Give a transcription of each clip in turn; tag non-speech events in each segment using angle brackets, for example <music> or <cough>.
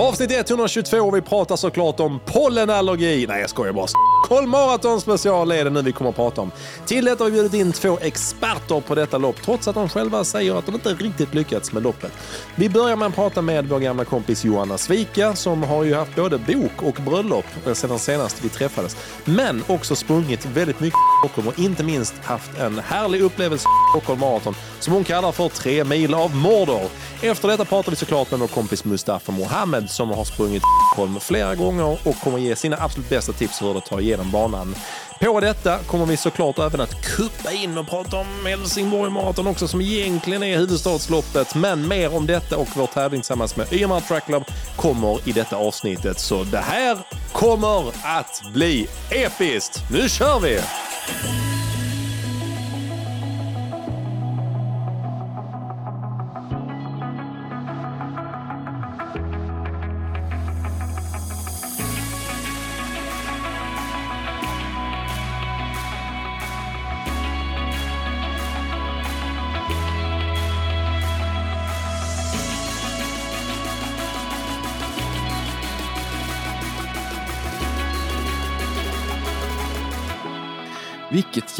Avsnitt 122 och vi pratar såklart om pollenallergi. Nej, jag skojar bara. Stockholm Marathon special är det nu vi kommer att prata om. Till detta har vi bjudit in två experter på detta lopp, trots att de själva säger att de inte riktigt lyckats med loppet. Vi börjar med att prata med vår gamla kompis Johanna Svika som har ju haft både bok och bröllop eh, sedan senast vi träffades. Men också sprungit väldigt mycket i Stockholm och inte minst haft en härlig upplevelse i Stockholm Marathon som hon kallar för tre mil av Mordor. Efter detta pratar vi såklart med vår kompis Mustafa Mohammed som har sprungit i Stockholm flera gånger och kommer ge sina absolut bästa tips hur det tar igenom banan. På detta kommer vi såklart även att kuppa in och prata om Helsingborg Marathon också som egentligen är huvudstadsloppet. Men mer om detta och vår tävling tillsammans med YMR Track Club kommer i detta avsnittet. Så det här kommer att bli episkt. Nu kör vi!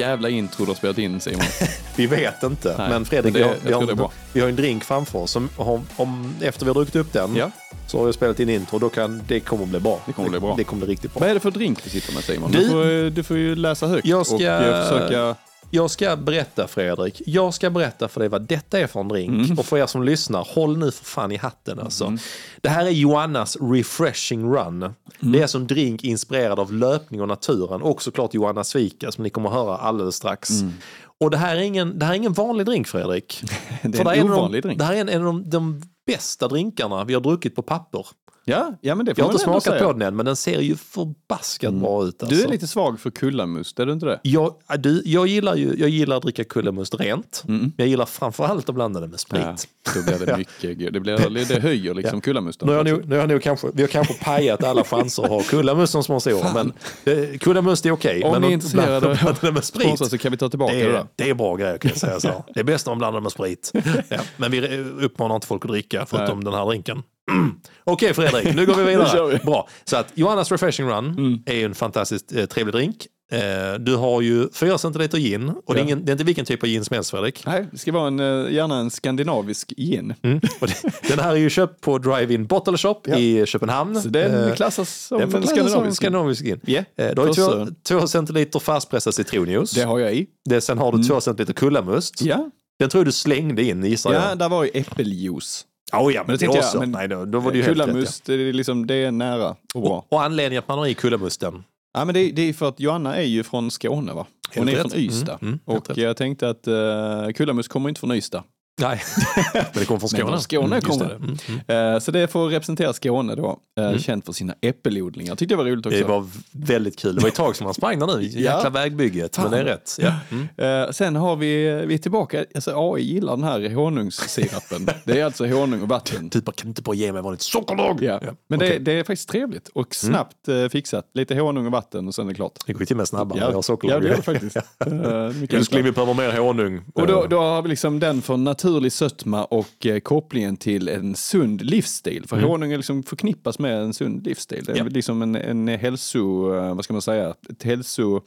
Jävla intro du har spelat in Simon. <laughs> Vi vet inte, Nej, men Fredrik, men det- vi, har, vi, har, vi har en drink framför oss. Om, om, efter vi har druckit upp den Ja. så har vi spelat in intro. Då kan, det kommer bli bra. Det kommer bli bra. Det kommer bli riktigt bra. Vad är det för drink du sitter med Simon? Du- Du, får, du får ju läsa högt Jag ska- och eh, försöka... Jag ska berätta Fredrik, jag ska berätta för dig vad detta är för en drink. Mm. Och för er som lyssnar, håll nu för fan i hatten alltså. Det här är Joannas Refreshing Run. Mm. Det är en drink inspirerad av löpning och naturen. Och såklart Joanna Svika som ni kommer att höra alldeles strax. Mm. Och det här, är ingen, det här är ingen vanlig drink Fredrik. <laughs> Det För är en av de- ovanlig drink. Det här är en, en av de, de bästa drinkarna vi har druckit på papper. Ja, ja, men det får Jag har man inte ändå smakat säga. Mm. på den än, men den ser ju förbaskat bra ut. Alltså. Du är lite svag för kullamust, är du inte det? Jag, du, jag, gillar ju, jag gillar att dricka kullermust rent. Men jag gillar framförallt att blanda det med sprit. Mm. Ja, då blir det <laughs> mycket. Det, blir, det höjer liksom kullamusten. Nu har, jag nog, nu har jag kanske, vi har kanske pajat alla chanser att ha kullermust som sponsor. Men eh, kullermust är okej. Om men ni är att intresserade blanda- blanda det med av sprit. så kan vi ta tillbaka Det det, är, där. det är bra grejer kan jag säga så. <laughs> Det är bäst om man blandar med sprit. Ja, men vi uppmanar inte folk att dricka förutom den här drinken. Mm. <clears throat> Okej Fredrik, nu går vi vidare. <laughs> vi. Bra. Så att Johannas Refreshing Run är ju en fantastiskt eh, trevlig drink. Eh, du har ju 4 centiliter gin och det, är Ja. ingen, det är inte vilken typ av gin som helst Fredrik. Nej, det ska vara en, eh, gärna en skandinavisk gin. Mm. Det, den här är ju köpt på Drive-In Bottle Shop Ja. i Köpenhamn. Så den Eh, klassas som den en som skandinavisk. skandinavisk gin. Ja, Eh, Du har ju två, förstår. två centiliter färskpressad citronjuice. Det har jag i. Det, sen har du två centiliter kullamust. Ja, Den tror jag du slängde in gissar ja jag. där var ju äppeljuice. Oh, ja, Men det jag, men Nej, då, då var det ju helt rätt. Kullamust, det, är liksom, det är nära och bra. Ja. Och anledningen att man har i kullamusten. Ja, men det, det är för att Joanna är ju från Skåne va? Hon Helt är rätt. från Ystad. Mm, mm, och jag tänkte att uh, Kullamust kommer inte från Ystad. Nej, <laughs> men det kommer från Men Skåne. från Skåne Mm, kommer det. Mm, mm. Eh, så det får representera Skåne då. Uh, Känt för sina äppelodlingar. Tyckte det var roligt också. Det var väldigt kul. Det var ett tag som man sprang där nu. Jäkla Ja. vägbygget. Men det är rätt. Ja. Mm. Eh, sen har vi, vi är tillbaka, alltså AI gillar den här honungssirapen. <laughs> det är alltså honung och vatten. Typ, kan du inte bara ge mig vanligt sockerlag? Ja. Men okej. det, det är faktiskt trevligt och snabbt eh, fixat. Lite honung och vatten och sen är det klart. Det går ju till och med snabbare. Jag har ja, sockerlag. det gör det faktiskt. <laughs> Eh, Älskling, enklare. vi behöver mer honung. Och då, då har vi liksom den för naturlig sötma och eh, kopplingen till en sund livsstil. För honung är liksom förknippas med en sund livsstil. Det är Ja. liksom en, en hälso, eh, vad ska man säga, ett hälso,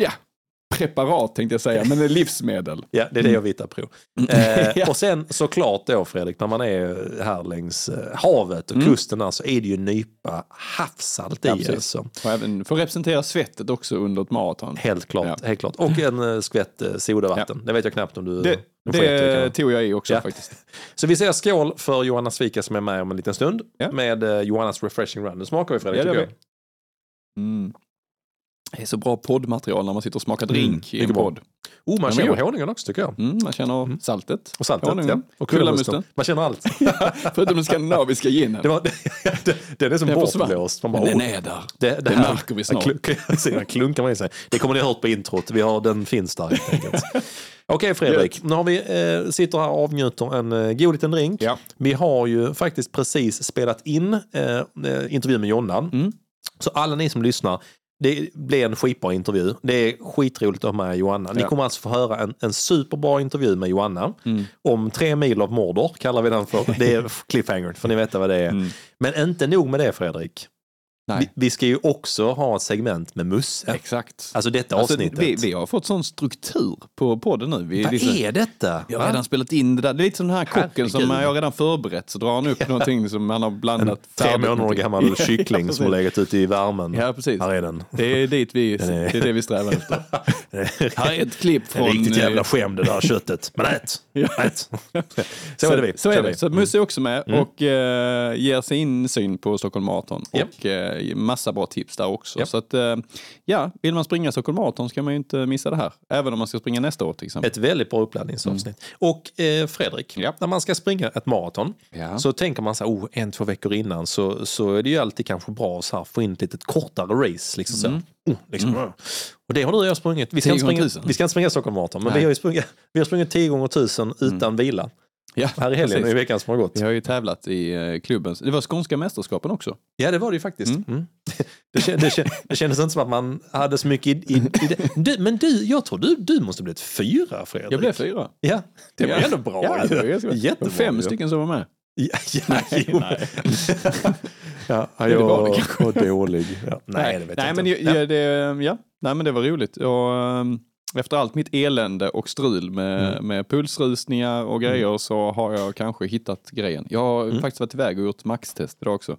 ja, preparat tänkte jag säga, men ett livsmedel. Ja, det är det jag vill hitta på. Eh, <laughs> Ja. Och sen såklart då Fredrik, när man är här längs eh, havet och Mm. kusten här, så är det ju nypa havssalt i. Ja, alltså. Och även får representera svettet också under ett maraton. Helt klart, Ja. helt klart. Och en eh, skvätt eh, sodavatten. Det vet jag knappt om du Det, det tog jag i också Ja. faktiskt. Så vi säger skål för Johanna Svika som är med om en liten stund. Ja. Med eh, Johannas Refreshing Run. Nu smakar vi Fredrik, Ja, det tycker jag. Mm. Det är så bra poddmaterial när man sitter och smakar drink i en bra. podd. Oh, man känner honungen också tycker jag. Mm, man känner saltet. Och saltet, honungen, ja. Och kullamusten. Man känner allt. <laughs> Förutom den skandinaviska ginen. Det var, <laughs> det, den är som bortblåst. Man bara, den oh, är där. Det, Det märker vi snart. Klunk, <laughs> klunkar man i sig. Det kommer ni ha hört på introt. Vi har, den finns där helt enkelt. Okej Fredrik, nu har vi, eh, sitter här och avnjuter en eh, god liten drink. Ja. Vi har ju faktiskt precis spelat in eh, eh, intervjun med Jonna. Mm. Så alla ni som lyssnar, Det blir en skitbra intervju. Det är skitroligt att ha med Johanna. Ni Ja. kommer alltså få höra en, en superbra intervju med Johanna. Om tre mil av Mordor kallar vi den för. Det är <laughs> cliffhanger, för ni vet vad det är. Men inte nog med det Fredrik. Vi, vi ska ju också ha ett segment med Musse. Exakt. Alltså detta Alltså, avsnittet. vi, vi har fått sån struktur på podden nu. Vi, Vad liksom, är detta? jag har redan spelat in det där. Det är lite som den här kocken som jag redan förberett. Så drar han upp någonting som han har blandat. Tre färdigt månader gammal <laughs> kyckling Ja, som har legat ute i värmen. Ja, precis. Här är den. Det är dit vi, är- det är det vi strävar efter. <laughs> Här är ett klipp En från... riktigt eh, jävla skäm det där köttet. Men ät! <laughs> Ät. Så är det vi. Så är Kör det. vi. Så Musse är också med och eh, ger sin insyn på Stockholm Marathon. Och eh, massa bra tips där också. Japp. Så att, eh, ja, vill man springa Stockholm Marathon ska man ju inte missa det här. Även om man ska springa nästa år till exempel. Ett väldigt bra uppladdningsavsnitt. Och eh, Fredrik, Ja. när man ska springa ett maraton Ja. så tänker man så här, oh, en, två veckor innan så, så är det ju alltid kanske bra att få in ett litet kortare race. Liksom så. Oh, liksom, oh. Och det har du och jag sprungit. Vi ska, 10 inte springa, 1000. vi ska inte springa Stockholm Marathon, men Nej. vi har sprungit, vi har sprungit 10 gånger 1000 utan vila. Ja, Här i helgen, precis. i veckan som har gått. Vi har ju tävlat i eh, klubben. Det var skånska mästerskapen också. Ja, det var det ju faktiskt. Mm. <laughs> Det, kän- det, det kändes inte som att man hade så mycket i, i, i det. Du, men du, jag tror du, du måste blivit fyra, Fredrik. Jag blev fyra. Ja, det var Ja. ändå bra. Ja, det var Jättebra. fem ju. stycken som var med. Ja, ja, <laughs> jo. nej. ja, <laughs> det var det jag var dålig. Ja, nej, det vet nej, jag men inte. det, ja. Det, ja. nej, men det var roligt. Och, ehm, efter allt mitt elände och strul med, Mm. med pulsrusningar och grejer så har jag kanske hittat grejen. Jag har Mm. faktiskt varit iväg och gjort maxtest idag också.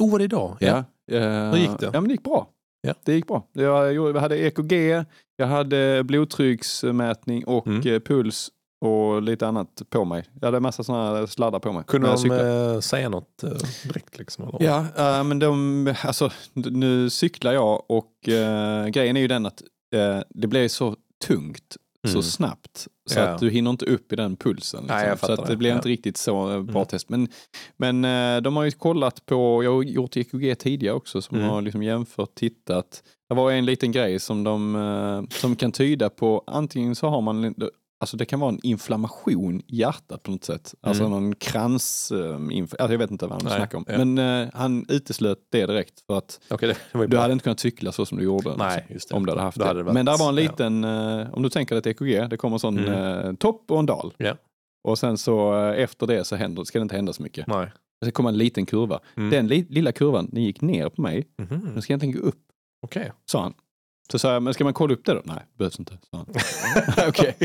Oh, var det idag? Ja. Eh, Hur gick det? Ja, men det gick bra. Ja. Det gick bra. Jag, jag hade EKG, jag hade blodtrycksmätning och Mm. eh, puls och lite annat på mig. Jag hade en massa sådana sladdar på mig. Kunde de eh, säga något direkt? Liksom, eller? Ja, eh, men de, alltså, nu cyklar jag och eh, grejen är ju den att eh, det blir så tungt så Mm. snabbt så Ja. att du hinner inte upp i den pulsen. Liksom. Nej, så att det det. blir Ja. inte riktigt så bra Mm. test. Men, men eh, de har ju kollat på, jag har gjort EKG tidigare också, som Mm. har liksom jämfört, tittat. Det var en liten grej som de eh, som kan tyda på, antingen så har man Alltså det kan vara en inflammation i hjärtat på något sätt. Alltså Mm. någon krans... eh, inf- alltså jag vet inte vad Nej, snackar om. ja. Men eh, han uteslöt det direkt för att det, det ju du bra. hade inte kunnat cykla så som du gjorde. Nej, liksom, just det. Om du hade haft det. hade det varit- Men där var en ja. liten, eh, om du tänker dig ett EKG, det kommer en sån Mm. eh, topp och en dal. Ja. Och sen så efter det så händer, ska det inte hända så mycket. Nej. Sen kommer en liten kurva. Mm. Den li, lilla kurvan, den gick ner på mig. Mhm. Den ska egentligen gå upp, Okej. sa han. Så sa jag, men ska man kolla upp det då? Nej, behövs inte. <laughs> Okej,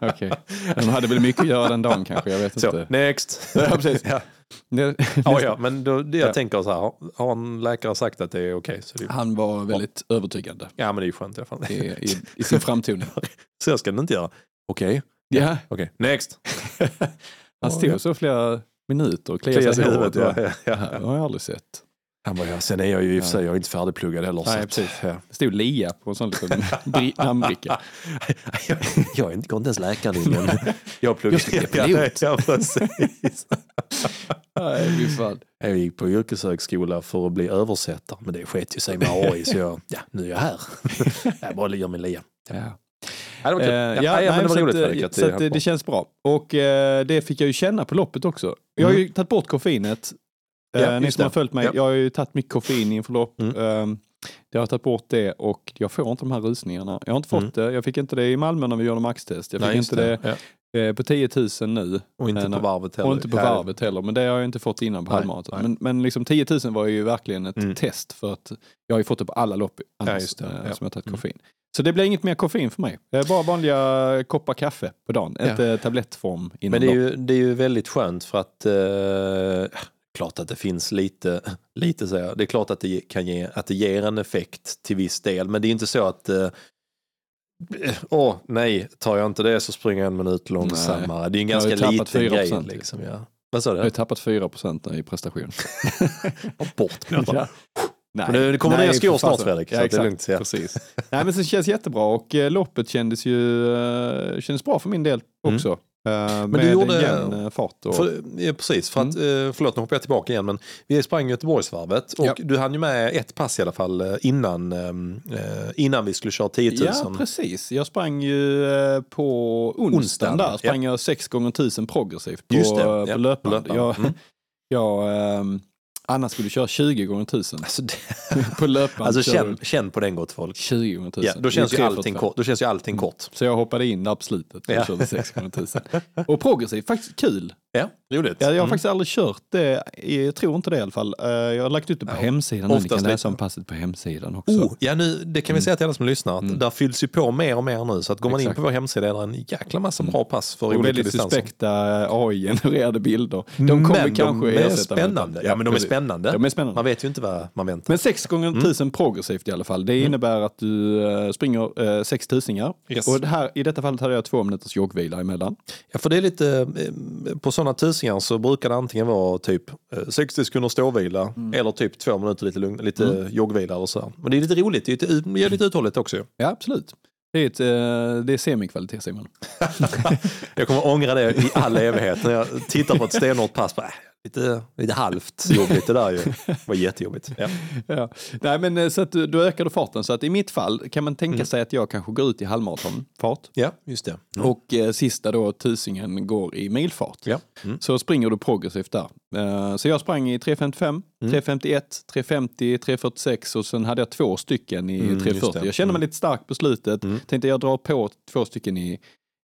okej. De hade väl mycket att göra den dagen kanske, jag vet Så, inte. next. <laughs> Ja, precis. ja. <laughs> Det- Ja, ja, men då, det jag Ja. tänker så här, har- en läkare sagt att det är okej så det, Han var väldigt övertygande ja men det är ju skönt i alla fall. i, i, i sin framtoning. Så jag ska den inte göra. Okej, Ja, okej, next. han stod så flera minuter och kliade Klia sig i huvudet. Ja, ja, Det ja. har jag aldrig sett. Han bara, ja, sen är jag ju i och för sig jag är inte färdigpluggad heller. så Nej, att, precis. Ja. Det stod LIA på en sån liten <laughs> bri- namnbricka. jag, <laughs> jag är inte, går inte ens läkarlinjen. <laughs> Jag pluggar. Jag ska bli pilot. Ja, precis. Nej, fy fan. Jag gick på yrkeshögskola för att bli översättare, men det sket ju sig med AI så jag, ja, nu är jag här. jag bara gör min lia. Ja. Ja, det var kul. Eh, Ja, var så roligt att, Fredrik. eh, att så att höll det, det känns bra. Och eh, det fick jag ju känna på loppet också. Jag har ju tagit bort koffeinet. Eh, Ja, ni just som har det. följt mig, Ja. jag har ju tagit mycket koffein inför lopp. Mm. Eh, jag har tagit bort det och jag får inte de här rusningarna. Jag har inte fått det. Jag fick inte det i Malmö när vi gjorde maxtest. Jag fick Mm. Nej, inte det, Ja. eh, på 10 000 nu. Och inte Eh, på varvet heller. Och inte på Ja, varvet heller, men det har jag inte fått innan på halvmaraton. Men, men liksom 10 000 var ju verkligen ett Mm. test för att jag har ju fått det på alla lopp annars det, eh, ja. som jag tagit Mm. koffein. Så det blir inget mer koffein för mig. Det är bara vanliga koppar kaffe på dagen, Ja. inte tablettform innan Men det är, ju, det är ju väldigt skönt för att eh, klart att det finns lite, lite så här, det är klart att det kan ge, att det ger en effekt till viss del, men det är inte så att eh, Åh nej, tar jag inte det så springer jag en minut långsammare. Det är en ganska liten 4% grej. Liksom, ja. Vad sa Jag har du? tappat 4 procent i prestation. <laughs> Bort med. Ja. Nej, Men det kommer nej, nya skor snart. Fredrik, så Ja, att det är exakt, lugnt, ja. Precis. Nej, men det känns jättebra och eh, loppet kändes ju eh, kändes bra för min del också. Eh, Mm. Du med gjorde- en jämn eh, fart. Och, För, ja, precis, för att, eh, förlåt nu hoppar jag tillbaka igen men vi sprang Göteborgsvarvet och Ja. du hann ju med ett pass i alla fall eh, innan, eh, innan vi skulle köra 10 000. Ja, precis. Jag sprang ju eh, på onsdagen Onsdagen, där, sprang jag 6 gånger 1000 progressivt på, Just det, på ja, löpande. Jag, Mm. jag, ehm, Annars skulle du köra 20 gånger 1000 Alltså, det, <laughs> på löpband. alltså känn, känn på den gott folk. 20 gånger 1000. Ja, då, känns ju allting 345. kort, då känns ju allting kort. Så jag hoppade in där på slutet och Ja. körde 6 gånger 1000 <laughs> Och progressivt, faktiskt kul. Ja, roligt. Ja, jag har Mm. faktiskt aldrig kört det, jag tror inte det i alla fall. Eh, Jag har lagt ut det på hemsidan nu, ni kan läsa om passet på hemsidan också. Oh, ja, nu, det kan vi Mm. säga till alla som lyssnar, att där fylls ju på mer och mer nu. Så att går man in Exakt. på vår hemsida är det en jäkla massa bra pass för och olika väldigt distanser. suspekta AI-genererade bilder. De kommer men kanske de är spännande. Ja, men de är spännande. De är spännande. Man vet ju inte vad man väntar. Men 6 gånger Mm. 1000 progressivt i alla fall. Det innebär att du eh, springer eh, 6 tusingar. Yes. Och här, i detta fallet hade jag två minuters joggvila emellan. Ja, för det är lite, eh, på sådana tusingar så brukar det antingen vara typ eh, 60 sekunder ståvila Mm. eller typ två minuter lite, lugn, lite joggvila eller så. här. Men det är lite roligt, det är lite, uthålligt också. Ja, absolut. Det är, ett, eh, det är semikvalitet Simon. <laughs> Jag kommer ångra det i all evighet när jag tittar på ett stenhårt pass. Bara, äh, lite, lite halvt <laughs> jobbigt det där ju. Det var jättejobbigt. Ja. Ja. Nej, men eh, så att du, du ökade farten. Så att i mitt fall kan man tänka Mm. sig att jag kanske går ut i halvmaratonfart. ja, just det. Och eh, sista då, tusingen, går i milfart. Ja. Mm. Så springer du progressivt där. Eh, så jag sprang i 3.55, Mm. 3.51, 3.50, 3.46 och sen hade jag två stycken i Mm, just 3.40. det. Jag kände mig Mm. lite stark på slutet. Mm. Tänkte jag drar på två stycken i,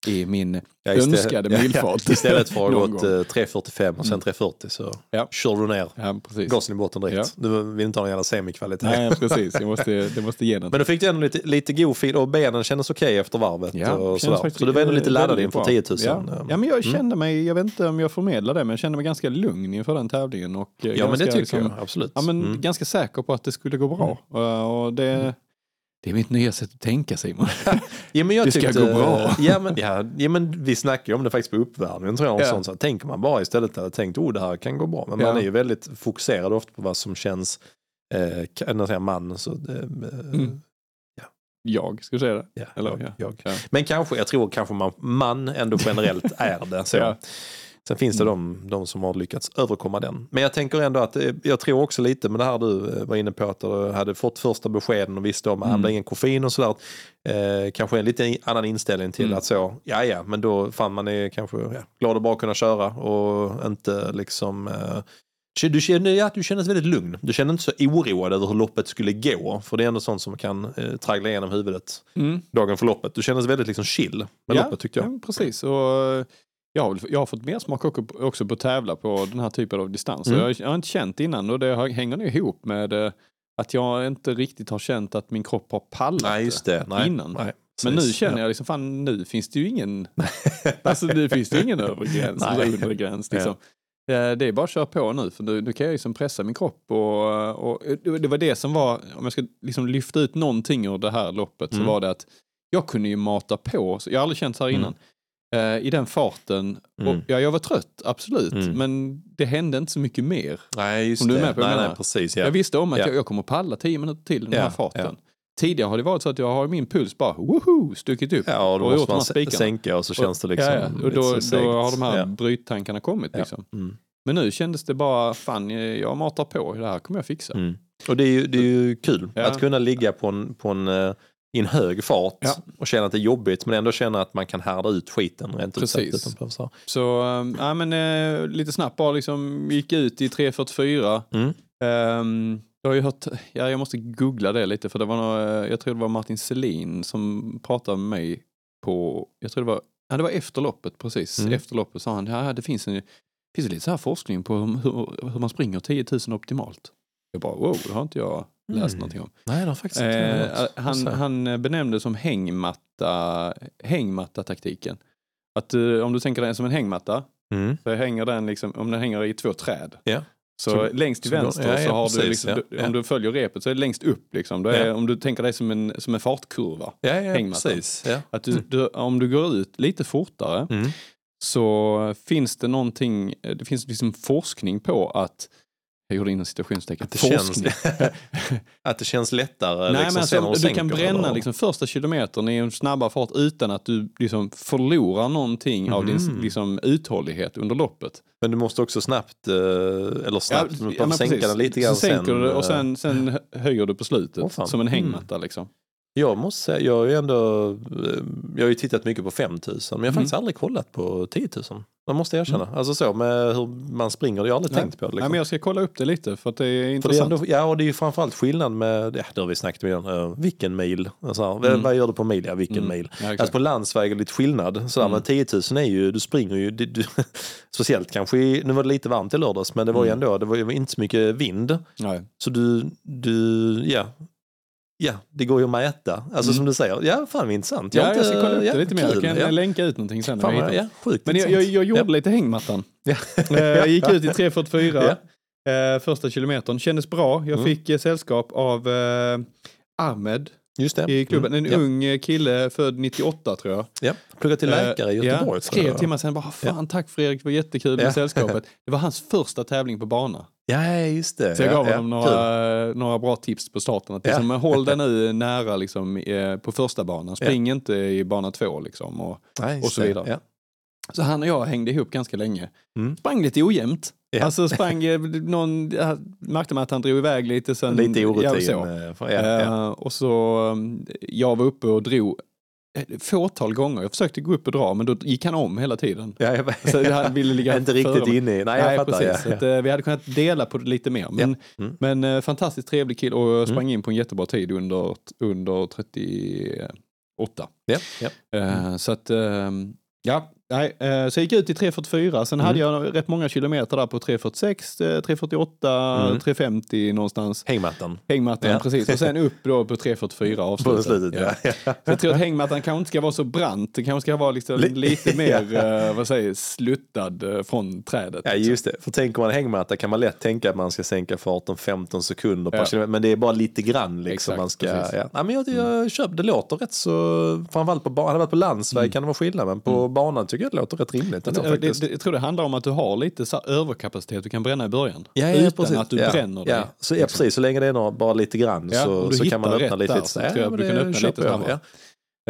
i min Ja, istället- önskade <laughs> ja, milfart. Ja, istället för att ha <laughs> gått gång. eh, 3.45 och sen 3.40 så Ja. kör du ner Ja, precis. gasen i botten direkt. Du vill inte ha någon jävla semikvalitet. Nej, precis. Jag måste, det måste ge den. Men du fick du ändå lite, lite god feed och benen kändes okej efter varvet. och kändes sådär. faktiskt Så du var ändå lite laddad inför bra. 10 000. Ja. ja, men jag kände mig, jag vet inte om jag förmedlar det, men jag kände mig ganska lugn inför den tävlingen. Och eh, Ja, men det ganska, tycker jag absolut. Ja, men Mm. ganska säker på att det skulle gå bra. Uh, Och det, det är mitt nya sätt att tänka Simon. Ja, men jag Det ska tyckte, gå bra. Ja men, ja, ja, men vi snackade om det faktiskt på uppvärmningen tror jag. och Ja. Sånt, så här, tänker man bara istället hade tänkt oh det här kan gå bra. Men Ja. man är ju väldigt fokuserad ofta på vad som känns, eh, kan jag säga man, så, eh, Mm. jag, ska säga det? ja, Eller, jag, ja. jag. Ja. Men kanske, jag tror kanske man, man ändå generellt är det. Så. <laughs> Ja. Sen finns det de, de som har lyckats överkomma den. Men jag tänker ändå att, eh, jag tror också lite med det här du eh, var inne på att du hade fått första beskeden och visste om att Mm. det ingen koffein och sådär. Eh, kanske en lite annan inställning till Mm. att så, ja ja, men då fan man är kanske ja, glad att bara kunna köra och inte liksom eh, du känner, ja, du kändes väldigt lugn. Du kände inte så oroad över hur loppet skulle gå. För det är ändå sånt som kan eh, traggla igenom huvudet Mm. dagen för loppet. Du kändes väldigt liksom chill med Ja, loppet tyckte jag. Ja, precis. Och eh, jag, jag har fått mer smak också, på att tävla på den här typen av distanser. Mm. Jag, jag har inte känt innan och det hänger nog ihop med eh, att jag inte riktigt har känt att min kropp har pallat Nej, det. Nej, innan. Nej, Men nu känner jag liksom, fan nu finns det ju ingen, <laughs> alltså nu finns det ju ingen övre gräns undre gräns. Liksom. Eh, Det är bara att köra på nu för nu, nu kan jag liksom pressa min kropp och, och det var det som var, om jag ska liksom lyfta ut någonting ur det här loppet Mm. så var det att jag kunde ju mata på, jag har aldrig känt så här Mm. Eh, i den farten. Mm. Och, ja, jag var trött, absolut, Mm. men det hände inte så mycket mer. Nej, just Om du är det. med på nej, jag nej, precis. Ja. Jag visste om att Ja. jag, jag kommer palla tio minuter till den Ja, här farten. Tidigare har det varit så att jag har min puls bara woho, stuckit upp. Ja, och då och måste man spikarna. sänka och så känns det liksom ja. Och då, då har de här Ja. bryttankarna kommit. Liksom. Mm. Men nu kändes det bara, fan jag matar på, det här kommer jag fixa. Mm. Och det är ju, det är ju kul att kunna ligga på en, på en, eh, i en hög fart Ja. och känna att det är jobbigt men ändå känna att man kan härda ut skiten rent ut. Precis. utan så. Så ähm, ja, men, eh, lite snabbt bara liksom gick ut i 3.44. Mm. Ehm, jag har ju hört, ja, jag måste googla det lite för det var nog, eh, jag tror det var Martin Selin som pratade med mig på, jag tror det var, ja, det var efter loppet precis. Mm. Efter loppet sa han, ja det finns en, finns lite så här forskning på hur, hur man springer 10 000 optimalt. Jag bara wow, det har inte jag läst Mm. någonting om. Nej, det faktiskt Eh, han, han benämnde som hängmatta, hängmatta-taktiken. Att eh, om du tänker dig som en hängmatta, Mm. så hänger den liksom, om den hänger i två träd. Ja. Så, Så- längst till så vänster ja, ja, så har du, liksom, ja, du, ja. om du följer repet så är det längst upp liksom. Är. Om du tänker dig som en, som en fartkurva. Ja, hängmattan. precis. Att du, du, om du går ut lite fortare Mm. så finns det någonting, det finns liksom forskning på att, jag gjorde inom citationstecken, Att det, känns, forskning. <laughs> att det känns lättare Nej, liksom, men sen alltså, du kan bränna eller? liksom, första kilometern i en snabbare fart utan att du liksom, förlorar någonting av din Mhm. liksom, uthållighet under loppet. Men du måste också snabbt, eh, eller snabbt, måste men sänka precis. den lite grann så sänker sen. du eh, och sen, sen hö- höjer du på slutet fan. som en Mm. hängmatta. Liksom. Jag måste säga, jag har ju ändå, eh, jag har ju tittat mycket på 5000 men jag har Mm. faktiskt aldrig kollat på 10 000. Man måste erkänna. Alltså så med hur man springer, det har jag aldrig Nej. tänkt på. Nej, Liksom. men jag ska kolla upp det lite för att det är För det är intressant. ändå, ja, och det är ju framförallt skillnad med, ja, det har vi snackat om, uh, vilken mil? Alltså, Mm. Vad gör du på mil? Ja, vilken Mm. mil? Ja. Alltså på landsväg är det lite skillnad. Sådär, Mm. Men 10 000 är ju, du springer ju, du, du, <laughs> speciellt kanske, nu var det lite varmt i lördags, men det var ju Mm. ändå, det var ju inte så mycket vind. Nej. Så du, du ja, ja, det går ju att mäta. Alltså Mm. som du säger, ja fan vad intressant. Ja, har jag inte- ska kolla upp ja, det lite mer. Jag kan ja. länka ut någonting sen. Fan, jag ja, sjukt Men jag, jag, jag gjorde lite hängmattan. Ja. <laughs> Eh, Jag gick ut i 3.44 eh, första kilometern. Kändes bra. Jag Mm. fick eh, sällskap av eh, Ahmed i klubben. En Mm. ja. ung kille född 98 tror jag. Ja. Pluggar till läkare i Göteborg. Ja, skrev jag. till mig sen bara, fan tack Fredrik, det var jättekul med Ja. sällskapet. <laughs> Det var hans första tävling på bana. Ja, just det. Så jag ja, gav ja, honom kul. några, några bra tips på starten. Att Ja. liksom, håll dig nu nära liksom, eh, på första banan. Spring inte i bana två. Liksom, och, just och så vidare. Ja. så han och jag hängde ihop ganska länge. Mm. Sprang lite ojämnt. Ja. Alltså sprang, eh, någon, märkte man att han drog iväg lite. Sen, Lite ja, orutin. så. eh, för- Ja, ja. Eh, och så, um, jag var uppe och drog fåtal gånger. Jag försökte gå upp och dra men då gick han om hela tiden. Ja, jag, Så han ville ligga <laughs> inte riktigt inne i... Nej, jag fattar. precis. Ja, Att, eh, vi hade kunnat dela på det lite mer. Men, Ja. Mm. men eh, fantastiskt trevlig kille och jag sprang in på en jättebra tid under, under 38. ja. Ja. Eh, Så att, ja, nej, eh, så jag gick ut i 3.44. Sen Mm. hade jag rätt många kilometer där på 3.46, eh, 3.48, Mm. 3.50 någonstans. Hängmattan. Hängmattan, Ja. precis. Och sen <laughs> upp då på 3.44 På avslutet. slutet, ja. ja. Så jag tror att hängmattan kanske inte ska vara så brant. Det kanske ska vara liksom Li- lite <laughs> mer, eh, vad säger sluttad eh, från trädet. Ja, liksom. just det. För tänker man hängmatta kan man lätt tänka att man ska sänka farten 15 sekunder per kilometer. Men det är bara lite grann liksom Exakt, man ska... precis. Ja. Men jag, jag köper, det låter rätt så... Framförallt på. Hade varit på landsväg kan det vara skillnad. Men på banan tycker jag det låter rätt rimligt. Jag, tror- det, faktiskt. det, jag tror det handlar om att du har lite så överkapacitet du kan bränna i början. Ja, ja, utan precis. att du ja, bränner dig. Ja, så, ja, precis. Så länge det är några, bara lite grann så, så kan man öppna lite. där lite så ja, men du kan det öppna lite jag.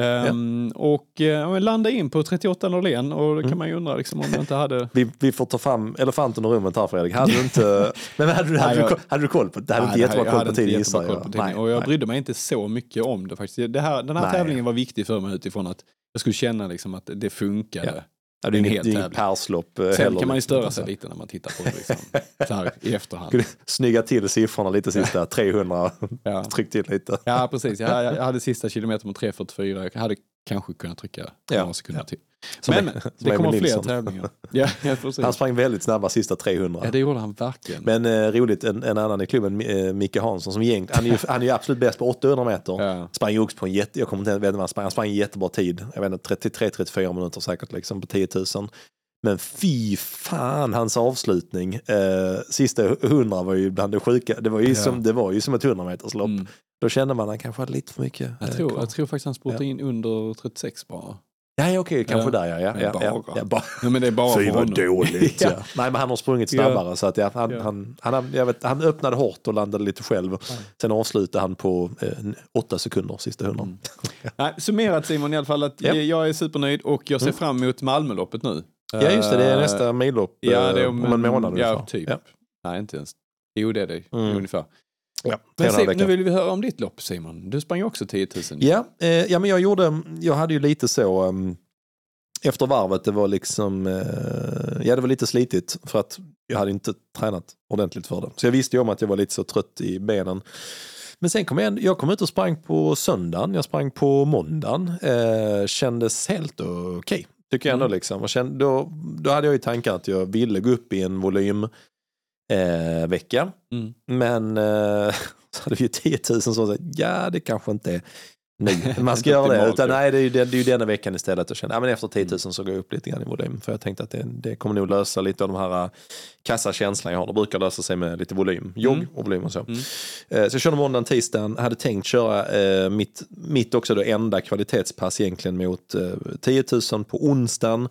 Snabbare. Ja. Ehm, Och eh, men landa in på 38 Norlén och då kan Mm. man ju undra liksom, om du inte hade... Vi, vi får ta fram elefanten i rummet här Fredrik. Hade du inte... <laughs> Men hade du, hade, Nej, du, jag- ko- hade du koll på det? Hade du inte Nej, jättebra koll på tiden gissar på jag. Nej, Och jag nej. brydde mig inte så mycket om det faktiskt. Det här, den här Nej. tävlingen var viktig för mig utifrån att jag skulle känna liksom att det funkade. Ja. Ja, det är en hel tävling. perslopp eh, Sen heller, kan man ju störa sig lite när man tittar på det liksom, så här, i efterhand. Snygga till siffrorna lite sista <laughs> 300. Ja. Tryck till lite. Ja, precis. Jag, jag hade sista kilometern på 3.44. Jag hade kanske kunnat trycka Ja. några sekunder till. Som Men är- det kommer fler tävlingar. <laughs> Ja, ja, precis. Han sprang väldigt snabba sista 300. ja, det gjorde han verkligen. Men eh, roligt, en, en annan i klubben, eh, Micke Hansson, som egent, han, är ju, <laughs> han är ju absolut bäst på 800 meter. Ja. Sprang ju också på en jätte, jag kommer inte ihåg han sprang, han sprang en jättebra tid. Jag vet inte, 33-34 minuter säkert liksom på 10 000. Men fy fan hans avslutning. Eh, sista 100 var ju bland det sjuka. Det var ju, Ja. som, det var ju som ett 100 meterslopp. Mm. Då kände man att han kanske hade lite för mycket. Jag, eh, tror, jag tror faktiskt han spurtade in under 36 bara. Ja, ja okej, kanske Ja. där ja. ja, ja, bara. ja, ja, bara. Ja, men det är bara Fy för vad dåligt. Ja. <laughs> ja. Nej men han har sprungit snabbare så att ja, han, Ja. Han, han, jag vet, han öppnade hårt och landade lite själv. Sen avslutade han på eh, åtta sekunder sista hundra. Mm. <laughs> Nej, summerat Simon i alla fall att Ja. jag är supernöjd och jag ser Mm. fram emot Malmöloppet nu. Ja just det, det är Eh, nästa millopp Ja, det är eh, om, om en månad Ja, ungefär. typ. Ja. Nej, inte ens. Jo, det är det Mm. ungefär. Ja, Men Simon, nu vill vi höra om ditt lopp Simon. Du sprang ju också 10 000. Ja, eh, ja, men jag gjorde, jag hade ju lite så um, efter varvet, det var liksom, eh, ja det var lite slitigt för att jag hade inte tränat ordentligt för det. Så jag visste ju om att jag var lite så trött i benen. Men sen kom jag, jag kom ut och sprang på söndagen, jag sprang på måndagen, eh, kändes helt okej. Tycker jag ändå Mm. liksom. Och kände, då, då hade jag ju tanken att jag ville gå upp i en volym eh, vecka. Mm. Men eh, <laughs> så hade vi ju 10 000 som sa ja det kanske inte är nu <laughs> man ska göra det. Utan nej, det är ju, det är ju denna veckan istället. Och kände, ja, men efter 10 000 så går jag upp lite grann i volym. För jag tänkte att det, det kommer nog lösa lite av de här uh, kassakänslan jag har. Det brukar lösa sig med lite volym. Jogg Mm. och volym och så. Mm. Eh, så jag körde måndagen, tisdagen. Hade tänkt köra eh, mitt, mitt också då enda kvalitetspass egentligen mot eh, 10 000 på onsdagen.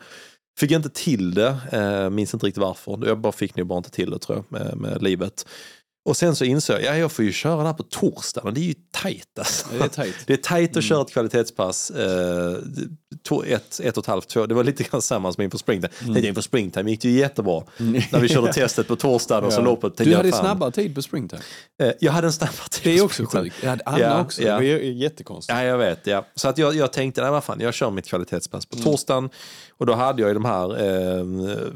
Fick inte till det, eh, minns inte riktigt varför. Jag bara fick nog bara inte till det tror jag med, med livet. Och sen så insåg jag, ja jag får ju köra det här på torsdagen och det är ju tajt alltså. Det är tajt. <laughs> Det är tajt att Mm. köra ett kvalitetspass eh, to, ett, ett och ett halvt, två. Det var lite grann samma som inför springtime. Mm. Mm. Inför springtime gick det ju jättebra. När vi körde <laughs> testet på torsdagen och så loppet. tänkte Du hade fan, snabbare tid på springtime. eh, Jag hade en snabbare tid. Det är också sjukt. Jag hade Anna Ja, också. ja. Det ju jättekonstigt. Ja, jag vet. Ja. Så att jag, jag tänkte, nej vad fan, jag kör mitt kvalitetspass på torsdagen. Och då hade jag ju de här, eh,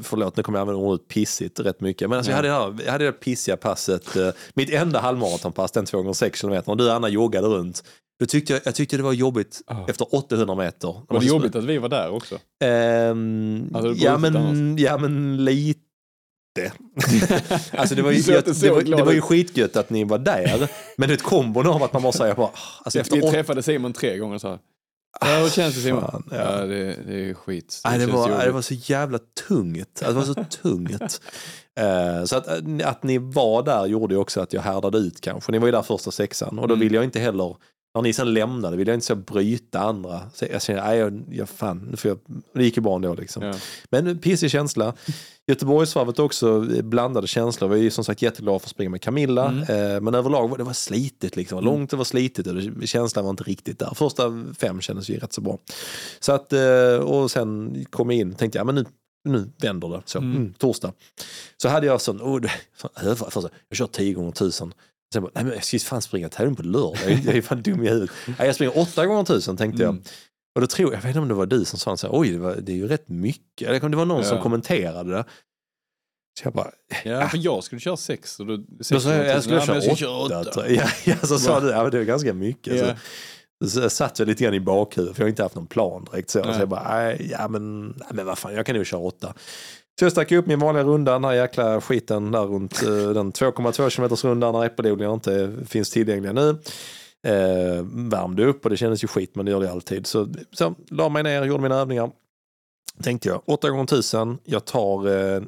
förlåt nu kommer jag använda ordet pissigt rätt mycket. Men alltså jag, hade det här, jag hade det pissiga passet, eh, mitt enda halvmaratonpass, den 2 gånger 6 km. Och du Anna joggade runt. Då tyckte jag, jag tyckte det var jobbigt Ah. efter 800 meter. Var det jobbigt att vi var där också? Hade du ja, men, ja men lite. <laughs> alltså det var, ju, jag, det, var, det var ju skitgött att ni var där. Men det kombon av att man måste säga bara, ah, alltså efter vi träffade Simon tre gånger så här. Ja, hur känns det Simon? fan, ja. ja. det, det är skit. Det, känns var, nej, det var så jävla tungt. Alltså, det var så tungt. <laughs> Eh, så att, att ni var där gjorde ju också att jag härdade ut kanske. Ni var ju där första sexan och då Mm. ville jag inte heller, när ni sen lämnade, ville jag inte så bryta andra. Så jag kände, nej, jag, jag fan, nu får jag, det gick ju bra ändå liksom. Ja. Men pissig känsla. Göteborgsvarvet också eh, blandade känslor. Jag var ju som sagt jätteglad för att springa med Camilla. Mm. Eh, men överlag var det var slitigt. Liksom. Var långt, det var slitigt och känslan var inte riktigt där. Första fem kändes ju rätt så bra. Så att, eh, och sen kom jag in och tänkte, ja men nu, nu vänder det. Så, Mm. mm. torsdag. Så hade jag sån, oh, jag kör 10 gånger 1000. Sen bara, nej men jag ska ju fan springa tävling på lördag. Jag är, är fan dum i huvudet. Nej, jag springer 8 gånger 1000 tänkte jag. Mm. Och då tror jag, jag vet inte om det var du som sa så här, oj det, var, det är ju rätt mycket. Eller det var någon som Ja. kommenterade det. Så jag bara, Ja, för jag skulle köra sex. Och då, då sa jag, jag skulle köra åtta. tror jag. Ja, ja, så sa du, ja det var ganska mycket. Ja. Så, så jag satt jag lite grann i bakhuvudet för jag har inte haft någon plan direkt. Så, så jag bara, ja men, nej, men vad fan, jag kan nog köra åtta. Så jag stack upp min vanliga runda, den här jäkla skiten där runt eh, den 2,2 km rundan när äppelodlingar inte finns tillgängliga nu. Eh, värmde upp och det kändes ju skit men det gör det alltid. Så, så la mig ner, gjorde mina övningar. Tänkte jag, 8 gånger 1000 jag tar, eh,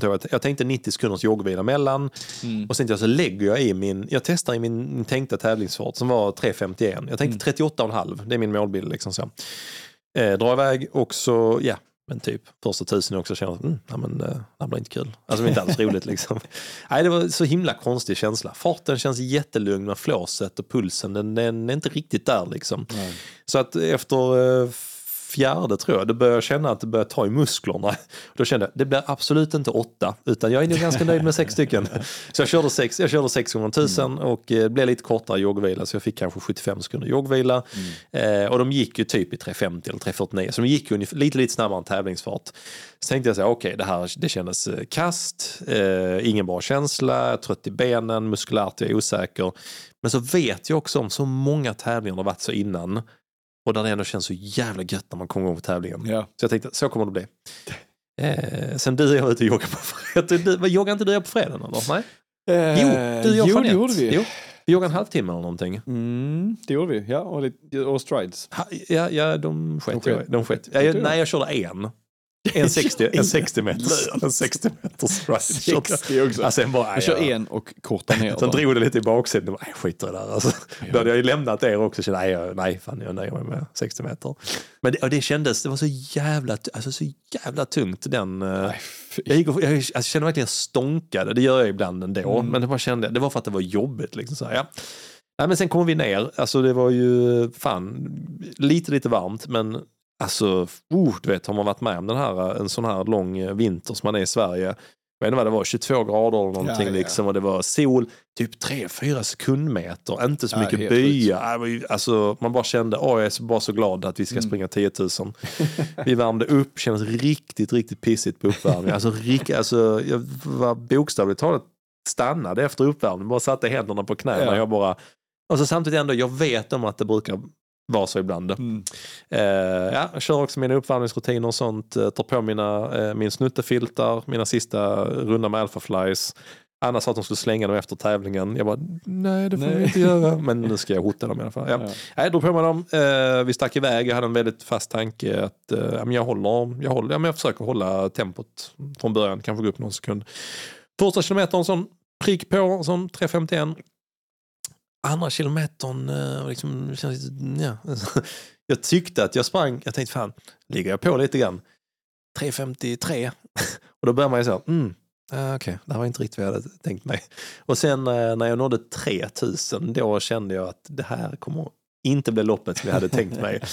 jag, jag tänkte 90 sekunders joggvila mellan. Mm. Och sen jag så lägger jag i min, jag testar i min, min tänkta tävlingsfart som var 3.51. Jag tänkte 38,5, det är min målbild. Liksom så. Eh, dra iväg och så, ja, men typ första tusen också känner jag, mm, ja, men, eh, det här blir inte kul. Alltså det är inte alls roligt liksom. <laughs> Nej, det var så himla konstig känsla. Farten känns jättelugn men flåset och pulsen den, den är inte riktigt där liksom. Nej. Så att efter eh, fjärde tror jag, då började jag känna att det började ta i musklerna. Då kände jag, det blir absolut inte åtta, utan jag är nog ganska nöjd med sex stycken. Så jag körde sex, jag körde sex gånger tusen och eh, det blev lite kortare joggvila, så jag fick kanske 75 sekunder joggvila. Eh, och de gick ju typ i 3.50 eller 3.49, så de gick ju lite, lite snabbare än tävlingsfart. Så tänkte jag så här, okej, det här det kändes eh, kast, eh, ingen bra känsla, trött i benen, muskulärt, jag är osäker. Men så vet jag också om så många tävlingar det har varit så innan. Och där det ändå känns så jävla gött när man kommer igång på tävlingen. Ja. Så jag tänkte, så kommer det bli. Eh, sen du och jag ute och joggar på fredag. Joggar inte du på fredagen eller? Nej? Jo, du och jag Eh, jo, det gjorde vi. Jo, vi joggade en halvtimme eller någonting. Mm, det gjorde vi, ja. Och, lite, och strides. Ha, ja, ja, de sket. De De sket. de sket. Ja, jag, nej, jag körde en. En 60, en <laughs> 60 meters, en 60 meters stride. 60 <laughs> också. Alltså, sen bara, jag kör ja. en och kortar ner. Sen drog det lite i bara, Nej, skit i det där. Alltså, Då hade jag ju lämnat er också. Kände, nej, jag- nej, fan, jag nöjer mig med 60 meter. Men det, och det kändes, det var så jävla, alltså, så jävla tungt den. eh, Nej, jag, gick och, jag, alltså, jag kände verkligen stånkade, det gör jag ibland ändå. Mm. Men det, bara kände, det var för att det var jobbigt. Liksom, så här, ja. Nej, men sen kom vi ner, alltså det var ju fan lite lite varmt men alltså, oh, du vet har man varit med om den här, en sån här lång eh, vinter som man är i Sverige, jag vet inte vad det var, 22 grader eller någonting Ja, ja. liksom och det var sol, typ 3-4 sekundmeter, inte så Ja, mycket helt bya. Nej, det var ju- Alltså, man bara kände, åh jag är så, bara så glad att vi ska Mm. springa 10 000. <laughs> Vi värmde upp, kändes riktigt, riktigt pissigt på uppvärmning. Alltså, rik, alltså, jag var bokstavligt talat stannade efter uppvärmningen, bara satte händerna på knäna. Ja. Jag bara, och så samtidigt ändå, jag vet om att det brukar vara så ibland. Mm. Eh, ja, jag kör också mina uppvärmningsrutiner och sånt. Eh, tar på mina, eh, min snuttefiltar, mina sista runda med Alpha Flies. Anna sa att de skulle slänga dem efter tävlingen. Jag bara, nej det får Nej. vi inte göra. Men nu ska jag hota dem i alla fall. Ja. Ja. Nej, Jag drog på mig dem. Eh, vi stack iväg. Jag hade en väldigt fast tanke att eh, jag, håller, jag, håller, ja, men jag försöker hålla tempot från början. Kanske gå upp någon sekund. Första kilometern, sån prick på, sån 3.51. Andra kilometern, eh, liksom, känns, lite- ja. <laughs> jag tyckte att jag sprang, jag tänkte fan, ligger jag på lite grann? 3.53. <laughs> Och då börjar man ju så, mm, okej, okay, det här var inte riktigt vad jag hade tänkt mig. Och sen eh, när jag nådde 3000, då kände jag att det här kommer inte blev loppet som jag hade tänkt mig. <laughs>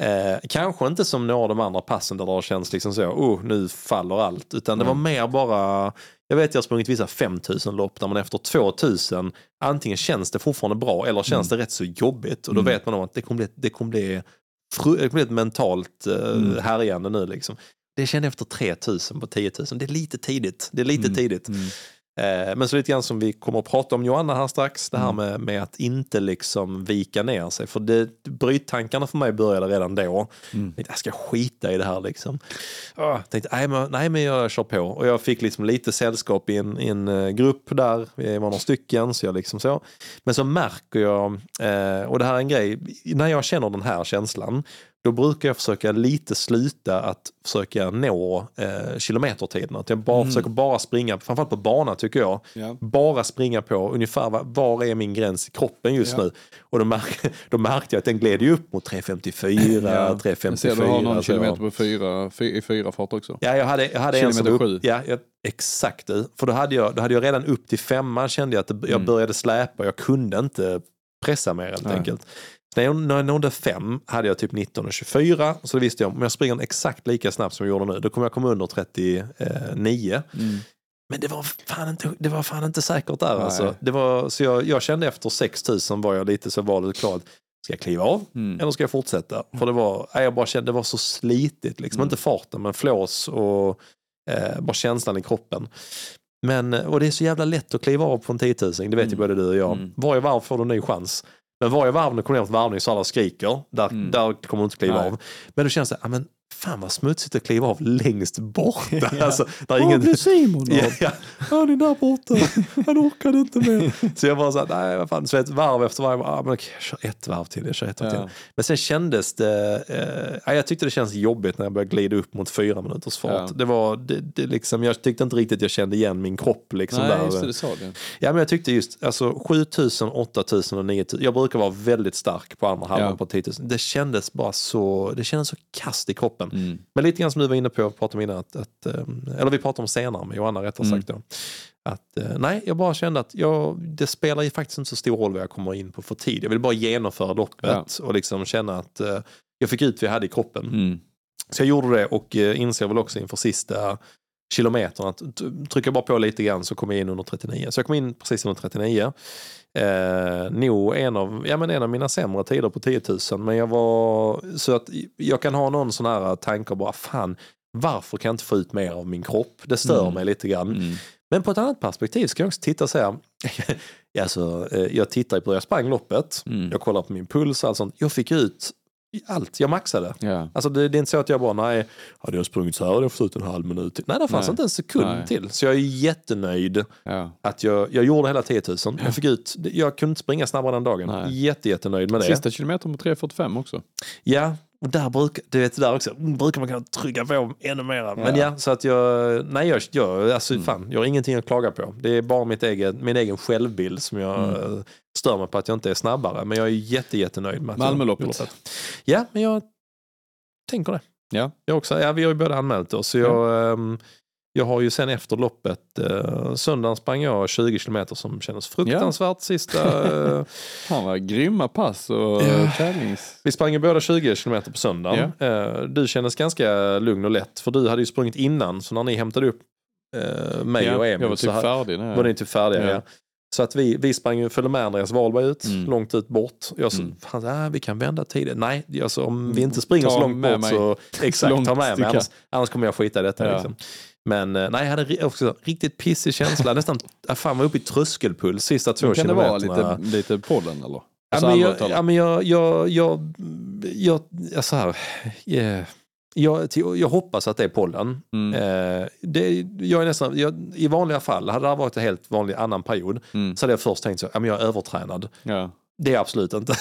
Eh, kanske inte som några av de andra passen där det har känts liksom så, oh, nu faller allt. Utan det var mer bara, jag vet jag har sprungit vissa 5000 lopp där man efter 2000, antingen känns det fortfarande bra eller känns det rätt så jobbigt. Och då vet man om att det kommer bli, det kommer bli, det kommer bli ett mentalt eh, härjande nu liksom. Det kände jag efter 3000 på 10 000. Det är lite tidigt. Det är lite tidigt. Eh, Men så lite grann som vi kommer att prata om Johanna här strax, det här med, med att inte liksom vika ner sig. För det, bryttankarna för mig började redan då. Jag tänkte, jag ska skita i det här liksom. Ah, tänkte, nej men, nej men jag kör på. Och jag fick liksom lite sällskap i en, i en eh, grupp där, vi var några stycken. Så jag liksom så. Men så märker jag, eh, och det här är en grej, när jag känner den här känslan, då brukar jag försöka lite sluta att försöka nå eh, kilometertiden. Att jag bara försöker bara springa, framförallt på bana tycker jag, Ja. bara springa på ungefär var, var är min gräns i kroppen just Ja. nu. Och då, märk, <laughs> då märkte jag att den gled ju upp mot 3.54, 3.54. Jag ser du har någon så- kilometer på fyra, fy, i fyra fart också. Ja, jag hade, jag hade en som Kilometer upp, ja, jag, exakt. För då hade, jag, då hade jag redan upp till femman kände jag att det, jag Mm. började släpa. Jag kunde inte pressa mer helt Nej. enkelt. Så när jag, nådde fem hade jag typ 19.24. Så då visste jag om jag springer exakt lika snabbt som jag gjorde nu, då kommer jag komma under 39. Mm. Men det var fan inte, det var fan inte säkert där Nej. alltså. Det var, så jag, jag kände efter 6000 var jag lite så valet klart. Ska jag kliva av Mm. eller ska jag fortsätta? För det var, jag bara kände det var så slitigt. Liksom. Mm. Inte farten men flås och eh, bara känslan i kroppen. Men, och det är så jävla lätt att kliva av på en 10 000, det vet ju Mm. både du och jag. Mm. Varje varv får du en ny chans. Men varje varv när kommer ner på varvning så alla skriker, där, Mm. där kommer du inte kliva av. Men då känns det, ja, men fan vad smutsigt att kliva av längst bort. <laughs> Ja. alltså, där är ingen... Simon Ja, ja. Han är där borta. Han orkade inte mer. <laughs> Så jag bara så här, nej vad fan. Så ett varv efter varv, ah, men okej, jag kör ett varv till. Jag kör ett varv till. Men sen kändes det, eh, ja, jag tyckte det känns jobbigt när jag började glida upp mot fyra minuters fart. Det var, det, det liksom, jag tyckte inte riktigt jag kände igen min kropp. Liksom, Nej, där. just det, det sa du. Ja men jag tyckte just, alltså 7000, 8000 och 9000. Jag brukar vara väldigt stark på andra halvan på 10 000. Det kändes bara så, det kändes så kast i kroppen. Mm. Men lite grann som du var inne på, pratade om innan, att, att, eh, eller vi pratade om senare med Johanna rättare Mm. sagt då. Att, eh, nej, jag bara kände att jag, det spelar ju faktiskt inte så stor roll vad jag kommer in på för tid. Jag vill bara genomföra loppet och liksom känna att eh, jag fick ut vad jag hade i kroppen. Mm. Så jag gjorde det och eh, inser väl också inför sista kilometern att t- trycker jag bara på lite grann så kommer jag in under 39. Så jag kom in precis under 39. Eh, nog en av, ja, men en av mina sämre tider på 10 000. Men jag var, så att jag kan ha någon sån här tanke bara, fan, varför kan jag inte få ut mer av min kropp? Det stör Mm. mig lite grann. Mm. Men på ett annat perspektiv ska jag också titta och säga, <laughs> alltså, eh, jag tittar på hur jag sprang loppet, Mm. jag kollar på min puls och allt sånt. Jag fick ut allt, jag maxade. Ja. Alltså det, det är inte så att jag bara, nej, hade jag sprungit så här hade jag fått ut en halv minut till. Nej, det fanns Nej. inte en sekund Nej. till. Så jag är jättenöjd Ja. att jag, jag gjorde hela 10 000. Jag fick ut, jag kunde inte springa snabbare den dagen. Nej. Jätte, jättenöjd med det. Sista kilometern på 3.45 också. Ja, och där brukar, du vet, där också, mm, brukar man kunna trycka på ännu mer. Men Ja. så att jag, nej jag, jag, alltså, Mm. fan, jag har ingenting att klaga på. Det är bara mitt eget, min egen självbild som jag Mm. Stör mig på att jag inte är snabbare. Men jag är jätte, jättenöjd med att Malmöloppet. Ja, men jag tänker det. Ja. Jag också, ja, vi har ju båda anmält oss. Så jag, ehm, jag har ju sen efter loppet, eh, söndagen sprang jag 20 kilometer som kändes fruktansvärt sista. <laughs> eh, Fan vad grymma pass och Ja. tävlings... vi sprang ju båda 20 kilometer på söndagen. Eh, du kändes ganska lugn och lätt för du hade ju sprungit innan så när ni hämtade upp mig Ja, och Emil jag var så typ ha- färdig var ni typ färdiga. Ja. Ja. Så att vi, vi sprang ju, följde med Andreas Wahlberg ut, Mm. långt ut bort. Jag sa, Mm. fan, ah, vi kan vända tiden. Nej, alltså, om vi inte springer Ta så långt med bort mig. så <laughs> exakt, långt ta med mig. Annars, annars kommer jag skita i detta. Ja. Liksom. Men eh, nej, jag hade också riktigt pissig känsla. Nästan, fan var uppe i tröskelpuls sista två Men kan det vara kilometerna. lite, lite pollen eller? Ja, Alltså men jag, ja, men jag, jag, jag, jag, jag, så här, yeah. Jag, jag hoppas att det är pollen. Mm. Eh, det, jag är nästan, jag, I vanliga fall, hade det varit en helt vanlig annan period, Mm. så hade jag först tänkt så, ja, men jag är övertränad. Ja. Det är jag absolut inte. <laughs>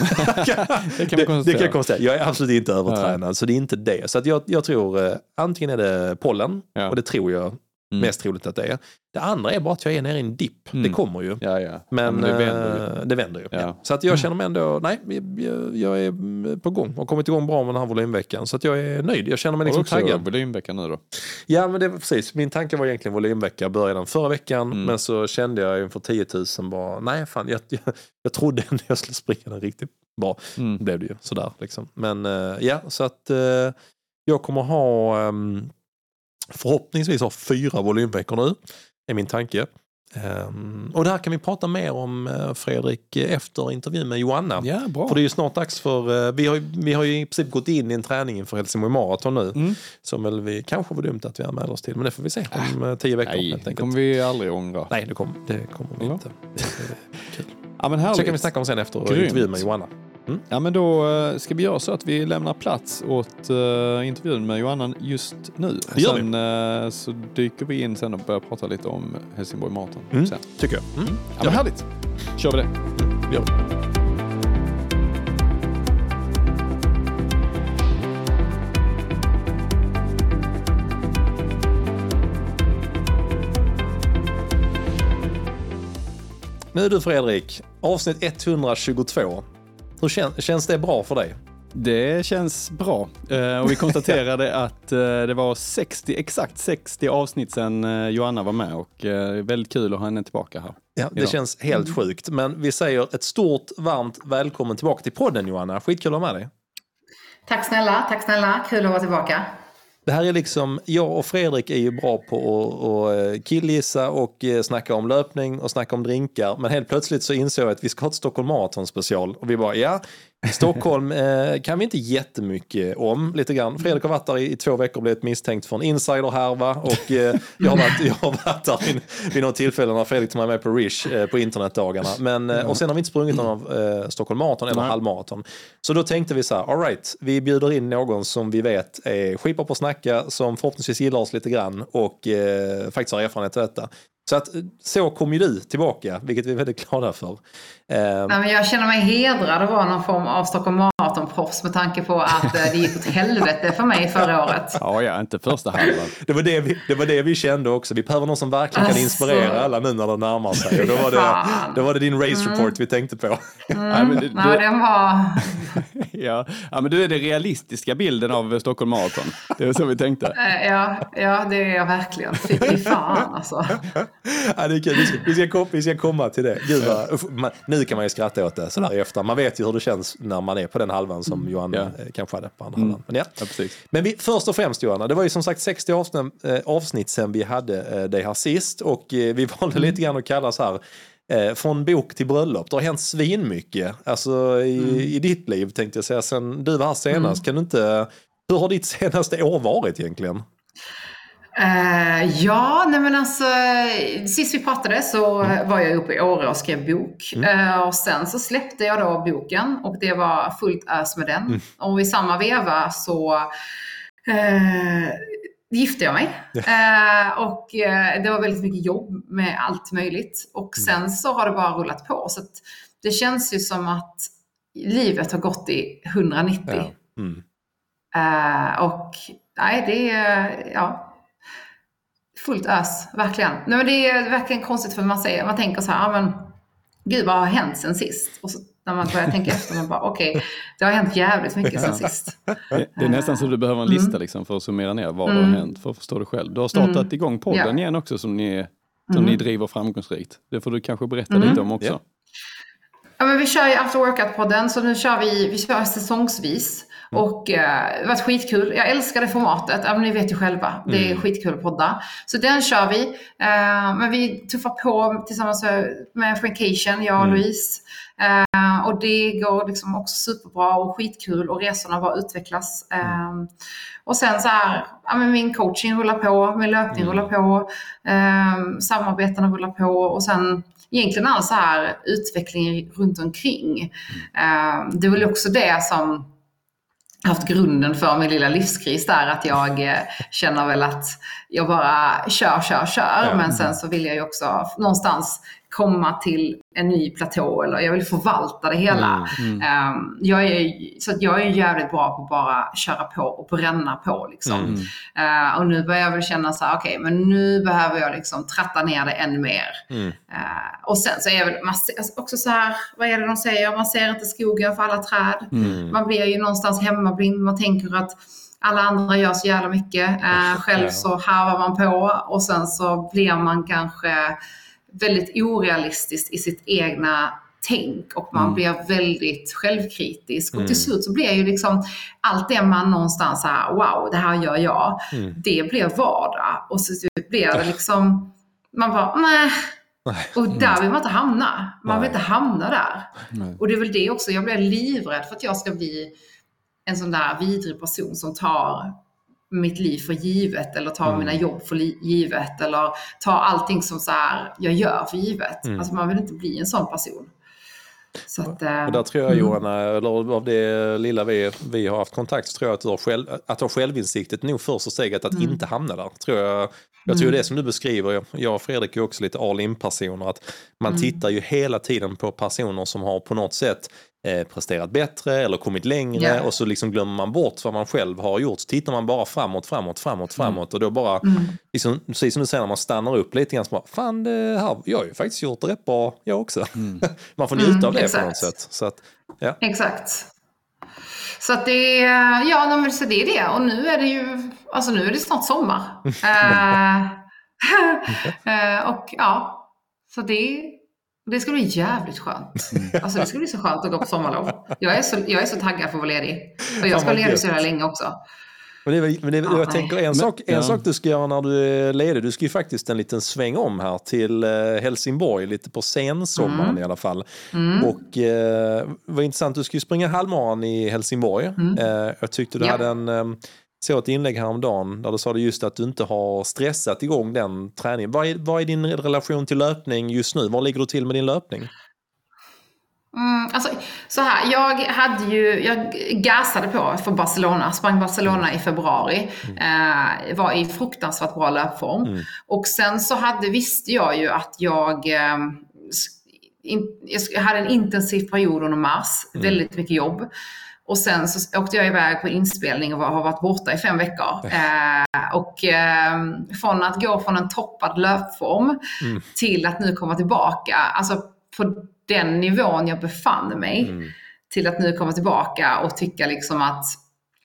Det kan det, det kan jag konstatera. Jag är absolut inte övertränad, så det är inte det. Så att jag, jag tror eh, antingen är det pollen, Ja. och det tror jag Mm. Mest troligt att det är. Det andra är bara att jag är nere i en dipp. Mm. Det kommer ju. Ja, ja. Men, men det vänder ju. eh, det vänder ju. Så att jag känner mig ändå, nej, jag, jag är på gång och kommit igång bra med den här volymveckan. Så att jag är nöjd. Jag känner mig Har du liksom också taggad. volymvecka nu då? Ja, men det precis. Min tanke var egentligen volymvecka. Började den förra veckan, Mm. men så kände jag inför 10 000 bara, nej fan, jag, jag, jag trodde ändå jag skulle springa den riktigt bra. Mm. Det blev det ju sådär liksom. Men eh, ja, så att eh, jag kommer ha ehm, förhoppningsvis ha fyra volymveckor nu, är min tanke. Ehm, och det här kan vi prata mer om eh, Fredrik efter intervjun med Joanna. Ja, bra. För det är ju snart dags för, eh, vi har, ju, vi har ju i princip gått in i en träning inför Helsingborg Marathon nu. Mm. Som väl vi kanske var dumt att vi anmäler oss till, men det får vi se om eh, tio veckor. Nej, det kommer vi aldrig ångra. Nej, det kommer, det kommer vi Ja. inte. Det är kul. Ja, men Så kan vi snacka om sen efter Grymt. intervjun med Joanna. Ja, men då eh, ska vi göra så att vi lämnar plats åt uh, intervjun med Johanna just nu. Det gör vi. sen eh, så dyker vi in sen och börjar prata lite om Helsingborg Marathon. Mm, Sen. tycker jag. Mm. Ja, men härligt. Kör vi det. det gör vi. Nu du Fredrik, avsnitt 122. Hur kän, känns det bra för dig? Det känns bra. Eh, och vi konstaterade <laughs> att eh, det var 60, exakt 60 avsnitt sedan eh, Johanna var med och väldigt kul att ha henne tillbaka här. Ja, det Idag. känns helt sjukt. Men vi säger ett stort, varmt välkommen tillbaka till podden Johanna. Skitkul att ha med dig. Tack snälla, tack snälla. Kul att vara tillbaka. Det här är liksom, jag och Fredrik är ju bra på att, eh, killgissa och eh, snacka om löpning och snacka om drinkar. Men helt plötsligt så insåg jag att vi ska ha ett Stockholm Marathon special. Och vi bara, ja, Stockholm eh, kan vi inte jättemycket om. Lite grann. Fredrik har varit där i, i två veckor och blivit misstänkt för en insiderhärva. Och eh, jag, har varit, jag har varit där vid, vid något tillfälle när Fredrik tog mig med på Rish eh, på internetdagarna. Men, eh, och sen har vi inte sprungit någon av eh, Stockholm Marathon eller Nej. halvmaraton. Så då tänkte vi så här, all right, vi bjuder in någon som vi vet är skipar på att snacka, som förhoppningsvis gillar oss lite grann och eh, faktiskt har erfarenhet av detta. Så att eh, så kom ju du tillbaka, vilket vi är väldigt glada för. Eh, Nej, men jag känner mig hedrad att vara någon form av Stockholm Marathon-proffs med tanke på att eh, det gick åt helvete för mig förra året. <laughs> Ja, ja, inte första halvan. det, var det, vi, det var det vi kände också. Vi behöver någon som verkligen kan Alltså. inspirera alla nu när det närmar sig. Och då, var det, då var det din race report vi tänkte på. Nej, men du, Nej, den var... <laughs> ja. ja, men du är den realistiska bilden av Stockholm Marathon. Det var så vi tänkte. eh, Ja, ja, det är jag verkligen. Fy fan alltså. <laughs> ja, det är kul. Vi, ska, vi, ska komma, vi ska komma till det. Gud vad, uff, man, nu kan man ju skratta åt det sådär i efterhand. Man vet ju hur det känns när man är på den halvan som Johanna Ja. eh, kanske hade på andra halvan. Men, ja. Ja. Men vi, först och främst Johanna, det var ju som sagt 60 avsnitt, eh, avsnitt sedan vi hade eh, dig här sist och eh, vi valde lite grann att kalla så här eh, från bok till bröllop. Det har hänt svinmycket alltså, i, i ditt liv tänkte jag säga sen du var här senast. Kan du inte, hur har ditt senaste år varit egentligen? Eh, ja, nej men alltså, sist vi pratade så var jag uppe i Åre och skrev bok. Eh, och sen så släppte jag då boken och det var fullt ös med den. Och i samma veva så eh, gifte jag mig. Eh, och eh, det var väldigt mycket jobb med allt möjligt. Och sen så har det bara rullat på. Så det känns ju som att livet har gått i 190. Mm. Eh, och nej, det är ja, fullt ös, verkligen. Nej, men det är verkligen konstigt för man, säger, man tänker så här, ja, men gud vad har hänt sen sist? Och så, när man börjar tänka efter, man bara okej, det har hänt jävligt mycket sen sist. Det, är nästan så du behöver en lista liksom, för att summera ner vad det har hänt för att förstå det själv. Du har startat igång podden Ja. igen också som ni, som ni driver framgångsrikt. Det får du kanske berätta lite om också. Ja. Ja, men vi kör ju After Workout-podden, så nu kör vi, vi kör säsongsvis. Och eh, det har varit skitkul. Jag älskar det formatet. Ja, men ni vet ju själva. Det är skitkul att podda. Så den kör vi. Eh, men vi tuffar på tillsammans med- Frankation, jag och Louise. Eh, och det går liksom också superbra och skitkul och resorna bara utvecklas. Och sen så här, ja, men min coaching rullar på, min löpning rullar på, samarbetena rullar på och sen egentligen all så här utveckling runt omkring. Det är väl också det som haft grunden för min lilla livskris där, att jag eh, känner väl att jag bara kör, kör, kör. Ja. Men sen så vill jag ju också någonstans komma till en ny platå eller jag vill förvalta det hela. Mm. Um, jag är, så att jag är jävligt bra på att bara köra på och bränna på. Liksom. Mm. Uh, och nu börjar jag väl känna så här, okej, okay, men nu behöver jag liksom tratta ner det ännu mer. Mm. Uh, och sen så är jag väl man alltså också så här, vad är det de säger? Man ser inte skogen för alla träd. Mm. Man blir ju någonstans hemmablind. Man tänker att alla andra gör så jävla mycket. Uh, själv så harvar man på och sen så blir man kanske väldigt orealistisk i sitt egna tänk och man Mm. blir väldigt självkritisk. Och Mm. till slut så blir ju liksom allt det man någonstans så här, wow, det här gör jag. Mm. Det blir vardag. Och så typ blir det liksom, man bara, nej. Och där vill man inte hamna. Man vill Nej. inte hamna där. Nej. Och det är väl det också, jag blir livrädd för att jag ska bli en sån där vidrig person som tar mitt liv för givet eller tar Mm. mina jobb för givet eller tar allting som så här jag gör för givet. Mm. Alltså man vill inte bli en sån person. Så att, eh, Och där tror jag mm. Johanna, eller av det lilla vi, vi har haft kontakt, så tror jag att du har, själv, att ha självinsiktet nog första steget att inte hamna där. Tror jag, jag tror Mm. det som du beskriver, jag och Fredrik är också lite all in-personer, att man Mm. tittar ju hela tiden på personer som har på något sätt eh, presterat bättre eller kommit längre Ja. och så liksom glömmer man bort vad man själv har gjort. Så tittar man bara framåt, framåt, framåt, framåt och då bara, Mm. liksom, precis som du säger när man stannar upp lite grann, så bara, fan det här, jag har ju faktiskt gjort det rätt bra jag också. <laughs> man får njuta Mm, av det på exakt. något sätt. Så att, ja. Exakt. Så att det är, ja men så det är det. Och nu är det ju, alltså nu är det snart sommar. <laughs> <laughs> Eh, och ja, så det, det ska bli jävligt skönt. Alltså det ska bli så skönt att gå på sommarlov. Jag är så, jag är så taggad för att vara ledig. Och jag ska vara ledig så jävla länge också. Men, det, men det, Ja, jag nej. tänker en, sak, en ja. sak du ska göra när du är ledig, du ska ju faktiskt en liten sväng om här till eh, Helsingborg, lite på sensommaren i alla fall. Mm. Och eh, vad intressant, du ska ju springa halvmaran i Helsingborg. Eh, jag tyckte du Mm. Ja. hade en, eh, såg ett inlägg häromdagen där du sa det just att du inte har stressat igång den träningen. Vad är, vad är din relation till löpning just nu? Var ligger du till med din löpning? Mm, alltså, så här, jag hade ju, jag gasade på för Barcelona, sprang Barcelona i februari. Eh, var i fruktansvärt bra löpform. Mm. Och sen så hade, visste jag ju att jag, eh, in, jag hade en intensiv period under mars, väldigt mycket jobb. Och sen så åkte jag iväg på inspelning och har varit borta i fem veckor. Eh, och eh, från att gå från en toppad löpform Mm. till att nu komma tillbaka, alltså på den nivån jag befann mig, Mm. till att nu komma tillbaka och tycka liksom att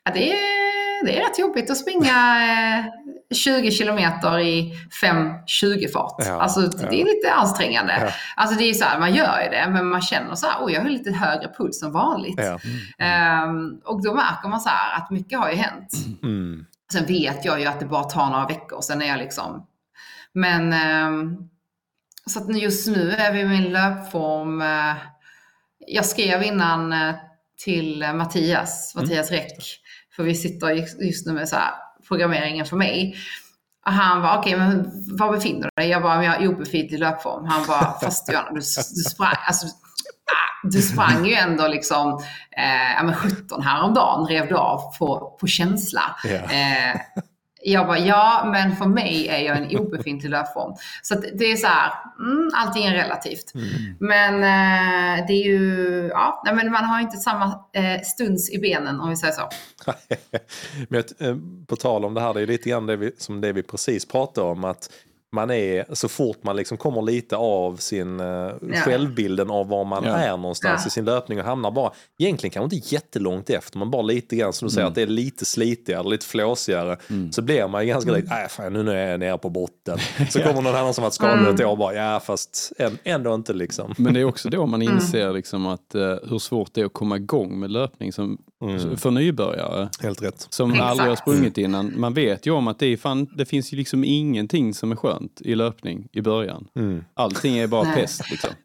ja, det, är, det är rätt jobbigt att springa eh, 20 kilometer i 5.20-fart. Ja, alltså det ja. är lite ansträngande. Ja. Alltså det är så här, man gör ju det, men man känner så här, oj jag har lite högre puls än vanligt. Ja. Ehm, och då märker man så här att mycket har ju hänt. Mm. Sen vet jag ju att det bara tar några veckor, sen är jag liksom... Men... ehm, så att just nu är vi i min löpform. eh, jag skrev innan eh, till eh, Mattias, Mattias Räck, för vi sitter just- nu med så programmeringen för mig. Och han var okej men var befinner du dig? Jag bara, men jag har obefintlig löpform. Han bara, fast Johanna, du, du sprang, alltså, ah, du sprang ju ändå liksom eh, ja, men 17 häromdagen, rev du av på, på känsla. Ja. Eh, jag bara, ja, men för mig är jag en obefintlig löpform. Så det är så här, mm, allting är relativt. Men eh, det är ju, ja, nej, men man har inte samma eh, stuns i benen om vi säger så. <laughs> Men eh, på tal om det här, det är lite grann det vi, som det vi precis pratade om. att man är, så fort man liksom kommer lite av sin uh, självbilden av var man Ja. är någonstans Ja. i sin löpning och hamnar bara, egentligen kanske inte jättelångt efter, men bara lite grann som du Mm. säger, att det är lite slitigare, lite flåsigare. Så blir man ju ganska Mm. direkt, nej fan nu är jag nere på botten. <laughs> Så kommer någon annan som varit skadad Mm. ett år och bara, ja fast än- ändå inte liksom. Men det är också då man Mm. inser liksom att, eh, hur svårt det är att komma igång med löpning som, Mm. för nybörjare. Helt rätt. Som Exakt. aldrig har sprungit innan. Man vet ju om att det, är fan, det finns ju liksom ingenting som är skönt i löpning i början. Mm. Allting är bara pest liksom. <laughs>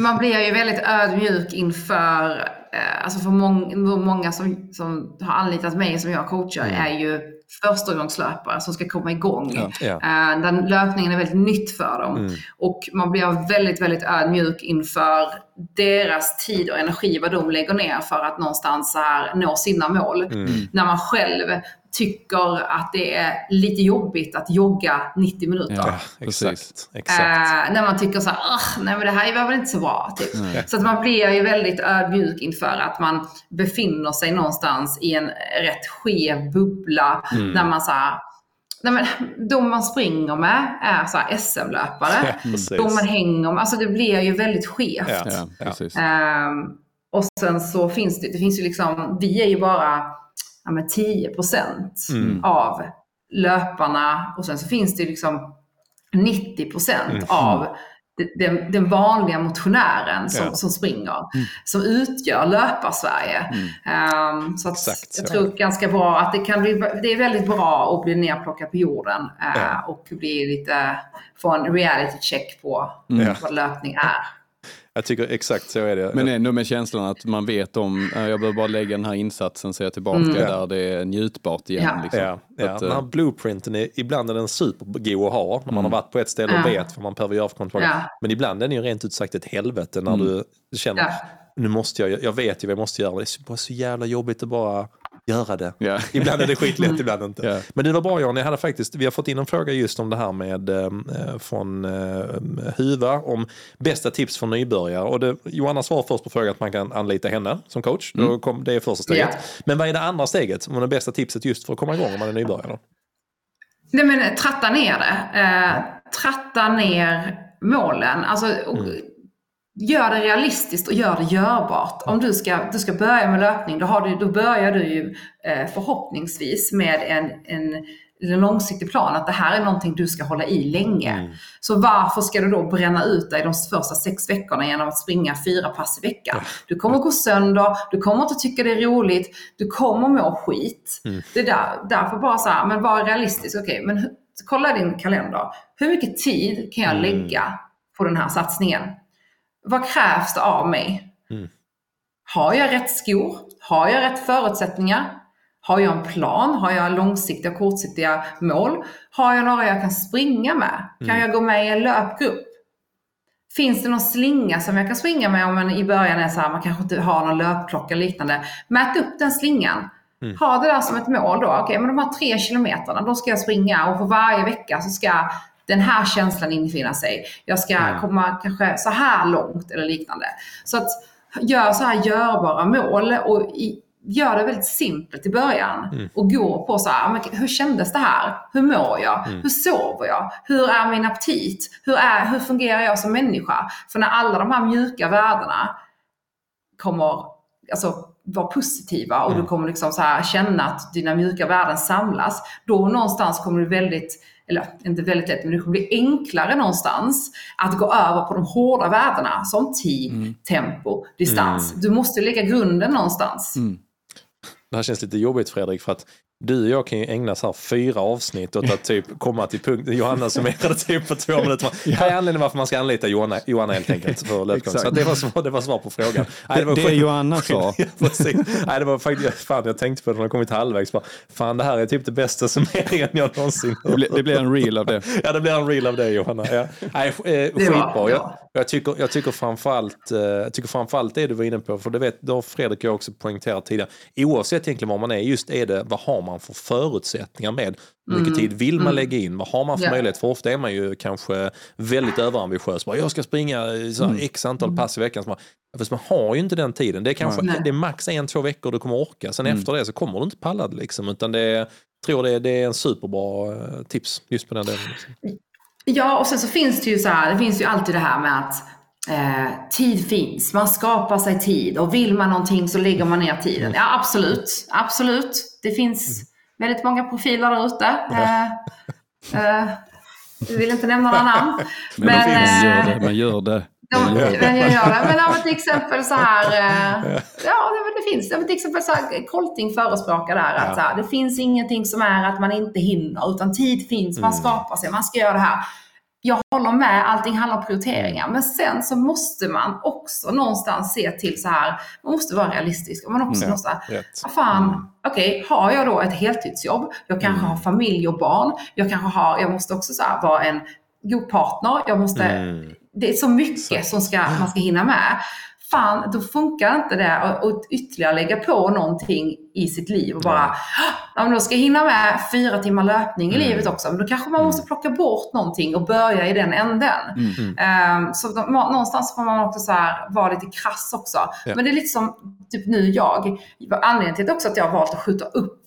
Man blir ju väldigt ödmjuk inför, eh, alltså för mång, många som, som har anlitat mig som jag coachar är ju förstagångslöpare som ska komma igång. Ja. Ja. Eh, där löpningen är väldigt nytt för dem. Mm. Och man blir väldigt, väldigt ödmjuk inför deras tid och energi, vad de lägger ner för att någonstans så här, nå sina mål. Mm. När man själv tycker att det är lite jobbigt att jogga 90 minuter. Ja. Exakt. exakt. Eh, när man tycker så här, "Ugh, nej men det här var väl inte så bra. Typ. Så att man blir ju väldigt ödmjuk inför att man befinner sig någonstans i en rätt skev bubbla. Mm. När man så här, nej men, de man springer med är så här SM-löpare. <laughs> Ja, precis. de man hänger med, alltså det blir ju väldigt skevt. Ja. Ja. Ehm, och sen så finns det, det finns ju liksom, vi är ju bara ja, men 10 procent Mm. av löparna och sen så finns det liksom 90 procent Mm. av de- den, den vanliga motionären som, Ja. som springer, som utgör löpar-Sverige. Ehm, så att Exakt, jag ja. tror ganska bra att det kan bli, det är väldigt bra att bli nerplockad på jorden eh, Ja. och bli lite, få en reality check på Ja. vad löpning är. Jag tycker exakt så är det. Men ändå med känslan att man vet om, eh, jag behöver bara lägga den här insatsen så är jag tillbaka där det är njutbart igen. Ja. Liksom. Ja, ja. Att, den eh, här blueprinten, är, ibland är den supergod att ha när man har varit på ett ställe och Ja. vet vad man behöver göra för kontroll. Ja. Men ibland är den ju rent ut sagt ett helvete när du känner, Ja. nu måste jag, jag vet ju vad jag måste göra, det är bara så jävla jobbigt att bara göra det. Ja. <laughs> Ibland är det skitlätt, ibland inte. Ja. Men det var bra Jan, jag hade faktiskt, vi har fått in en fråga just om det här med eh, från eh, Huva om bästa tips för nybörjare. Och det, Johanna svarar först på frågan att man kan anlita henne som coach. Då kom, det är första steget. Ja. Men vad är det andra steget? Vad är det bästa tipset just för att komma igång om man är nybörjare? Då? Nej men tratta ner det. Eh, tratta ner målen. Alltså, och, Gör det realistiskt och gör det görbart. Om du ska, du ska börja med löpning, då, har du, då börjar du ju eh, förhoppningsvis med en, en, en långsiktig plan. Att det här är någonting du ska hålla i länge. Så varför ska du då bränna ut dig de första sex veckorna genom att springa fyra pass i veckan? Du kommer gå sönder, du kommer inte tycka det är roligt, du kommer må skit. Det är där, därför bara så här, men var realistisk. Okej, men hu- kolla din kalender. Hur mycket tid kan jag lägga på den här satsningen? Vad krävs det av mig? Har jag rätt skor? Har jag rätt förutsättningar? Har jag en plan? Har jag långsiktiga och kortsiktiga mål? Har jag några jag kan springa med? Kan jag gå med i en löpgrupp? Finns det någon slinga som jag kan springa med om man i början är så här, man kanske inte har någon löpklocka eller liknande. Mät upp den slingan. Ha det där som ett mål då. Okej, men de här tre kilometrarna, då ska jag springa och för varje vecka så ska den här känslan infinna sig. Jag ska komma kanske så här långt eller liknande. Så att gör så här görbara mål och i, gör det väldigt simpelt i början. Och gå på så här, men hur kändes det här? Hur mår jag? Hur sover jag? Hur är min aptit? Hur, är, hur fungerar jag som människa? För när alla de här mjuka värdena kommer alltså, vara positiva och du kommer liksom så här känna att dina mjuka värden samlas, då någonstans kommer du väldigt, eller inte väldigt lätt, men det kommer bli enklare någonstans att gå över på de hårda värdena som tid, tempo, distans. Du måste lägga grunden någonstans. Det här känns lite jobbigt Fredrik för att du och jag kan ju ägna så här fyra avsnitt åt att typ komma till punkt. Johanna summerade typ på två minuter. <laughs> Det här är anledningen varför man ska anlita Johanna, Johanna helt enkelt för löpgång. Så att det, var svar, det var svar på frågan. Nej, Det, var det skit- Johanna sa. <laughs> Ja. Nej, det var faktiskt, fan jag tänkte på det när jag kommit halvvägs. Bara, fan det här är typ det bästa summeringen jag någonsin Det blir, det blir en reel av det. <laughs> Ja, det blir en reel av det Johanna. Ja. Nej, eh, skitbra. Jag, jag, tycker, jag tycker framförallt, eh, jag tycker framförallt det du var inne på, för det vet det har Fredrik och jag också poängterat tidigare. Oavsett egentligen var man är, just är det vad har man för förutsättningar med? Hur mycket tid vill man lägga in? Vad har man för Ja. möjlighet? För ofta är man ju kanske väldigt överambitiös. Bara, jag ska springa eh, så här, x antal pass i veckan. Man, fast man har ju inte den tiden. Det är kanske Nej. det är max en, två veckor du kommer orka. Sen efter det så kommer du inte palla det liksom. Utan det är, tror det, det är en superbra eh, tips just på den delen. Liksom. Ja, och sen så finns det ju så här, det finns ju alltid det här med att eh, tid finns, man skapar sig tid och vill man någonting så lägger man ner tiden. Ja, absolut, absolut. Det finns väldigt många profiler där ute. Eh, eh, jag vill inte nämna några namn. <laughs> Men, Men, man eh, gör det, man gör det. Det. men jag gör det. Men ja, men till exempel så här. eh, <laughs> Ja, det, det finns. Ja, men till exempel så här, Kolting förespråkar där att så här, det finns ingenting som är att man inte hinner, utan tid finns, man skapar sig, man ska göra det här. Jag håller med, allting handlar om prioriteringar. Men sen så måste man också någonstans se till så här, man måste vara realistisk. Och man också Ja, måste, vad fan, okej, har jag då ett heltidsjobb, jag kanske har familj och barn, jag kanske har, jag måste också så här, vara en god partner, jag måste Mm. det är så mycket som ska, man ska hinna med. Fan, då funkar inte det att ytterligare lägga på någonting i sitt liv och bara, ja men då ska jag hinna med fyra timmar löpning i livet också. Men då kanske man måste plocka bort någonting och börja i den änden. Ehm, så då, någonstans får man också så här, vara lite krass också. Ja. Men det är lite som typ nu jag, anledningen till också att jag har valt att skjuta upp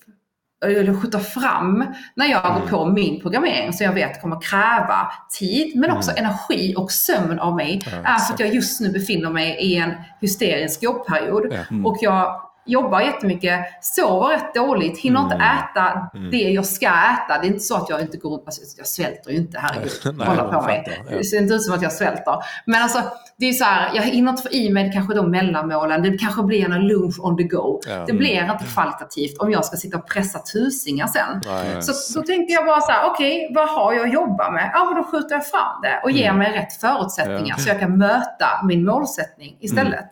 eller skjuta fram när jag går på min programmering som jag vet kommer kräva tid men också energi och sömn av mig. är för att jag just nu befinner mig i en hysterisk jobbperiod. Ja. Och jag jobbar jättemycket, sover rätt dåligt, hinner inte äta det jag ska äta. Det är inte så att jag inte går alltså, jag svälter ju inte, herregud. <laughs> Nej, på mig. ja. Det ser inte ut som att jag svälter. Men alltså, det är så här, jag hinner inte få i mig kanske de mellanmålen. Det kanske blir en lunch on the go. Ja. Det blir inte kvalitativt om jag ska sitta och pressa tusingar sen. Nej. Så då tänkte jag bara så här, okej, vad har jag att jobba med? Ja, men då skjuter jag fram det och ger mig rätt förutsättningar så jag kan möta min målsättning istället.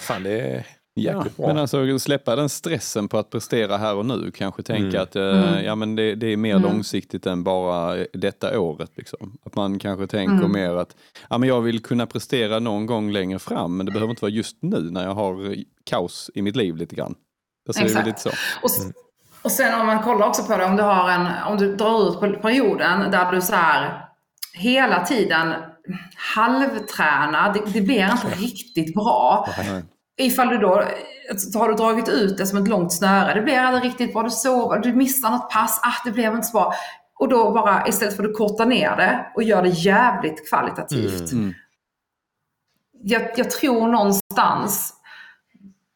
Fan, det är Ja, bra. men alltså släppa den stressen på att prestera här och nu. Kanske tänka Mm. att eh, Mm. ja, men det, det är mer långsiktigt än bara detta året. Liksom. Att man kanske tänker Mm. mer att ja, men jag vill kunna prestera någon gång längre fram men det behöver inte vara just nu när jag har eh, kaos i mitt liv lite grann. Alltså, Exakt. lite så. Och, s- och sen om man kollar också på det, om du, har en, om du drar ut på perioden där du så här hela tiden halvtränar, det, det blir inte riktigt bra. Ifall du då så har du dragit ut det som ett långt snöre, det blir aldrig riktigt bra, du sover, du missar något pass, ah, det blev inte så bra. Och då bara istället för att korta ner det och göra det jävligt kvalitativt. Mm. Jag, jag tror någonstans,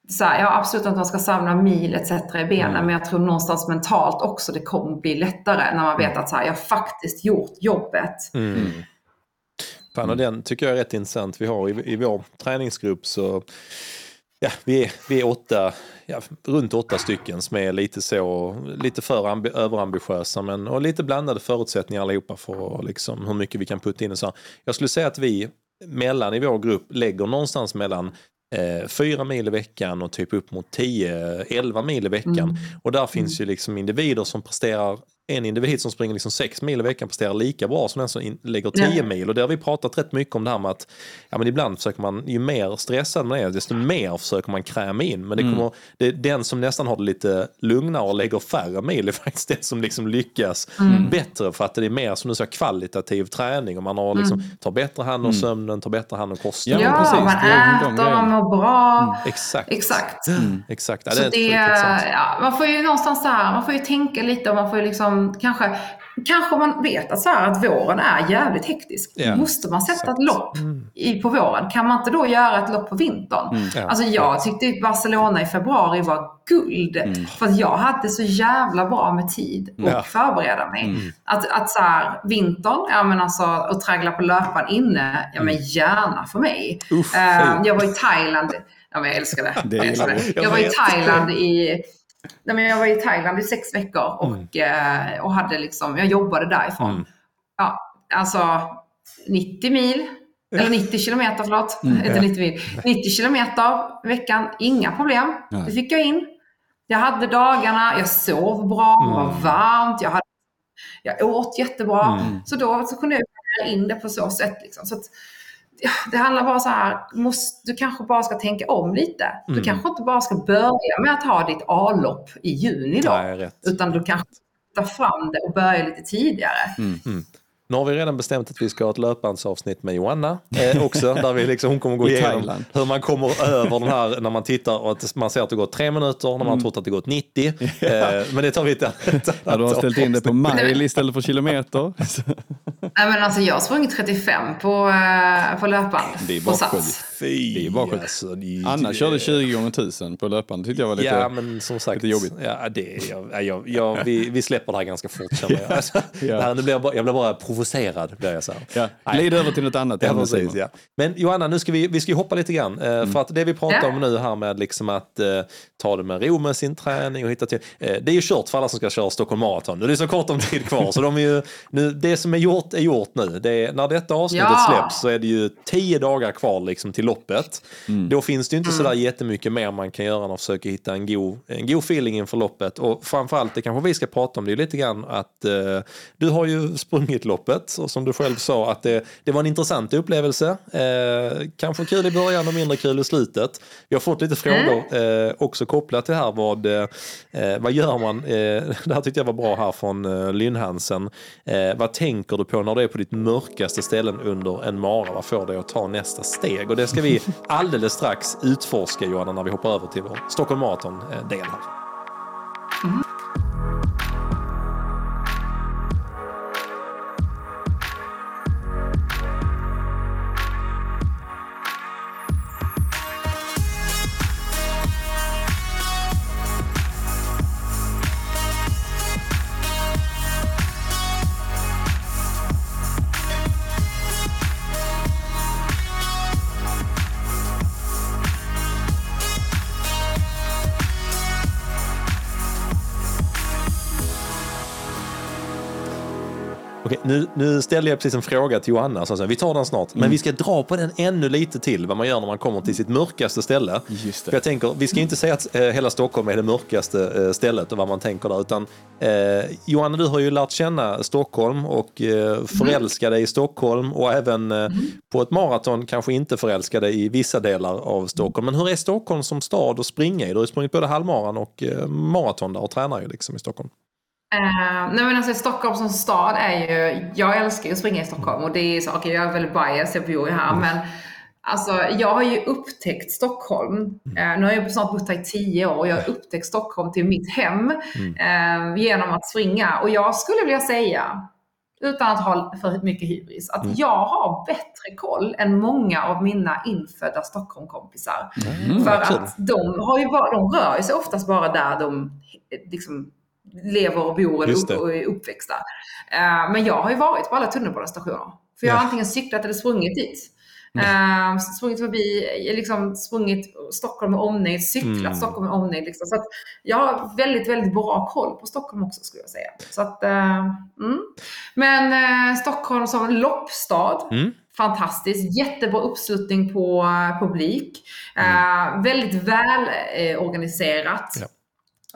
så här, ja absolut att man ska samla mil etc. i benen, men jag tror någonstans mentalt också det kommer bli lättare när man vet att så här, jag faktiskt gjort jobbet. Mm. Fan, och den tycker jag är rätt intressant. Vi har i, i vår träningsgrupp så ja, vi, är, vi är åtta, ja, runt åtta stycken som är lite så, lite för ambi, överambitiösa men, och lite blandade förutsättningar allihopa för liksom, hur mycket vi kan putta in och så. Jag skulle säga att vi mellan i vår grupp lägger någonstans mellan eh, fyra mil i veckan och typ upp mot 10-11 mil i veckan. Och där finns ju liksom individer som presterar en individ som springer liksom sex mil i veckan presterar lika bra som den som in, lägger 10 Ja. mil. Och det har vi pratat rätt mycket om det här med att ja, men ibland försöker man, ju mer stressad man är, desto mer försöker man kräma in. Men det kommer, det, den som nästan har det lite lugnare och lägger färre mil är <laughs> faktiskt den som liksom lyckas bättre för att det är mer som du sa kvalitativ träning och man har liksom, tar bättre hand om sömnen, tar bättre hand om kosten. Ja, precis, man äter, man mår bra. Exakt. Exakt. Exakt. Ja, Så det det, ja, man får ju någonstans så här, man får ju tänka lite och man får ju liksom kanske, kanske man vet att, så här, att våren är jävligt hektisk. Ja, Måste man sätta ett lopp i, på våren? Kan man inte då göra ett lopp på vintern? Ja. Alltså jag tyckte Barcelona i februari var guld. För att jag hade så jävla bra med tid att Ja. förbereda mig. Att, att så här, vintern, ja men alltså att traggla på löpan inne, ja men gärna för mig. Uff, fy. jag var i Thailand, ja men jag älskar det. <laughs> Det jag, älskar det. jag. jag var i. Thailand i Nej, men jag var i Thailand i sex veckor och, eh, och hade liksom, jag jobbade därifrån. Mm. Ja, alltså 90 mil, eller 90 kilometer, förlåt. Inte 90 mil. 90 kilometer veckan, inga problem. Nej. Det fick jag in. Jag hade dagarna, jag sov bra, det var varmt, jag, hade, jag åt jättebra. Så då så kunde jag in det på så sätt. Liksom. Så att, det handlar bara så här, måste, du kanske bara ska tänka om lite. Du kanske inte bara ska börja med att ha ditt A-lopp i juni då. Nej. Utan du kanske ta fram det och börja lite tidigare. Nu har vi redan bestämt att vi ska ha ett löpbandsavsnitt med Johanna eh, också. <laughs> där vi liksom, hon kommer gå I igenom Thailand. hur man kommer över den här när man tittar och att man ser att det gått tre minuter när man har trott att det gått 90. <laughs> Eh, men det tar vi inte. <laughs> Ja, du har ställt in det på mile istället för kilometer. Nej, men alltså, jag har sprungit 35 på, eh, på löpband. Det är på bara Sats. Fy, Det är bara alltså, det Anna körde 20 gånger 1000 på löparen. Det tyckte jag var lite... Ja, men som sagt. lite jobbigt. Ja, det, jag, jag, jag, vi, vi släpper det här ganska fort känner jag. <laughs> Alltså, Ja. det här, nu blir jag, bara, jag blir bara provocerad. Blir jag så här. Ja, glid över till något annat Ja, precis, ja. Men Johanna, nu ska vi, vi ska ju hoppa lite grann. Eh, För att det vi pratar Ja. om nu här med liksom att eh, ta det med ro med sin träning och hitta till. Eh, det är ju kört för alla som ska köra Stockholm Marathon. Nu är det så kort om tid kvar. så de är ju, nu, det som är gjort är gjort nu. Det är, när detta avsnittet Ja. släpps så är det ju tio dagar kvar liksom till loppet. Då finns det ju inte sådär jättemycket mer man kan göra än att försöka hitta en god, en god feeling inför loppet. Och framförallt, det kanske vi ska prata om, det är lite grann att eh, du har ju sprungit loppet och som du själv sa att det, det var en intressant upplevelse. Eh, kanske kul i början och mindre kul i slutet. Vi har fått lite frågor eh, också kopplat till det här. Vad, eh, vad gör man? Eh, <laughs> det här tyckte jag var bra här från eh, Lynn-Hansen. Eh, vad tänker du på när du är på ditt mörkaste ställen under en mara? Vad får dig att ta nästa steg? Och det ska vi alldeles strax utforska Johanna när vi hoppar över till vår Stockholm Marathon-del eh, Mm. Okej, nu, nu ställde jag precis en fråga till Johanna, så vi tar den snart. Men vi ska dra på den ännu lite till, vad man gör när man kommer till sitt mörkaste ställe. Just det. För jag tänker, vi ska inte säga att eh, hela Stockholm är det mörkaste eh, stället och vad man tänker där, utan eh, Johanna, du har ju lärt känna Stockholm och eh, förälskade dig i Stockholm och även eh, på ett maraton kanske inte förälskade dig i vissa delar av Stockholm. Men hur är Stockholm som stad att springa i? Du har ju sprungit både halvmaran och eh, maraton där och tränar ju liksom i Stockholm. Uh, nej men alltså Stockholm som stad är ju, jag älskar ju att springa i Stockholm och det är saker, jag är väldigt biased, jag bor ju här men Alltså, jag har ju upptäckt Stockholm. Eh, nu har jag snart bott här i tio år och jag har upptäckt Stockholm till mitt hem eh, genom att springa. Och jag skulle vilja säga, utan att ha för mycket hybris, att jag har bättre koll än många av mina infödda Stockholmkompisar. För kul. att de, har ju bara, de rör sig oftast bara där de liksom, lever och bor eller upp, och är uppväxta. Eh, men jag har ju varit på alla tunnelbanestationer. För jag har Ja. antingen cyklat eller sprungit dit. Uh, sprungit förbi, liksom sprungit Stockholm med omnejd, cyklat Mm. Stockholm med omnejd. Liksom. Så jag har väldigt, väldigt bra koll på Stockholm också skulle jag säga. Så att, eh, mm. Men eh, Stockholm som loppstad, Mm. fantastiskt. Jättebra uppslutning på eh, publik. Eh, väldigt väl eh, organiserat. Ja.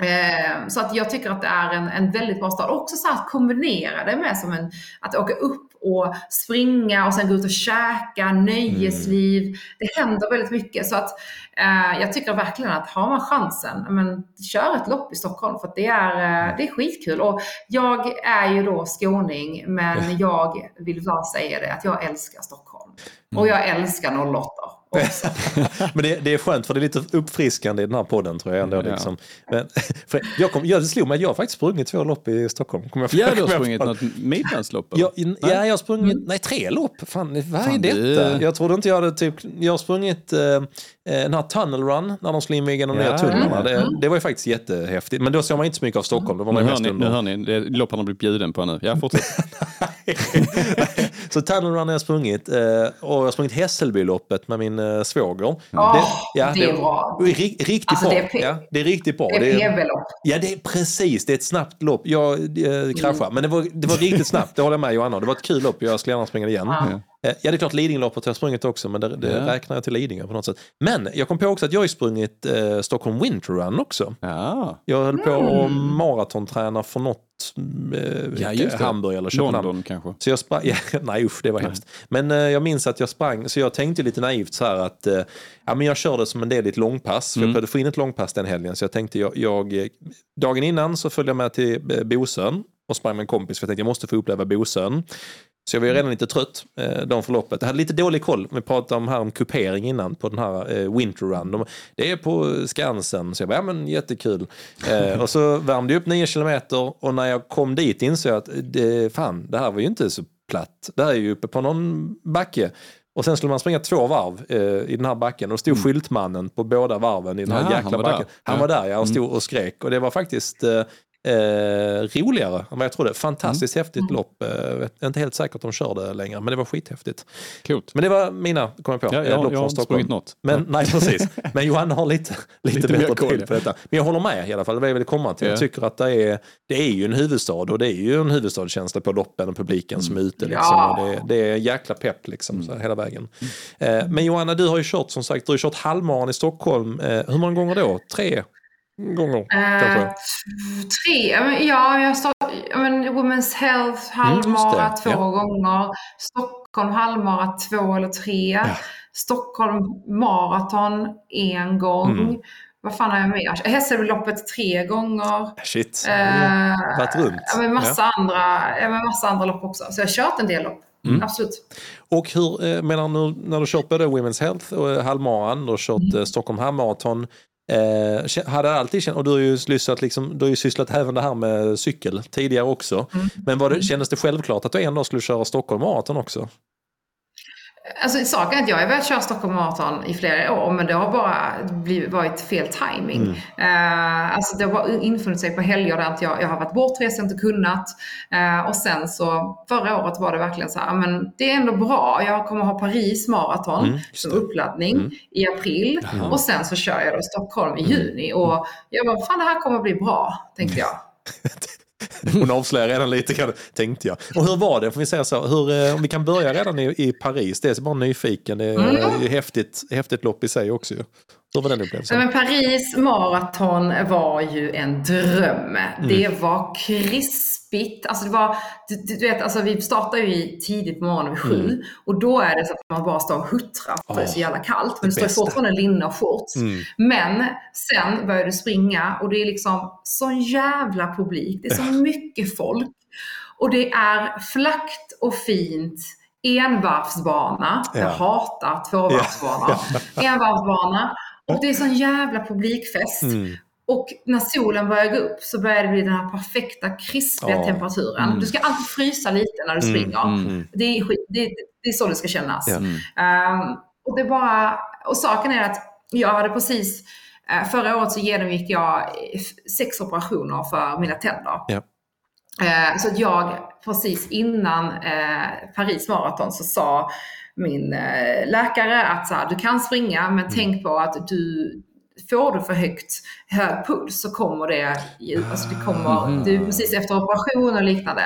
Eh, så att jag tycker att det är en, en väldigt bra stad. Också så att kombinera det med som en, att åka upp och springa och sen gå ut och käka, nöjesliv. Det händer väldigt mycket. Så att eh, jag tycker verkligen att har man chansen, men kör ett lopp i Stockholm för det är, eh, det är skitkul. Och jag är ju då skåning, men jag vill bara säga det att jag älskar Stockholm. Och jag älskar 08 också. <laughs> Men det, det är skönt för det är lite uppfriskande i den här podden tror jag ändå. Ja. Liksom. Men, <laughs> jag, kom, jag, det slog mig att jag har faktiskt sprungit två lopp i Stockholm. Kommer jag, Ja, du har sprungit något midnattslopp? Ja, jag har sprungit, nej tre lopp. Fan, vad är detta? det- Jag trodde inte jag hade typ, jag har sprungit eh, den här Tunnel Run, när de skulle inviga de nya Ja. tunnlarna. Det, det var ju faktiskt jättehäftigt. Men då såg man inte så mycket av Stockholm. Det var Nu man hör, mest ni, nu hör ni, det lopp han har blivit bjuden på nu. Ja, fortsätt. <laughs> så Tunnel Run har jag sprungit. Eh, och jag har sprungit Hässelbyloppet med min eh, svåger. Åh, det är bra. Ri, riktigt Alltså, bra. det är ja, det är riktigt bra. Det Det är PB-lopp. Ja, det är precis. Det är ett snabbt lopp. Jag eh, kraschade, men det var, det var riktigt snabbt. Det håller jag med Johanna. Det var ett kul lopp. Jag skulle gärna springa det igen. Ja. Eh, Ja, det är klart Lidingöloppet har jag sprungit också, men det, det Ja. räknar jag till Lidingö på något sätt. Men jag kom på också att jag har sprungit eh, Stockholm Winter Run också. Ja, Jag höll på Mm. att maratonträna för något eh, ja. Hamburg eller Köpenhamn. London kanske. Så jag sprang, <laughs> ja, nej usch det var hemskt. Men eh, jag minns att jag sprang, så jag tänkte lite naivt så här att eh, ja, men jag körde som en del i ett långpass. För Mm. Jag behövde få in ett långpass den helgen. Så jag tänkte, jag, jag, dagen innan så följde jag med till eh, Bosön och sprang med en kompis. För jag tänkte jag måste få uppleva Bosön. Så jag var ju redan lite trött eh, de förloppet. Jag hade lite dålig koll. Vi pratade om här om kupering innan på den här eh, Winter Run. De, det är på Skansen. Så jag bara, ja men jättekul. Eh, och så värmde jag upp 9 kilometer och när jag kom dit insåg jag att det, fan, det här var ju inte så platt. Det här är ju uppe på någon backe. Och sen skulle man springa två varv eh, i den här backen och då stod skyltmannen på båda varven i den här Ja, han jäkla där. backen. Han Ja. var där ja, och stod och skrek. Och det var faktiskt eh, eh, roligare än vad jag trodde. Fantastiskt häftigt lopp. Eh, jag är inte helt säker att de kör det längre, men det var skithäftigt. Coolt. Men det var mina, kom jag på, Ja, eh, jag, lopp jag från har inte Stockholm. något. Men, nej, precis. Men Johan har lite, <laughs> lite, Lite mer bättre koll, ja. på detta. Men jag håller med i alla fall, det var jag ville komma till. Ja. Jag tycker att det är, det är ju en huvudstad och det är ju en huvudstadskänsla på loppen och publiken som är ute. Liksom. Ja. Och det, det är jäkla pepp liksom, så här, hela vägen. Eh, men Johanna, du har ju kört som sagt, du har ju kört halvmaran i Stockholm. Eh, hur många gånger då? Tre gånger Eh, tre, ja, ja, jag sa, ja, men Women's Health halvmara Mm, just det, två ja. gånger. Stockholm halvmara två eller tre. Stockholm maraton en gång. Mm. Vad fan har jag mer? Hässelloppet tre gånger. Shit, Eh, varit runt. Ja, men massa, andra, ja, men massa andra lopp också. Så jag har kört en del lopp. Mm. Absolut. Och hur, eh, menar nu, när du kört både Women's Health och eh, halvmaran, du har kört Mm. eh, Stockholm halvmaraton. Eh, hade alltid känt, och du har ju sysslat, liksom, du har ju sysslat även det här med cykel tidigare också. Mm. Men var det, kändes det självklart att du en dag skulle köra Stockholm maraton också? Alltså, saken är att jag har börjat köra Stockholm Marathon i flera år, men det har bara blivit, varit fel timing. Mm. Eh, alltså det har infunnit sig på helger där jag, jag har varit bortrest, inte kunnat. Eh, och sen så förra året var det verkligen så här, men det är ändå bra. Jag kommer ha Paris Marathon Mm, som uppladdning Mm. i april Jaha. och sen så kör jag då Stockholm i Mm. juni. Och jag bara, fan det här kommer bli bra, tänkte jag. <laughs> <laughs> Hon avslöjar redan lite grann, tänkte jag. Och hur var det, får vi säga så, hur, eh, om vi kan börja redan i, i Paris, det är bara nyfiken, det är Mm. ju häftigt, häftigt lopp i sig också Hur var den upplevelsen? Men Paris maraton var ju en dröm. Mm. Det var krispigt. Alltså det var, du, du vet, alltså vi startar ju tidigt på morgonen vid sju. Mm. Och då är det så att man bara står och huttrar för det är så jävla kallt. Men det, står fortfarande linne och shorts. Mm. Men sen börjar du springa och det är liksom sån jävla publik. Det är så mycket folk. Och det är flackt och fint. Envarvsbana. Jag Ja. hatar tvåvarvsbana. <laughs> Envarvsbana. Och det är sån jävla publikfest. Mm. Och när solen börjar gå upp så börjar det bli den här perfekta krispiga Ja. temperaturen. Mm. Du ska alltid frysa lite när du springer. Mm. Det, är skit, det, det är så det ska kännas. Mm. Ehm, och, det bara, och saken är att jag hade precis, eh, förra året så genomgick jag sex operationer för mina tänder. Eh, så att jag precis innan eh, Paris maraton så sa min eh, läkare att så här, du kan springa Mm. men tänk på att du Får du för högt hög puls så kommer det, alltså det kommer, Mhm. det är precis efter operation och liknande.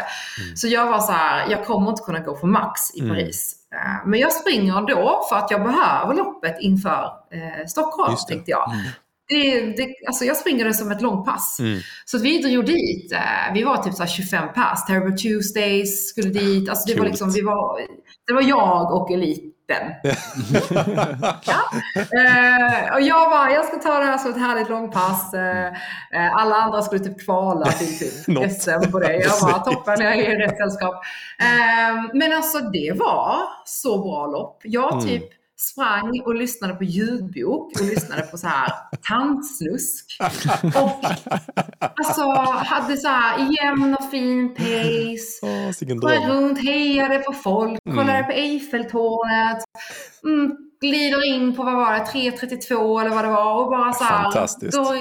Så jag var så här, jag kommer inte kunna gå för max i Mm. Paris. Eh, Men jag springer ändå för att jag behöver loppet inför eh, Stockholm, tänkte jag. Mm. Det, det, alltså jag springer det som ett långpass. Mm. Så vi drog dit, eh, vi var typ så här 25 pass, Terrible Tuesdays skulle dit. Alltså det var liksom, vi var, det var jag och eliten. <laughs> ja. eh, och jag bara, jag ska ta det här som ett härligt långpass. Eh, alla andra skulle typ kvala till typ. <laughs> SM på det. Jag bara, <laughs> toppen, jag är i rätt sällskap. Eh, men alltså det var så bra lopp. Jag Mm. Sprang och lyssnade på ljudbok och lyssnade på så här tantsnusk. Och alltså hade så här jämn och fin pace. Vilken Sprang runt, hejade på folk, kollade Mm. på Eiffeltornet. Mm, glider in på, vad var det, 3.32 eller vad det var och bara så här. Fantastiskt. Då,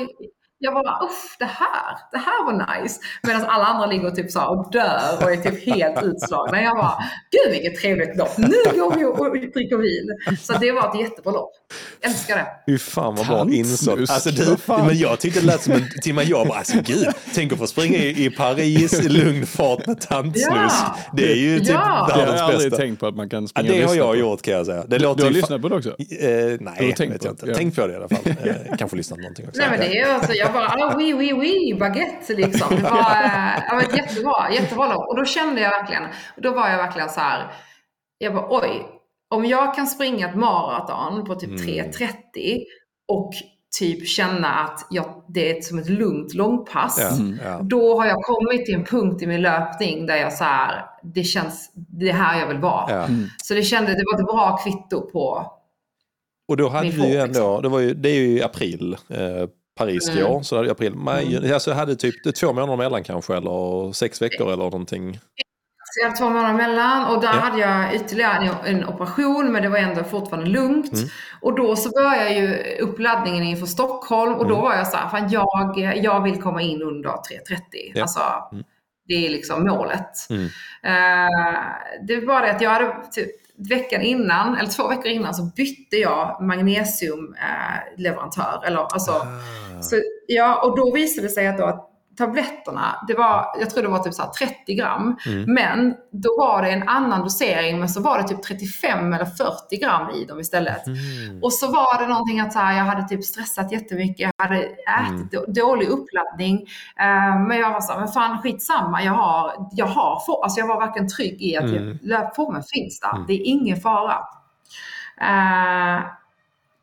jag bara, uff, det här, det här var nice. Medan alla andra ligger typ så och dör och är typ helt <laughs> utslagna. Jag bara, gud vilket trevligt lopp. Nu går vi och och dricker vin. Så det var ett jättebra lopp. Älskar det. Fy fan vad bra insåg. Alltså du, men jag tyckte det lät som en timma jag bara, alltså gud, tänk att få springa i, i Paris i lugn fart med tantsnusk. Ja. Det är ju typ Ja. Det har jag världens aldrig bästa. tänkt på att man kan Ja, springa det och har jag på. gjort kan jag säga. Det Du, låter du har lyssnat på det också? Eh, nej, tänkt vet på jag inte. det, ja. Tänk på det i alla fall. Eh, kanske lyssnat på någonting också. Nej men det är alltså, jag bara, ah, oui, oui, oui, baguette liksom. Det var, eh, det var ett jättebra, jättebra lopp. Och då kände jag verkligen, då var jag verkligen så här, jag bara oj, om jag kan springa ett maraton på typ Mm. 3.30 och typ känna att jag, det är som ett lugnt långpass. Ja, Mm. ja. Då har jag kommit till en punkt i min löpning där jag så här, det känns, det är här jag vill vara. Ja. Mm. Så det kändes, det var ett bra kvitto på, Och då hade vi ju ändå, det, var ju, det är ju i april, eh, Paris i Mm. år, så det är april, maj, alltså jag hade typ två månader emellan kanske, eller sex veckor eller någonting. jag hade två månader emellan och där Ja. hade jag ytterligare en, operation men det var ändå fortfarande lugnt. Mm. Och då så började ju uppladdningen inför Stockholm och då Mm. var jag så här, fan jag, jag vill komma in under 3.30. Ja. Alltså, Mm. det är liksom målet. Mm. Eh, det var det att jag hade typ veckan innan, eller två veckor innan, så bytte jag magnesiumleverantör. eller alltså, Ah. så, ja, och då visade det sig att, då att tabletterna, det var, jag tror det var typ så här 30 gram. Mm. Men då var det en annan dosering, men så var det typ 35 eller 40 gram i dem istället. Mm. Och så var det någonting att så här, jag hade typ stressat jättemycket, jag hade ätit Mm. då- dålig uppladdning. Eh, men jag var så här, men fan skitsamma, jag har, jag har for, alltså jag var verkligen trygg i att Mm. jag, formen finns där. Mm. Det är ingen fara. Eh,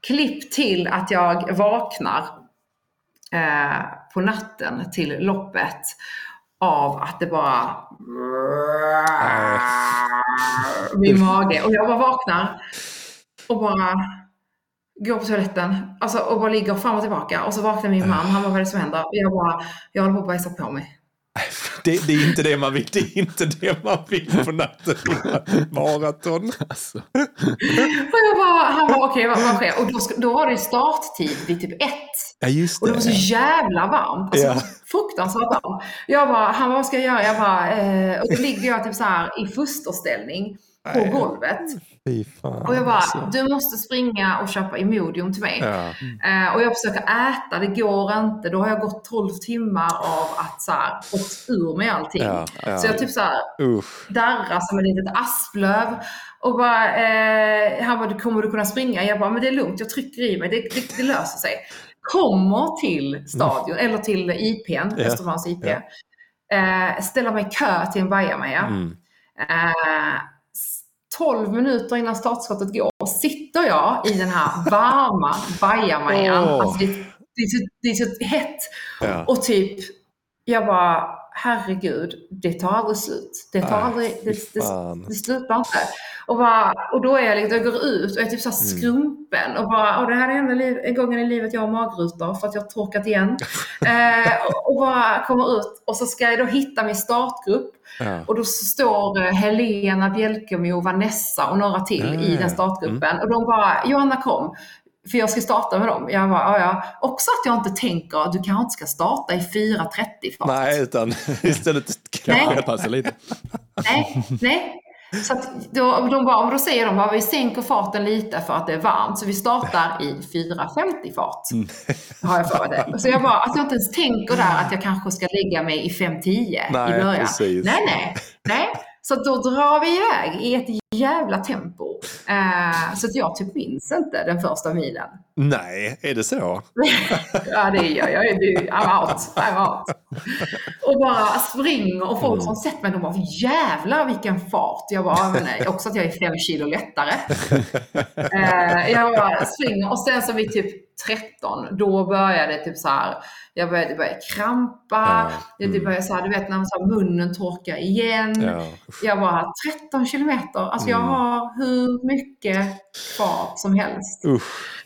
klipp till att jag vaknar på natten till loppet av att det bara min mage. Och jag bara vaknar och bara går på toaletten alltså, och bara ligger fram och tillbaka. Och så vaknar min man, han bara vad är det som händer? Och jag bara, jag håller på att bajsa på mig. <laughs> Det, det är inte det man vill. Det är inte det man vill på natten innan maraton. Alltså. Och jag bara, han bara okej vad, vad sker? Och då, då var det starttid vid typ ett. Ja, just Och det var så det. jävla varmt. Alltså, Ja. Fruktansvärt varmt. Jag bara, han bara, vad ska jag göra? Jag bara, eh, och då ligger jag typ så här i fosterställning på Nej. golvet. Fan. Och jag bara, alltså. du måste springa och köpa Imodium till mig. Ja. Eh, och jag försöker äta, det går inte. Då har jag gått 12 timmar av att så här, fått ur mig allting. Ja, ja. Så jag typ så här, darrar som ett litet asplöv. Och bara, eh, han bara, kommer du kunna springa? Jag bara, men det är lugnt, jag trycker i mig, det, det, det löser sig. Kommer till stadion, eller till IPn, Ja, Östermalms IP. ja. Eh, ställer mig i kö till en bajamaja. Mm. Eh, 12 minuter innan startskottet går sitter jag i den här varma bajamajan. Åh. Alltså det, det, är så, det är så hett. Ja. Och typ, jag bara, herregud, det tar aldrig slut. Det tar Nej, aldrig, det, det, det slutar inte. Och, bara, och då är jag liksom, jag går ut och är typ så Mm. skrumpen. Och bara, och det här är enda liv, en gången i livet jag har magrutor för att jag har torkat igen. <laughs> eh, och, och bara kommer ut och så ska jag då hitta min startgrupp. Ja. Och då står eh, Helena Bjälkemo, Vanessa och några till Ja, i den startgruppen. Och de bara, Johanna kom. För jag ska starta med dem. Jag bara, ja. Också att jag inte tänker, du kanske inte ska starta i 4.30 fart. Nej, utan <laughs> istället kanske Anpassa lite. Nej, nej. Så att då, de bara, då säger de bara, vi sänker farten lite för att det är varmt. Så vi startar i 4.50 fart. Har jag för det. Så jag bara, att jag inte ens tänker där att jag kanske ska lägga mig i 5.10 i början. precis. Nej, nej. nej. Så att då drar vi iväg i ett jävla tempo. Eh, så att jag typ minns inte den första milen. Nej, är det så? <laughs> Ja, det gör jag. Det- I'm out. I'm out. Och bara springer och folk som sett mig, de bara jävlar vilken fart. Jag bara, men också att jag är fem kilo lättare. Eh, jag bara springer och sen så vid typ 13, då började det typ så här, jag började, började krampa. Ja, Det, började så här, du vet när man så här, munnen torkar igen. Ja. Jag bara, 13 kilometer. Alltså jag Mm. har hur mycket fart som helst.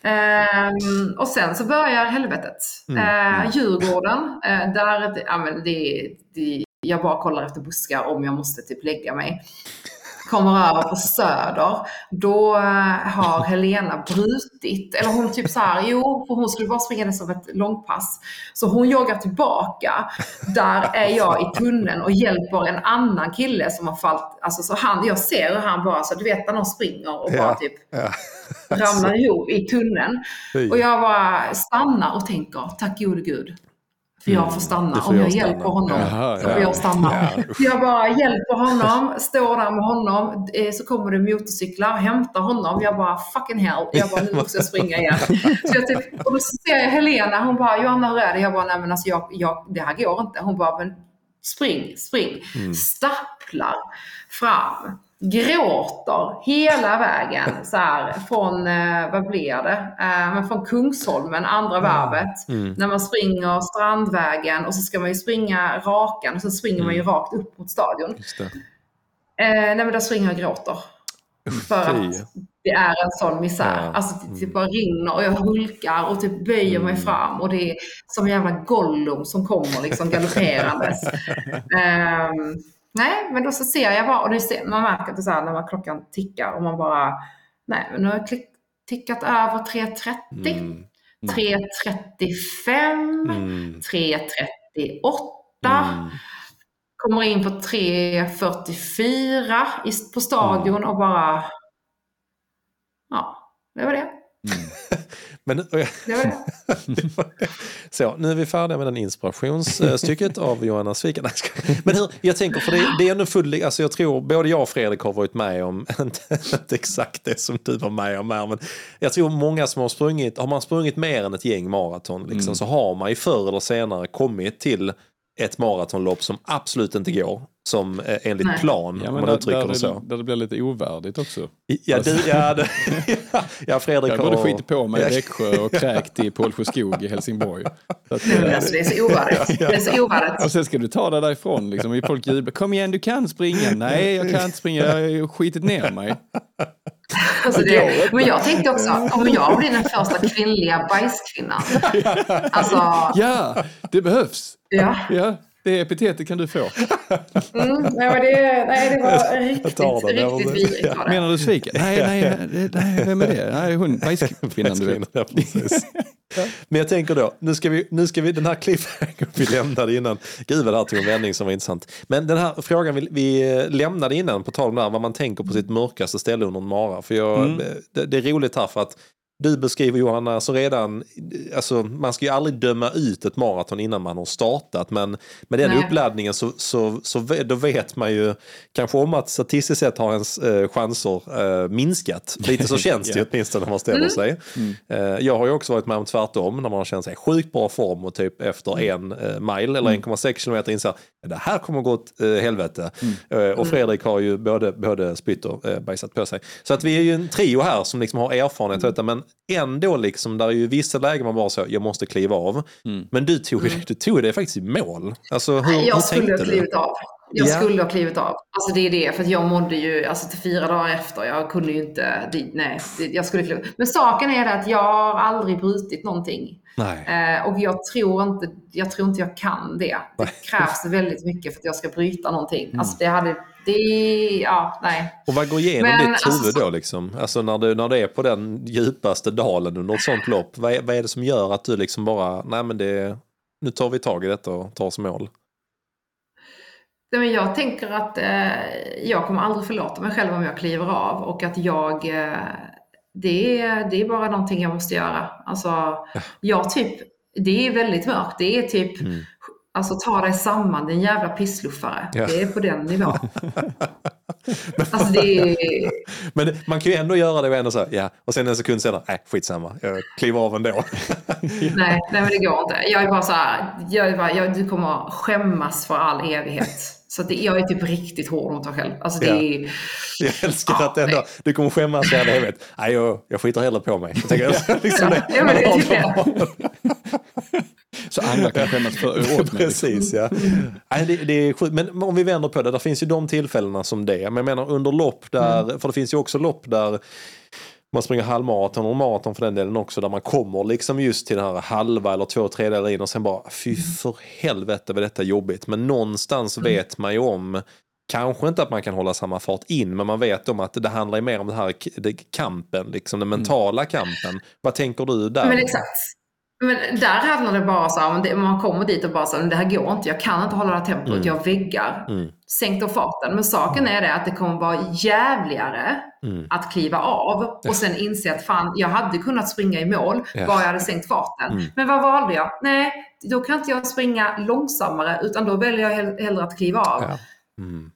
Ehm, och sen så börjar helvetet. Mm, Eh, Djurgården, eh, där, ja, men det, det, jag bara kollar efter buskar om jag måste typ lägga mig. Kommer över på Söder, då eh, har <laughs> Helena brutit, eller hon typ så här, jo, för hon skulle bara springa det som ett långpass. Så hon joggar tillbaka. Där är jag i tunneln och hjälper en annan kille som har fallit, alltså så han, jag ser hur han bara, så du vet när någon springer och bara Ja. typ Ja. ramlar <laughs> ihop i tunneln. Och jag bara stannar och tänker, tack gode gud. För jag får stanna. Mm, får Om jag, jag stanna. hjälper honom Jaha, så ja. får jag stanna. Ja, <laughs> jag bara hjälper honom, står där med honom. eh, Så kommer det motorcyklar, hämtar honom. Jag bara fucking hell. Jag bara nu måste jag springa igen. <laughs> Så jag typ, och då ser jag Helena, hon bara Johanna hur är det? Jag bara nej men alltså jag, jag, det här går inte. Hon bara men spring, spring. Mm. Stapplar fram. Gråter hela vägen så här, från, eh, vad blir det? Eh, men från Kungsholmen, andra varvet. Mm. När man springer Strandvägen och så ska man ju springa rakan och så springer man ju Mm. rakt upp mot stadion. Eh, nej men där springer jag och gråter. För att det är en sån misär. Ja. Alltså det typ bara rinner och jag hulkar och typ böjer mig Mm. fram och det är som en jävla Gollum som kommer liksom <laughs> galopperandes. Ehm, nej, men då så ser jag bara, och det ser, man märker att det så här, när man, klockan tickar och man bara, nej, men nu har jag klick, tickat över 3.30, Mm. 3.35, Mm. 3.38, Mm. kommer in på 3.44 i- på stadion och bara, ja, det var det. <laughs> Men, det. <laughs> så, nu är vi färdiga med den inspirationsstycket av Johanna Sviken. Men hur, jag tänker, för det, det är ändå full, alltså jag tror både jag och Fredrik har varit med om, <laughs> inte, inte exakt det som du var med om här, men jag tror många som har sprungit, har man sprungit mer än ett gäng maraton liksom, så har man ju förr eller senare kommit till ett maratonlopp som absolut inte går som eh, enligt Nej. plan, Ja, om men man där, uttrycker där, det så. där det blir lite ovärdigt också. Ja, du, ja, det, <laughs> ja, Fredrik Jag både har... skitit på mig i Växjö och kräkt i Pålsjöskog i Helsingborg. Så att, Men eh, alltså, det är så ovärdigt. <laughs> Det är så ovärdigt. och sen ska du ta det därifrån liksom, och folk jublar. Kom igen, du kan springa. Nej, jag kan inte springa. Jag har skitit ner mig. <laughs> Alltså det, men jag tänkte också, om jag blir den första kvinnliga bajskvinnan. <laughs> Alltså, Ja, det behövs. ja. Ja, det epitetet kan du få. Mm, nej, det, nej, det var riktigt, jag riktigt vidrigt det. Menar du sviken? Nej, nej, nej, nej, vem är det? Nej, hon, <laughs> bajskvinnan du vet. <laughs> Ja. Men jag tänker då, nu ska vi, nu ska vi den här cliffhanger vi lämnade innan. Gud vad det här tog en vändning som var intressant. Men den här frågan vi, vi lämnade innan, på tal om det här, vad man tänker på sitt mörkaste ställe under en mara. För jag, Mm. det, det är roligt här för att du beskriver Johanna så redan, alltså man ska ju aldrig döma ut ett maraton innan man har startat. Men med den Nej. uppladdningen så, så, så då vet man ju kanske om att statistiskt sett har ens eh, chanser eh, minskat. Lite så <laughs> känns det Ja. ju åtminstone när man ställer sig. Eh, jag har ju också varit med om tvärtom när man har känt sig sjukt bra form och typ efter en eh, mile eller 1,6 kilometer inser det här kommer gå åt eh, helvete. Eh, och Fredrik har ju både, både spytt och eh, bajsat på sig. Så att vi är ju en trio här som liksom har erfarenhet av detta men ändå liksom där är ju vissa lägen man bara så jag måste kliva av. Men du tog, du tog det faktiskt i mål. Alltså hur, hur Jag skulle tänkte ha du? klivit av. Jag Ja. skulle ha klivit av. Alltså det är det, för att jag mådde ju alltså till fyra dagar efter. Jag kunde ju inte, det, nej, det, jag skulle kliva Men saken är det att jag har aldrig brutit någonting. Nej. Eh, och jag tror, inte, jag tror inte jag kan det. Det krävs väldigt mycket för att jag ska bryta någonting. Mm. Alltså det hade, det, ja, nej. Och vad går igenom Men, ditt huvud alltså- då liksom? Alltså när du, när du är på den djupaste dalen under ett sånt lopp. Vad är, vad är det som gör att du liksom bara, nej men det, nu tar vi tag i detta och tar oss mål? Nej, men jag tänker att eh, jag kommer aldrig förlåta mig själv om jag kliver av och att jag, eh, det, är, det är bara någonting jag måste göra. Alltså, jag typ, det är väldigt mörkt. Det är typ, Mm. Alltså ta dig samman din jävla pissluffare. Ja. Det är på den nivån. <laughs> alltså det är, <laughs> Men man kan ju ändå göra det och ändå så här, ja. Och sen en sekund senare, nej skitsamma, jag kliver av ändå. <laughs> nej, nej men det går inte. Jag är bara så här, jag bara, jag, du kommer skämmas för all evighet. Så det, jag är typ riktigt hård mot mig själv. Alltså det Ja. Jag älskar Ja, att ändå, nej. du kommer skämmas i all evighet. Nej, jag, jag skiter hellre på mig. Jag tänker, liksom det. ja, men det är typ det. <laughs> Så andra kan skämmas för, <laughs> åt mig. Liksom. Precis, ja. Nej, det, det är sjukt. Men om vi vänder på det, där finns ju de tillfällena som det. Men jag menar under lopp där, för det finns ju också lopp där man springer halvmaraton och maraton för den delen också där man kommer liksom just till den här halva eller två tredjedelar in och sen bara fy för helvete vad detta är jobbigt. Men någonstans vet man ju om Kanske inte att man kan hålla samma fart in men man vet om att det handlar ju mer om det här det, kampen, liksom den mentala kampen. Vad tänker du där? Men exakt. Men där handlar det bara så här, man kommer dit och bara så här, det här går inte, jag kan inte hålla det här tempot, jag väggar. Mm. Sänk då farten. Men saken är det att det kommer vara jävligare Mm. att kliva av och sen inse att fan, jag hade kunnat springa i mål Ja. bara jag hade sänkt farten. Mm. Men vad valde jag? Nej, då kan inte jag springa långsammare utan då väljer jag hell- hellre att kliva av. Ja. Mm.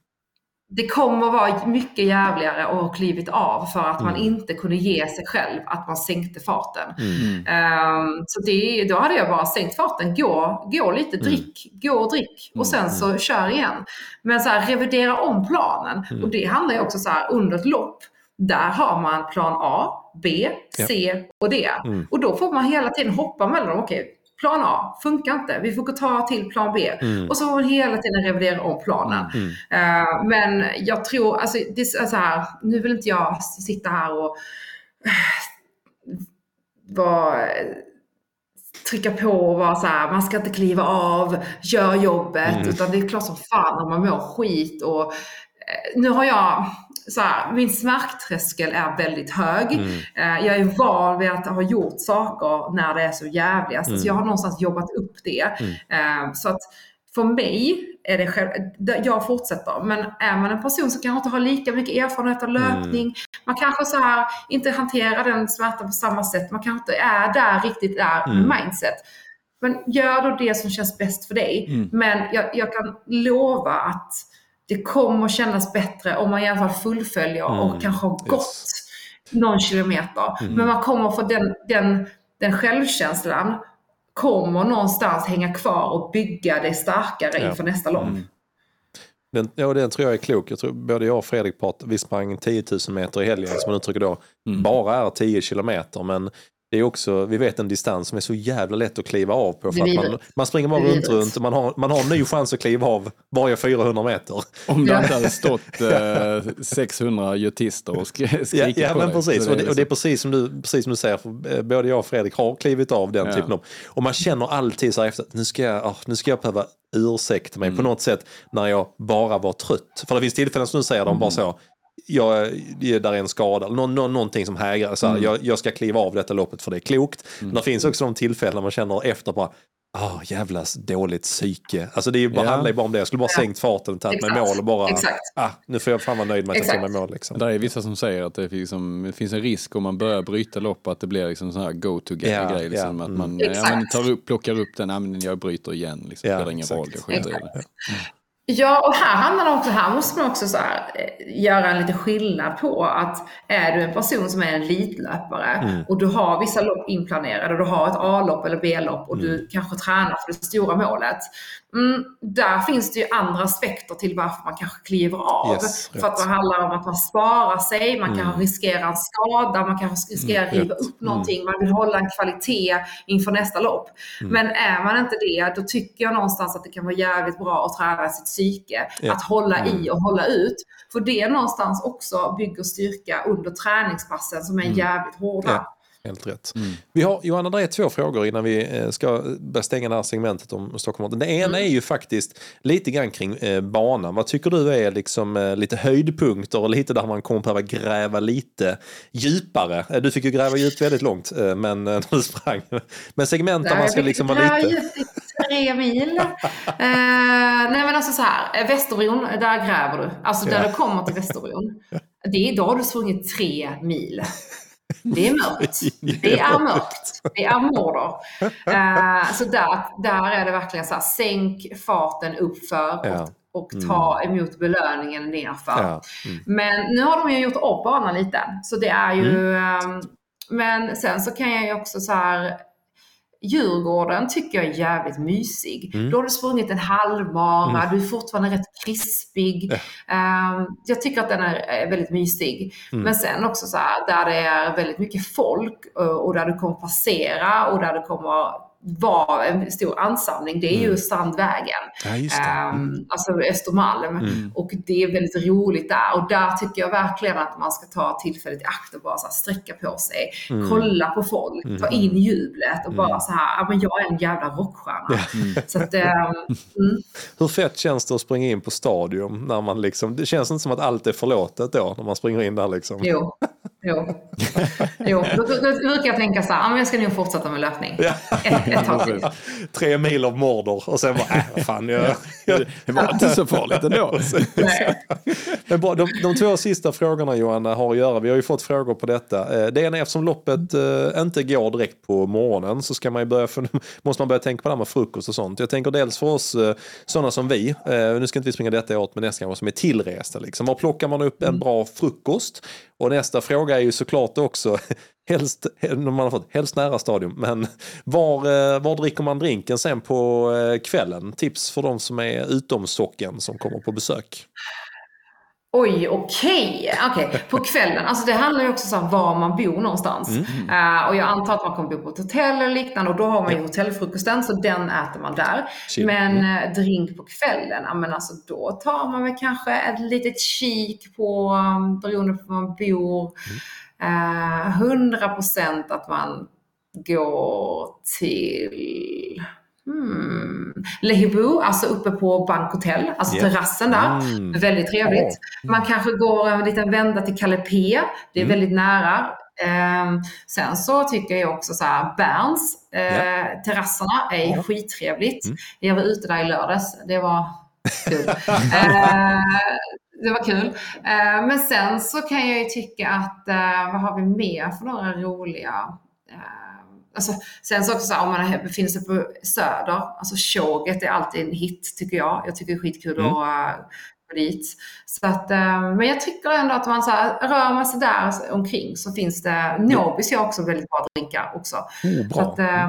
Det kommer vara mycket jävligare att ha klivit av för att man Mm. inte kunde ge sig själv att man sänkte farten. Mm. Ehm, så det, då hade jag bara sänkt farten, gå, gå lite, drick, gå och drick och sen så kör igen. Men så här, revidera om planen. Och det handlar ju också så här, under ett lopp, där har man plan A, B, C och D. Mm. Och då får man hela tiden hoppa mellan dem. Okej, plan A funkar inte, vi får ta till plan B. Mm. Och så får man hela tiden revidera om planen. Mm. Eh, men jag tror, alltså, det är så här, nu vill inte jag sitta här och eh, vara trycka på och vara så här, man ska inte kliva av, gör jobbet. Mm. Utan det är klart som fan om man mår skit. Och, eh, nu har jag, så här, min smärttröskel är väldigt hög. Mm. Eh, Jag är van vid att ha gjort saker när det är så jävligast. Mm. Så jag har någonstans jobbat upp det. Mm. Eh, Så att för mig är det själv, jag fortsätter. Men är man en person som kanske inte har lika mycket erfarenhet av löpning, man kanske så här inte hanterar den smärtan på samma sätt, man kanske inte är där riktigt där Mm. mindset. Men gör då det som känns bäst för dig. Mm. Men jag, jag kan lova att det kommer kännas bättre om man i alla fall fullföljer Mm. och kanske har gått Yes. någon kilometer. Mm. Men man kommer få den, den, den självkänslan kommer någonstans hänga kvar och bygga dig starkare Ja. inför nästa lopp. Mm. Den, ja, den tror jag är klok. Jag tror både jag och Fredrik pratade, vi sprang 10 000 meter i helgen som man uttrycker då, Mm. bara är 10 kilometer. Men det är också, vi vet en distans som är så jävla lätt att kliva av på. För att man, man springer bara runt, runt och man har, man har en ny chans att kliva av varje 400 meter. Om det Ja. inte hade stått <laughs> eh, 600 götister och skri- Ja, skrikit ja på men dig. precis. Och, det, och det är liksom- precis som du, precis som du säger, för eh, både jag och Fredrik har klivit av den Ja. typen av... Och man känner alltid så här efter, nu ska jag, ah, nu ska jag behöva ursäkta mig på Mm. något sätt när jag bara var trött. För det finns tillfällen som du säger, de Mm. bara så, jag, där är en skada, eller någon, någon, någonting som hägrar, så här, Mm. jag, jag ska kliva av detta loppet för det är klokt. Men det finns också de tillfällen när man känner efter bara, Ah, jävlas dåligt psyke. Alltså det är ju bara, Ja. handlar ju bara om det. Jag skulle bara Ja. sänkt farten, tagit mig Exakt. mål och bara, Exakt. ah, nu får jag fan vara nöjd med att jag tog Exakt. mig mål. Liksom. Det är vissa som säger att det, liksom, det finns en risk om man börjar bryta lopp att det blir liksom sån här go-to-grej. Ja, liksom, ja, Att mm. man ja, Exakt. men tar upp, plockar upp den, ja, men jag bryter igen. Liksom, Ja, spelar ingen exakt. roll, jag skiter i Exakt. det. Ja, och här handlar det också, här måste man också så här, eh, göra en liten skillnad på att är du en person som är en elitlöpare Mm. och du har vissa lopp inplanerade och du har ett A-lopp eller B-lopp och Mm. du kanske tränar för det stora målet. Mm, där finns det ju andra aspekter till varför man kanske kliver av. Yes, för att det handlar om att man sparar sig, man Mm. kanske riskerar en skada, man kanske riskerar att Mm, riva upp någonting, man vill hålla en kvalitet inför nästa lopp. Mm. Men är man inte det, då tycker jag någonstans att det kan vara jävligt bra att träna sitt psyke. Ja. Att hålla Mm. i och hålla ut. För det någonstans också bygger styrka under träningspassen som är Mm. jävligt hårda. Ja. Helt rätt. Mm. Vi har, Johanna, det är två frågor innan vi eh, ska börja stänga det här segmentet om Stockholm. Det ena är ju faktiskt lite grann kring eh, banan. Vad tycker du är liksom, eh, lite höjdpunkter och lite där man kommer behöva gräva lite djupare? Eh, du fick ju gräva djupt väldigt långt, eh, men eh, när <laughs> du sprang. Men segment där man ska liksom vara lite... djupt i tre mil. <laughs> eh, nej men alltså så här, eh, Västerbron, där gräver du. Alltså där Ja. du kommer till Västerbron. <laughs> Det är idag du har sprungit tre mil. Det är mörkt. <laughs> Det är mörkt. Det är Mordor. Eh, så där, där är det verkligen så här, sänk farten uppför Ja. och, och ta emot belöningen nerför. Ja. Mm. Men nu har de ju gjort upp banan lite. Så det är ju... Mm. ehm, men sen så kan jag ju också så här... Djurgården tycker jag är jävligt mysig. Mm. Då har du sprungit en halvmara, Mm. du är fortfarande rätt krispig. Ehm, jag tycker att den är, är väldigt mysig. Mm. Men sen också så här, där det är väldigt mycket folk eh, och där du kommer passera och där det kommer vara en stor ansamling, det är ju Mm. Strandvägen. Ja, just det. Um, alltså Östermalm. Mm. Och det är väldigt roligt där. Och där tycker jag verkligen att man ska ta tillfället i akt och bara så här sträcka på sig. Mm. Kolla på folk, ta in jublet och bara så här, ja men jag är en jävla rockstjärna. Så att, um, mm. <laughs> Hur fett känns det att springa in på stadion? När man liksom, det känns inte som att allt är förlåtet då, när man springer in där liksom. Jo. <laughs> Jo. <laughs> jo. Då, då, då brukar jag tänka så här, men jag ska nog fortsätta med löpning. Ja. Ett, ett tag till. Tre mil av Mordor och sen bara, äh, vad fan, jag, jag, Det var inte så farligt ändå. <laughs> Men bra, de, de två sista frågorna Johanna har att göra. Vi har ju fått frågor på detta. Eh, Det ena är eftersom loppet eh, inte går direkt på morgonen så ska man ju börja, för, <laughs> måste man börja tänka på det här med frukost och sånt. Jag tänker dels för oss eh, sådana som vi, eh, nu ska inte vi springa detta åt men nästa gång som är tillresta. Liksom. Var plockar man upp en bra frukost? Och nästa fråga är ju såklart också, <laughs> helst, man har fått, helst nära stadion, men var, eh, var dricker man drinken sen på eh, kvällen? Tips för de som är utom socken som kommer på besök. Oj, okej. Okej, På kvällen. Alltså det handlar ju också om var man bor någonstans. Mm. Eh, och jag antar att man kommer bo på ett hotell eller liknande och då har man ju hotellfrukosten så den äter man där. Chill. Men Mm. eh, drink på kvällen, ja men alltså då tar man väl kanske ett litet kik på, um, beroende på var man bor. Mm. Eh, 100% att man går till hmm, Lehibu, alltså uppe på Bankhotell, alltså Yeah. terrassen där. Mm. Väldigt trevligt. Man kanske går en liten vända till Calipé, det är Mm. väldigt nära. Ehm, sen så tycker jag också så här, Berns, eh, Ja. terrasserna är Ja. skittrevligt. Mm. Jag var ute där i lördags, det var <laughs> kul. eh, det var kul. Eh, men sen så kan jag ju tycka att, eh, vad har vi mer för några roliga eh, Alltså, sen så också så här, om man befinner sig på Söder, alltså tjoget är alltid en hit tycker jag. Jag tycker det är skitkul Mm. att uh, gå dit. Så att, eh, men jag tycker ändå att man så här, rör man sig där omkring så finns det, Nobis har också väldigt bra drinkar också. Så bra. att, eh,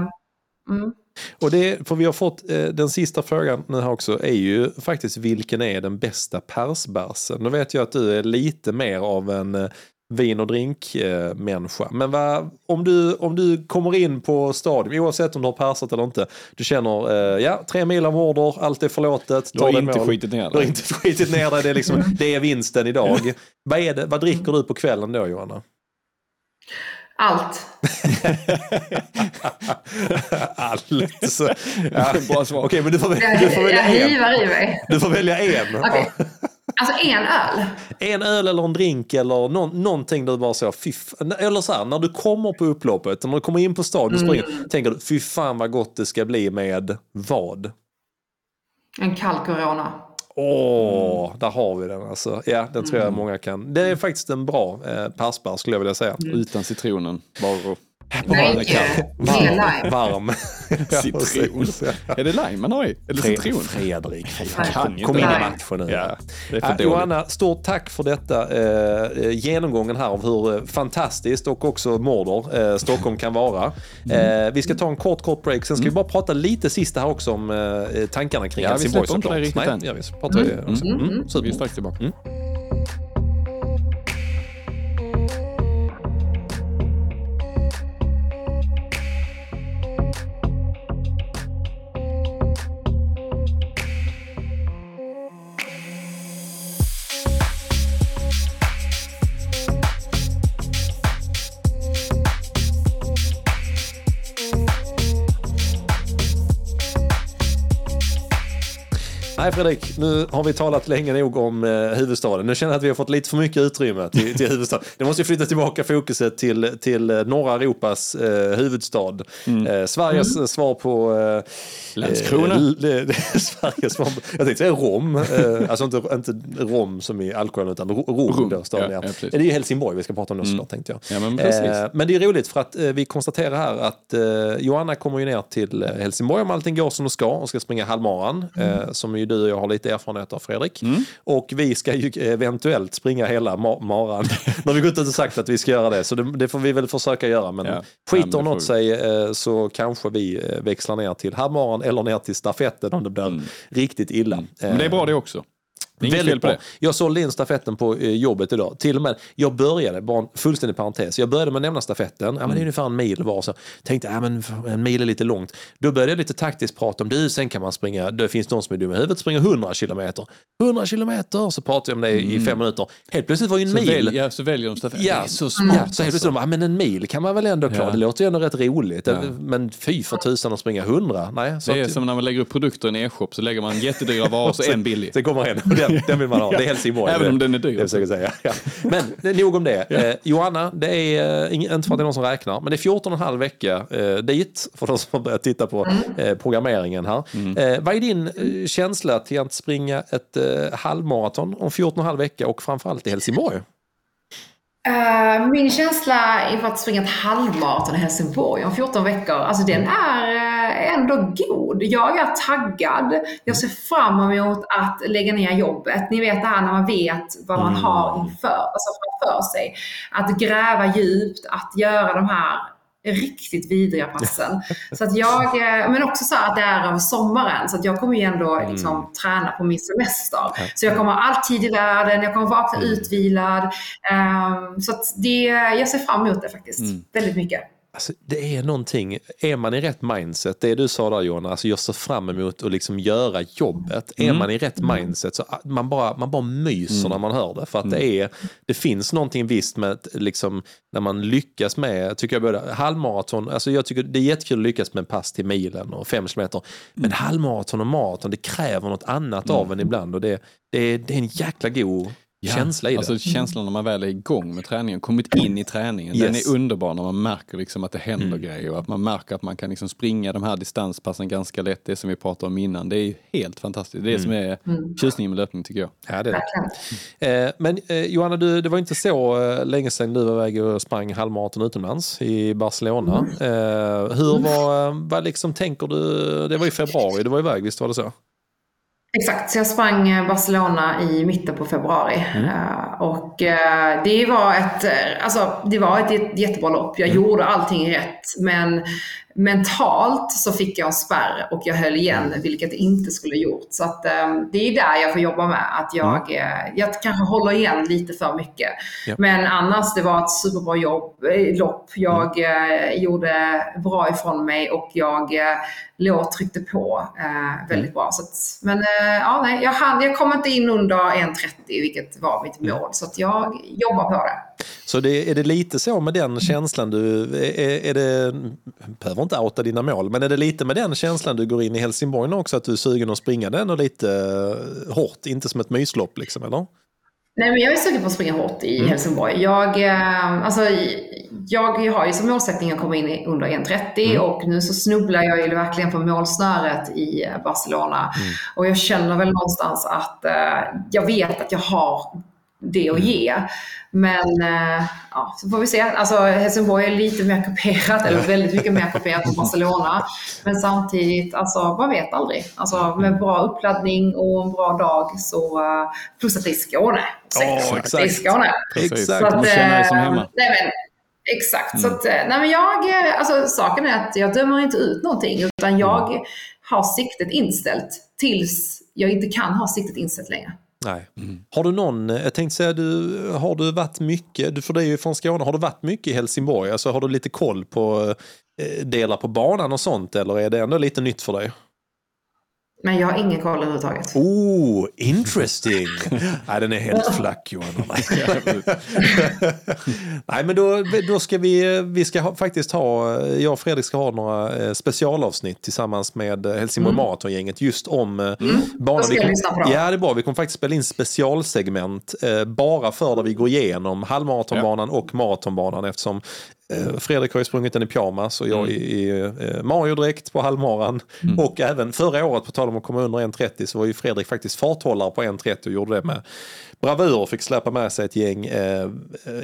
mm. Och det, för vi har fått eh, den sista frågan nu här också, är ju faktiskt vilken är den bästa persbärsen? Nu vet jag att du är lite mer av en eh, vin och drinkmänniska. Eh, Men vad, om, du, om du kommer in på stadion, oavsett om du har persat eller inte, du känner, eh, ja, tre mil av order, allt är förlåtet. Du har inte mål. skitit ner Du har dig. inte skitit ner dig, det är, liksom, <laughs> det är vinsten idag. vad, är det, vad dricker du på kvällen då Johanna? Allt. <laughs> Allt. Så, <laughs> ja. Bra svar. Okej, men du får, Jag, du får jag välja en. hivar i mig. Du får välja en. Okej. Alltså en öl. En öl eller en drink eller någon, någonting du bara så, fy Eller så här, när du kommer på upploppet, när du kommer in på stadion och springer, tänker du, fy fan vad gott det ska bli med vad? En kall corona. Åh, Mm. där har vi den alltså. Ja, den tror jag många kan. Det är faktiskt en bra eh, persbär skulle jag vilja säga. Utan citronen. Bara Nej, kall. med lime. Varm. Ja, Citron. Är det lime man har i? Eller Fre- citron? Fredrik, kan kom in i matchen nu. Ja, det är för Äh. Johanna, stort tack för detta eh, genomgången här av hur eh, fantastiskt och också Mordor eh, Stockholm kan vara. Mm. Eh, vi ska ta en kort, kort break. Sen ska vi bara prata lite sista här också om eh, tankarna kring Ja, vi Helsingborg släpper inte såklart. det riktigt Nej, än. ja, vi pratar ju också. Mm, Mm, mm. Vi är strax tillbaka. Nej Fredrik, nu har vi talat länge nog om eh, huvudstaden. Nu känner jag att vi har fått lite för mycket utrymme till, till huvudstaden. Det måste flytta tillbaka fokuset till, till eh, norra Europas eh, huvudstad. Eh, Sveriges eh, svar på... Eh, Landskrona. Eh, <laughs> Sveriges svar på, jag tänkte säga Rom. Alltså inte, inte Rom som i alkohol utan Ro- Rom. Rom, Då, staden, ja, ja. det är ju Helsingborg vi ska prata om nu såklart tänkte jag. Ja, men men det är roligt för att vi konstaterar här att Johanna kommer ju ner till Helsingborg om allting går som det ska och ska springa halvmaran. Eh, som ju du och jag har lite erfarenhet av Fredrik. Och vi ska ju eventuellt springa hela ma- maran. <laughs> nu har vi gått ut och sagt att vi ska göra det så det, det får vi väl försöka göra. Men Ja. Skiter något sig eh, så kanske vi eh, växlar ner till halvmaran eller ner till stafetten om det blir riktigt illa. Men det är bra det också. Det är inget fel Väldigt på bra. det. Jag sålde in stafetten på eh, jobbet idag. Till och med, jag började, bara en fullständig parentes, jag började med att nämna stafetten. Ja, men det är ungefär en mil var. Så tänkte ja, men en mil är lite långt. Då började jag lite taktiskt prata om du, sen kan man springa, det finns någon som är dum i huvudet, springer 100 kilometer. 100 kilometer, så pratade jag om det i fem minuter. Helt plötsligt var ju en Så, mil. välj, ja, så väljer de stafett. Ja, så smart. ja, så helt plötsligt, ja, men en mil kan man väl ändå klara. Ja. Det låter ju ändå rätt roligt. Ja. Men fy för tusan att springa 100. Nej, så Det är att- som när man lägger upp produkter i en e-shop så lägger man jättedyra varor och så <laughs> en billig. Sen kommer en <laughs> den, den vill man ha. Det är Helsingborg. Även om den är dyr. Det försöker jag säga. Ja. Men det är nog om det. Eh, Johanna, det är eh, inte för att det är någon som räknar, men det är 14 och en halv vecka eh, dit för de som har börjat titta på eh, programmeringen här. Eh, vad är din eh, känsla till att springa ett eh, halvmaraton om 14 och en halv vecka och framförallt i Helsingborg? Eh, min känsla inför att springa ett halvmaraton i Helsingborg om 14 veckor, alltså den är eh, ändå god. Jag är taggad. Jag ser fram emot att lägga ner jobbet. Ni vet det här när man vet vad man har inför, alltså framför sig. Att gräva djupt, att göra de här riktigt vidriga passen. Så att jag, eh, men också så att det är över sommaren, så att jag kommer ju ändå liksom träna på min semester. Så jag kommer ha all tid i världen, jag kommer vakna utvilad. Ehm, så att det, jag ser fram emot det faktiskt, väldigt mycket. Alltså, det är någonting, är man i rätt mindset, det du sa där Johan, alltså jag ser fram emot att liksom göra jobbet. Är man i rätt mindset så ah, man bara, man bara myser när man hör det. För att det, är, det finns någonting visst med liksom, när man lyckas med, tycker jag både halvmaraton, alltså jag tycker det är jättekul att lyckas med en pass till milen och fem kilometer. Men halvmaraton och maraton, det kräver något annat av en ibland och det, det, det är en jäkla god känsla i det. Alltså känslan när man väl är igång med träningen, kommit in i träningen, den Yes. är underbar när man märker liksom att det händer Mm. grejer och att man märker att man kan liksom springa de här distanspassen ganska lätt, det som vi pratade om innan. Det är ju helt fantastiskt. Det är det som är tjusningen med löpning tycker jag. Ja, det är det. Eh, men eh, Johanna, du, det var inte så eh, länge sedan du var iväg och sprang halvmaraton utomlands i Barcelona. Eh, hur var, vad liksom tänker du, det var i februari du var iväg, visst var det så? Exakt, så jag sprang eh, Barcelona i mitten på februari. Eh, och eh, det var ett, alltså, det var ett jät- jättebra lopp. Jag gjorde allting rätt. Men mentalt så fick jag en spärr och jag höll igen, vilket jag inte skulle gjort. Så att, eh, det är där jag får jobba med. Att jag, eh, jag kanske håller igen lite för mycket. Ja. Men annars, det var ett superbra jobb, eh, lopp. Jag eh, gjorde bra ifrån mig och jag eh, låg och tryckte på eh, väldigt bra. Så att, men ja, nej, jag, hann, jag kom inte in under 1.30, vilket var mitt mål. Så jag jobbar på det. Så det, är det lite så med den känslan du, är, är det, behöver inte outa dina mål, men är det lite med den känslan du går in i Helsingborg nu också, att du är sugen att springa den och lite eh, hårt, inte som ett myslopp liksom, eller? Nej, men jag är sugen på att springa hårt i Helsingborg. Jag, eh, alltså, jag har ju som målsättning att komma in i under 1.30 och nu så snubblar jag ju verkligen på målsnöret i eh, Barcelona. Och jag känner väl någonstans att jag vet att jag har det att ge. Men eh, ja, så får vi se. Alltså, Helsingborg är lite mer kuperat, eller väldigt mycket mer <laughs> kuperat än Barcelona. Men samtidigt, alltså, man vet aldrig. Alltså, med bra uppladdning och en bra dag så... eh, Plus att det är Skåne. Ja, Det är exakt. Skåne. Precis. Exakt. Man känner dig som eh, hemma. Nej, men, exakt. Så att, nej, men jag, alltså, saken är att jag dömer inte ut någonting utan jag har siktet inställt tills jag inte kan ha siktet inställt längre. Nej. Mm. Har du någon, eh, jag tänkte säga, du, eh, har du varit mycket, du för det är ju från Skåne, har du varit mycket i Helsingborg? Alltså har du lite koll på eh, delar på banan och sånt eller är det ändå lite nytt för dig? Men jag har ingen koll överhuvudtaget. Oh, interesting! <laughs> Nej, den är helt flack Johanna. <laughs> Nej, men då, då ska vi, vi ska ha, faktiskt ha, jag och Fredrik ska ha några eh, specialavsnitt tillsammans med eh, Helsingborg Marathon-gänget just om eh, banan. Då ska Vi jag kom- lyssna på dem. Ja, det är bra. Vi kommer faktiskt spela in specialsegment eh, bara för där vi går igenom halvmaratonbanan och maratonbanan eftersom Fredrik har ju sprungit den i pyjamas och jag i, i eh, Mario-dräkt på halvmaran. Och även förra året, på tal om att komma under 1.30, så var ju Fredrik faktiskt farthållare på 1.30 och gjorde det med bravur och fick släppa med sig ett gäng. Eh, eh,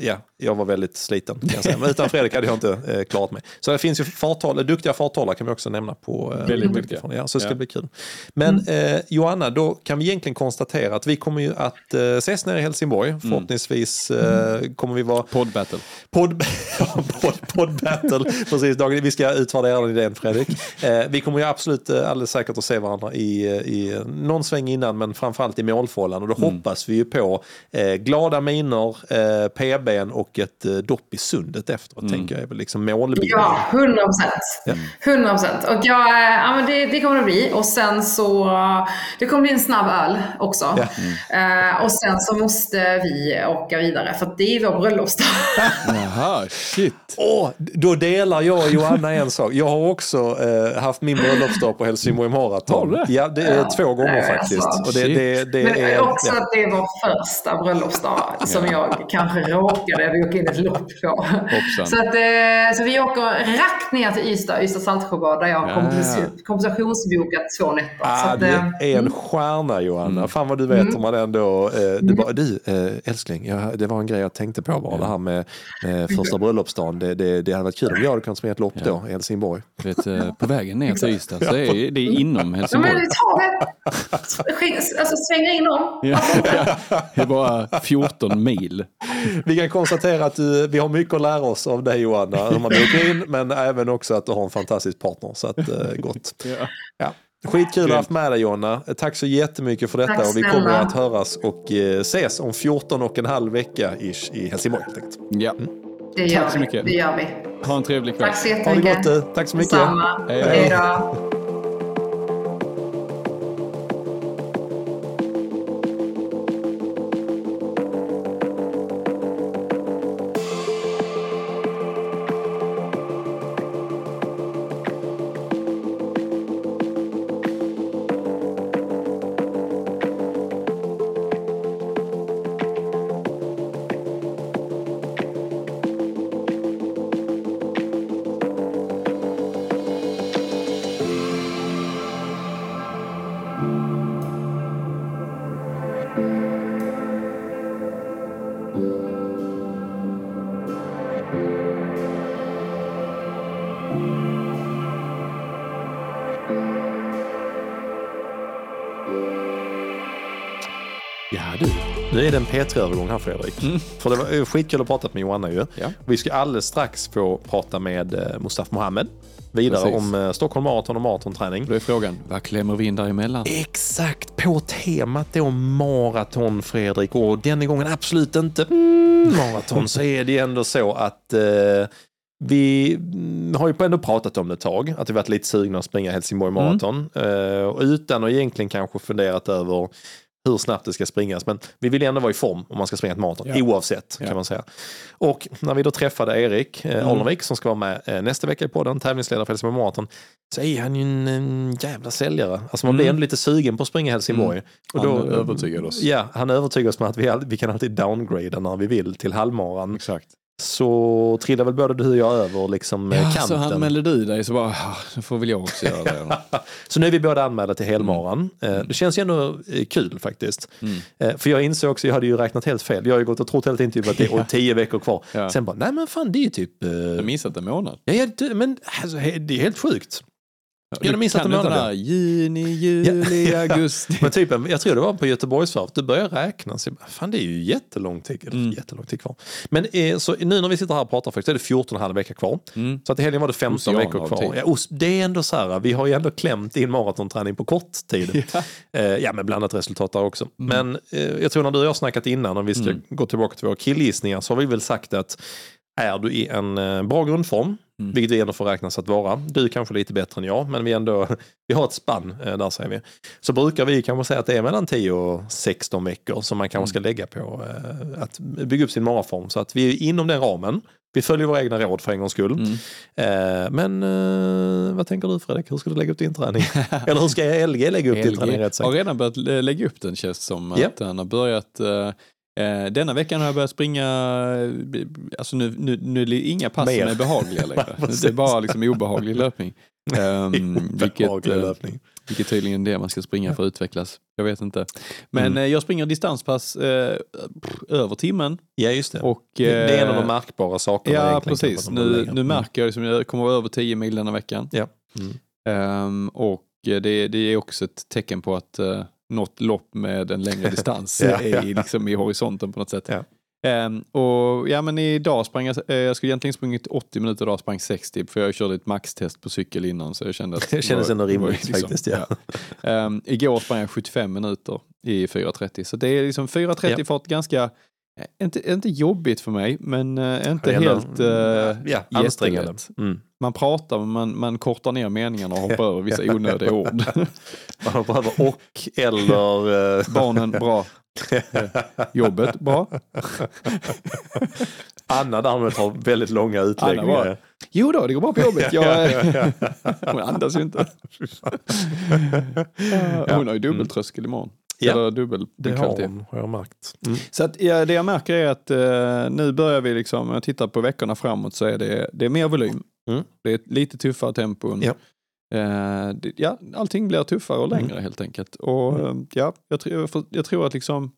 ja, jag var väldigt sliten kan jag säga. Men utan Fredrik hade jag inte eh, klarat mig. Så det finns ju farthållare, duktiga farthållare kan vi också nämna på eh, Väldigt duktiga. Ja, så det ska Ja. bli kul. Men eh, Johanna, då kan vi egentligen konstatera att vi kommer ju att eh, ses nere i Helsingborg. Förhoppningsvis eh, kommer vi vara Podd battle. <laughs> Podd, ja, podd, podd battle. Precis, dagen. Vi ska utvärdera den idén Fredrik. Eh, vi kommer ju absolut eh, alldeles säkert att se varandra i, i någon sväng innan men framförallt i målfållan. Och då hoppas vi ju på eh, glada miner, eh, PBn och ett eh, dopp i sundet efteråt. Tänker jag är väl liksom målbilden. Ja, 100 procent. 100 procent. Och jag, eh, ja, men det, det kommer det bli. Och sen så, det kommer bli en snabb öl också. Ja. Eh, och sen så måste vi åka vidare för att det är vår bröllopsdag. <laughs> Jaha, shit. Åh, då delar jag och Johanna en sak. Jag har också eh, haft min bröllopsdag på Helsingborg Marathon. Har du? Ja, det är Ja. två gånger Nej, faktiskt. alltså. Och det, det, det Men är, också ja. att det var första bröllopsdag som jag kanske råkade åka in ett lopp på. Hoppsan. Så, att, eh, så vi åker rakt ner till Ystad, Ystad Saltsjöbad där jag har Ja. kompens- kompensationsbokat två nätter. så Ah, att, du eh, är en stjärna Johanna. Fan vad du vet om man ändå... Eh, du, bara, du eh, älskling, jag, det var en grej jag tänkte på bara det här med, första bröllopsdagen. Det, det, det hade varit kul om jag hade kunnat springa ett lopp då i Helsingborg. Vet, eh, på vägen ner till Ystad så är det är inom Ja, men Helsingborg. tar det. Alltså svänga in dem. Ja. <laughs> Det är bara 14 mil. Vi kan konstatera att du, vi har mycket att lära oss av dig Johanna, hur man åker in, men även också att du har en fantastisk partner. Så att, eh, gott. Ja. Ja. Skitkul att ha haft med dig Jonna. Tack så jättemycket för detta Tack och vi kommer att höras och eh, ses om 14 och en halv vecka ish i Helsingborg. Ja. Det gör Tack så vi. mycket. Det gör vi. Ha en trevlig kväll. Tack så Ha det jättemycket. gott. Tack så mycket. Detsamma. Hej då. Är det en P3-övergång här Fredrik. För det var eh, skitkul att prata med Johanna ju. Ja. Vi ska alldeles strax få prata med eh, Mustafa Mohamed. Vidare Precis. om eh, Stockholm Marathon och maratonträning. Då är frågan, vad klämmer vi in däremellan? Exakt på temat då maraton Fredrik och denna gången absolut inte mm, maraton så är det ändå så att eh, vi mm, har ju ändå pratat om det ett tag, att vi varit lite sugna att springa Helsingborg Marathon. Eh, och utan att egentligen kanske funderat över hur snabbt det ska springas. Men vi vill ändå vara i form om man ska springa ett maraton, Ja. oavsett Ja. kan man säga. Och när vi då träffade Erik eh, Mm. Alnevik som ska vara med eh, nästa vecka i podden, tävlingsledare för Helsingborg Marathon, så är han ju en, en jävla säljare. Alltså man blir Mm. ändå lite sugen på att springa Helsingborg. Och Han då, övertygade oss. Ja, han övertygar oss med att vi, all, vi kan alltid downgrada när vi vill till halvmaran. Exakt. Så trillar väl både du och jag över liksom Ja, kanten. så han mälde du dig så bara, "Ah, då får väl jag också göra det. då." <laughs> Så nu är vi båda anmälda till helmaran. Mm. Eh, Det känns ju ändå eh, kul faktiskt. Mm. Eh, För jag insåg också, jag hade ju räknat helt fel. Jag har ju gått och trott hela tiden typ att det är <laughs> tio veckor kvar. Ja. Sen bara, nej men fan det är ju typ... Jag har missat en månad. Ja, men alltså, det är helt sjukt. Du har missat kan en inte månad, den här juni, juli, <laughs> augusti. Men typ, jag tror det var på Göteborgsvarvet, du börjar räkna. Så fan det är ju jättelång tid, Mm. jättelång tid kvar. Men eh, så nu när vi sitter här och pratar faktiskt, är det 14,5 vecka kvar. Mm. Så att i helgen var det 15 Oceaner veckor kvar. Ja, det är ändå så här, vi har ju ändå klämt in maratonträning på kort tid. <laughs> Ja. Eh, ja, med blandat resultat där också. Mm. Men eh, jag tror när du och jag har snackat innan, om vi ska Mm. gå tillbaka till våra killgissningar, så har vi väl sagt att är du i en eh, bra grundform, Mm. vilket vi ändå får räknas att vara, du kanske lite bättre än jag, men vi, ändå, <laughs> vi har ett spann eh, där säger vi. Så brukar vi kanske säga att det är mellan 10 och 16 veckor som man kanske ska Mm. lägga på eh, att bygga upp sin maraform. Så att vi är inom den ramen. Vi följer våra egna råd för en gångs skull. Mm. Eh, men vad tänker du Fredrik, hur ska du lägga upp din träning? <laughs> Eller hur ska LG lägga upp din träning rätt har sagt? redan börjat lä- lägga upp den känns som. Att han har börjat, denna veckan har jag börjat springa, eh, alltså nu, nu, nu är det inga pass Mer. som är behagliga längre. <laughs> Det är bara liksom obehaglig löpning. <laughs> Um, vilket, Behaglig eh, löpning. vilket tydligen är det man ska springa för att utvecklas. Jag vet inte. Men Mm. eh, jag springer distanspass eh, pff, över timmen. Ja just det. Och, det, det är en av eh, de märkbara sakerna. Ja, precis. Nu, nu märker jag liksom, jag kommer över 10 mil denna veckan. Ja. Mm. Ehm, och eh, det, det är också ett tecken på att uh, något lopp med en längre <laughs> distans Ja, ja. i, liksom i horisonten på något sätt. Ja. Ehm, och ja men idag sprang jag, eh, jag skulle egentligen sprungit 80 minuter idag, sprang 60 för jag körde ett maxtest på cykel innan så jag kände att <laughs> Det kändes ändå rimligt liksom- faktiskt. Ja. Ehm, igår sprang jag 75 minuter i 4.30 så det är liksom 4.30 Ja. fart ganska, inte, inte jobbigt för mig men eh, inte ändå- helt uh, ja, ansträngande. Mm. Man pratar men man, man kortar ner meningarna och hoppar över vissa onödiga <laughs> ord. Man behöver och eller... eh, <laughs> Barnen, bra. <laughs> Jobbet, bra. Anna däremot har väldigt långa utläggningar. bara, Jo då, det går bra på jobbet. Jag, hon andas ju inte. Hon har ju dubbeltröskel imorgon. Ja. Eller dubbel Det har hon, har jag märkt. Mm. Så att, ja, det jag märker är att eh, nu börjar vi liksom, om jag tittar på veckorna framåt så är det, det är mer volym. Mm. Det är lite tuffare tempon. Ja. Eh, det, ja, allting blir tuffare och längre helt enkelt. Och Mm. eh, ja, jag, tror- jag, jag tror att liksom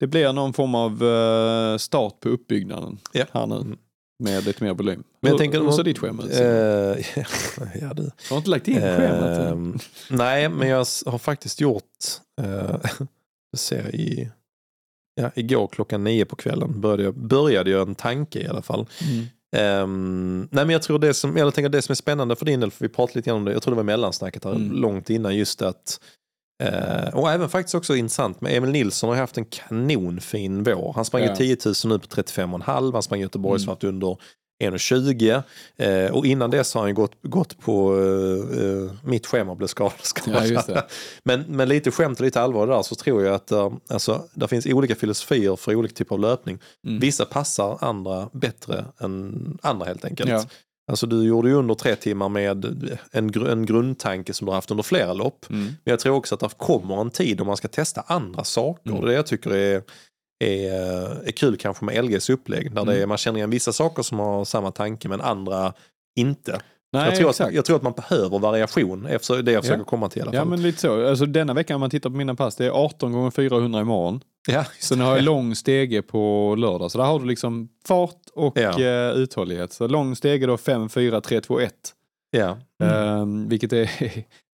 det blir någon form av eh, start på uppbyggnaden Ja. här nu. Med lite mer volym. Men jag hur, tänker, hur ser ditt schema ut? Eh, <laughs> ja, du. Du har inte lagt in schemat än. Ehm, nej, men jag har faktiskt gjort, <laughs> uh, ser i, ja, igår klockan nio på kvällen började jag, började jag en tanke i alla fall. Mm. Ehm, nej men jag tror det som, jag tänker det som är spännande för din del, för vi pratade lite grann om det, jag tror det var mellansnacket här Mm. långt innan just att eh, och även faktiskt också intressant med Emil Nilsson har haft en kanonfin vår. Han sprang Ja. 10 000 nu på 35,5, han sprang Göteborgsvart under 1,20 eh, och innan dess har han gått, gått på eh, eh, mitt schema blev skadad. Ja, men, men lite skämt och lite allvar där så tror jag att eh, alltså, det finns olika filosofier för olika typer av löpning. Mm. Vissa passar andra bättre än andra helt enkelt. Ja. Alltså du gjorde ju under tre timmar med en, en grundtanke som du har haft under flera lopp. Mm. Men jag tror också att det kommer en tid då man ska testa andra saker. Mm. Det jag tycker är, är, är kul kanske med LGs upplägg. Där det Mm. är, man känner igen vissa saker som har samma tanke men andra inte. Nej, jag, tror att, jag tror att man behöver variation. Efter det jag försöker Ja. komma till i alla Ja fall. men lite så. Alltså denna veckan om man tittar på mina pass, det är 18 gånger 400 imorgon. ja, Sen det. har jag lång stege på lördag. Så där har du liksom fart och Ja. eh, uthållighet. Så lång stege då 5, 4, 3, 2, 1. ja. Ehm, vilket är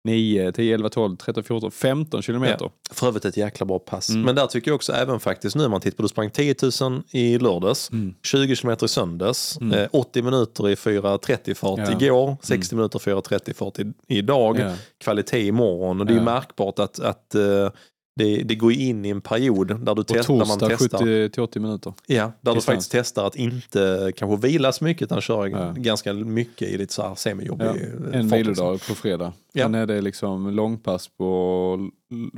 9, 10, 11, 12, 13, 14, 15 kilometer. För övrigt ett jäkla bra pass. Mm. Men där tycker jag också även faktiskt nu när man tittar på, du sprang 10 000 i lördags, Mm. 20 km i söndags, Mm. eh, 80 minuter i 4.30 fart Ja. igår, 60 minuter 4.30 fart i, idag, Ja. kvalitet imorgon. Och det är Ja. märkbart att, att eh, det, det går in i en period där du Och testar, man torsdag testar. 70 till 80 minuter. Ja, där du faktiskt testar att inte kanske vila så mycket utan köra Ja. ganska mycket i lite så här semijobbig Ja, eh, En vilodag liksom. på fredag. Ja. Sen är det liksom långpass på,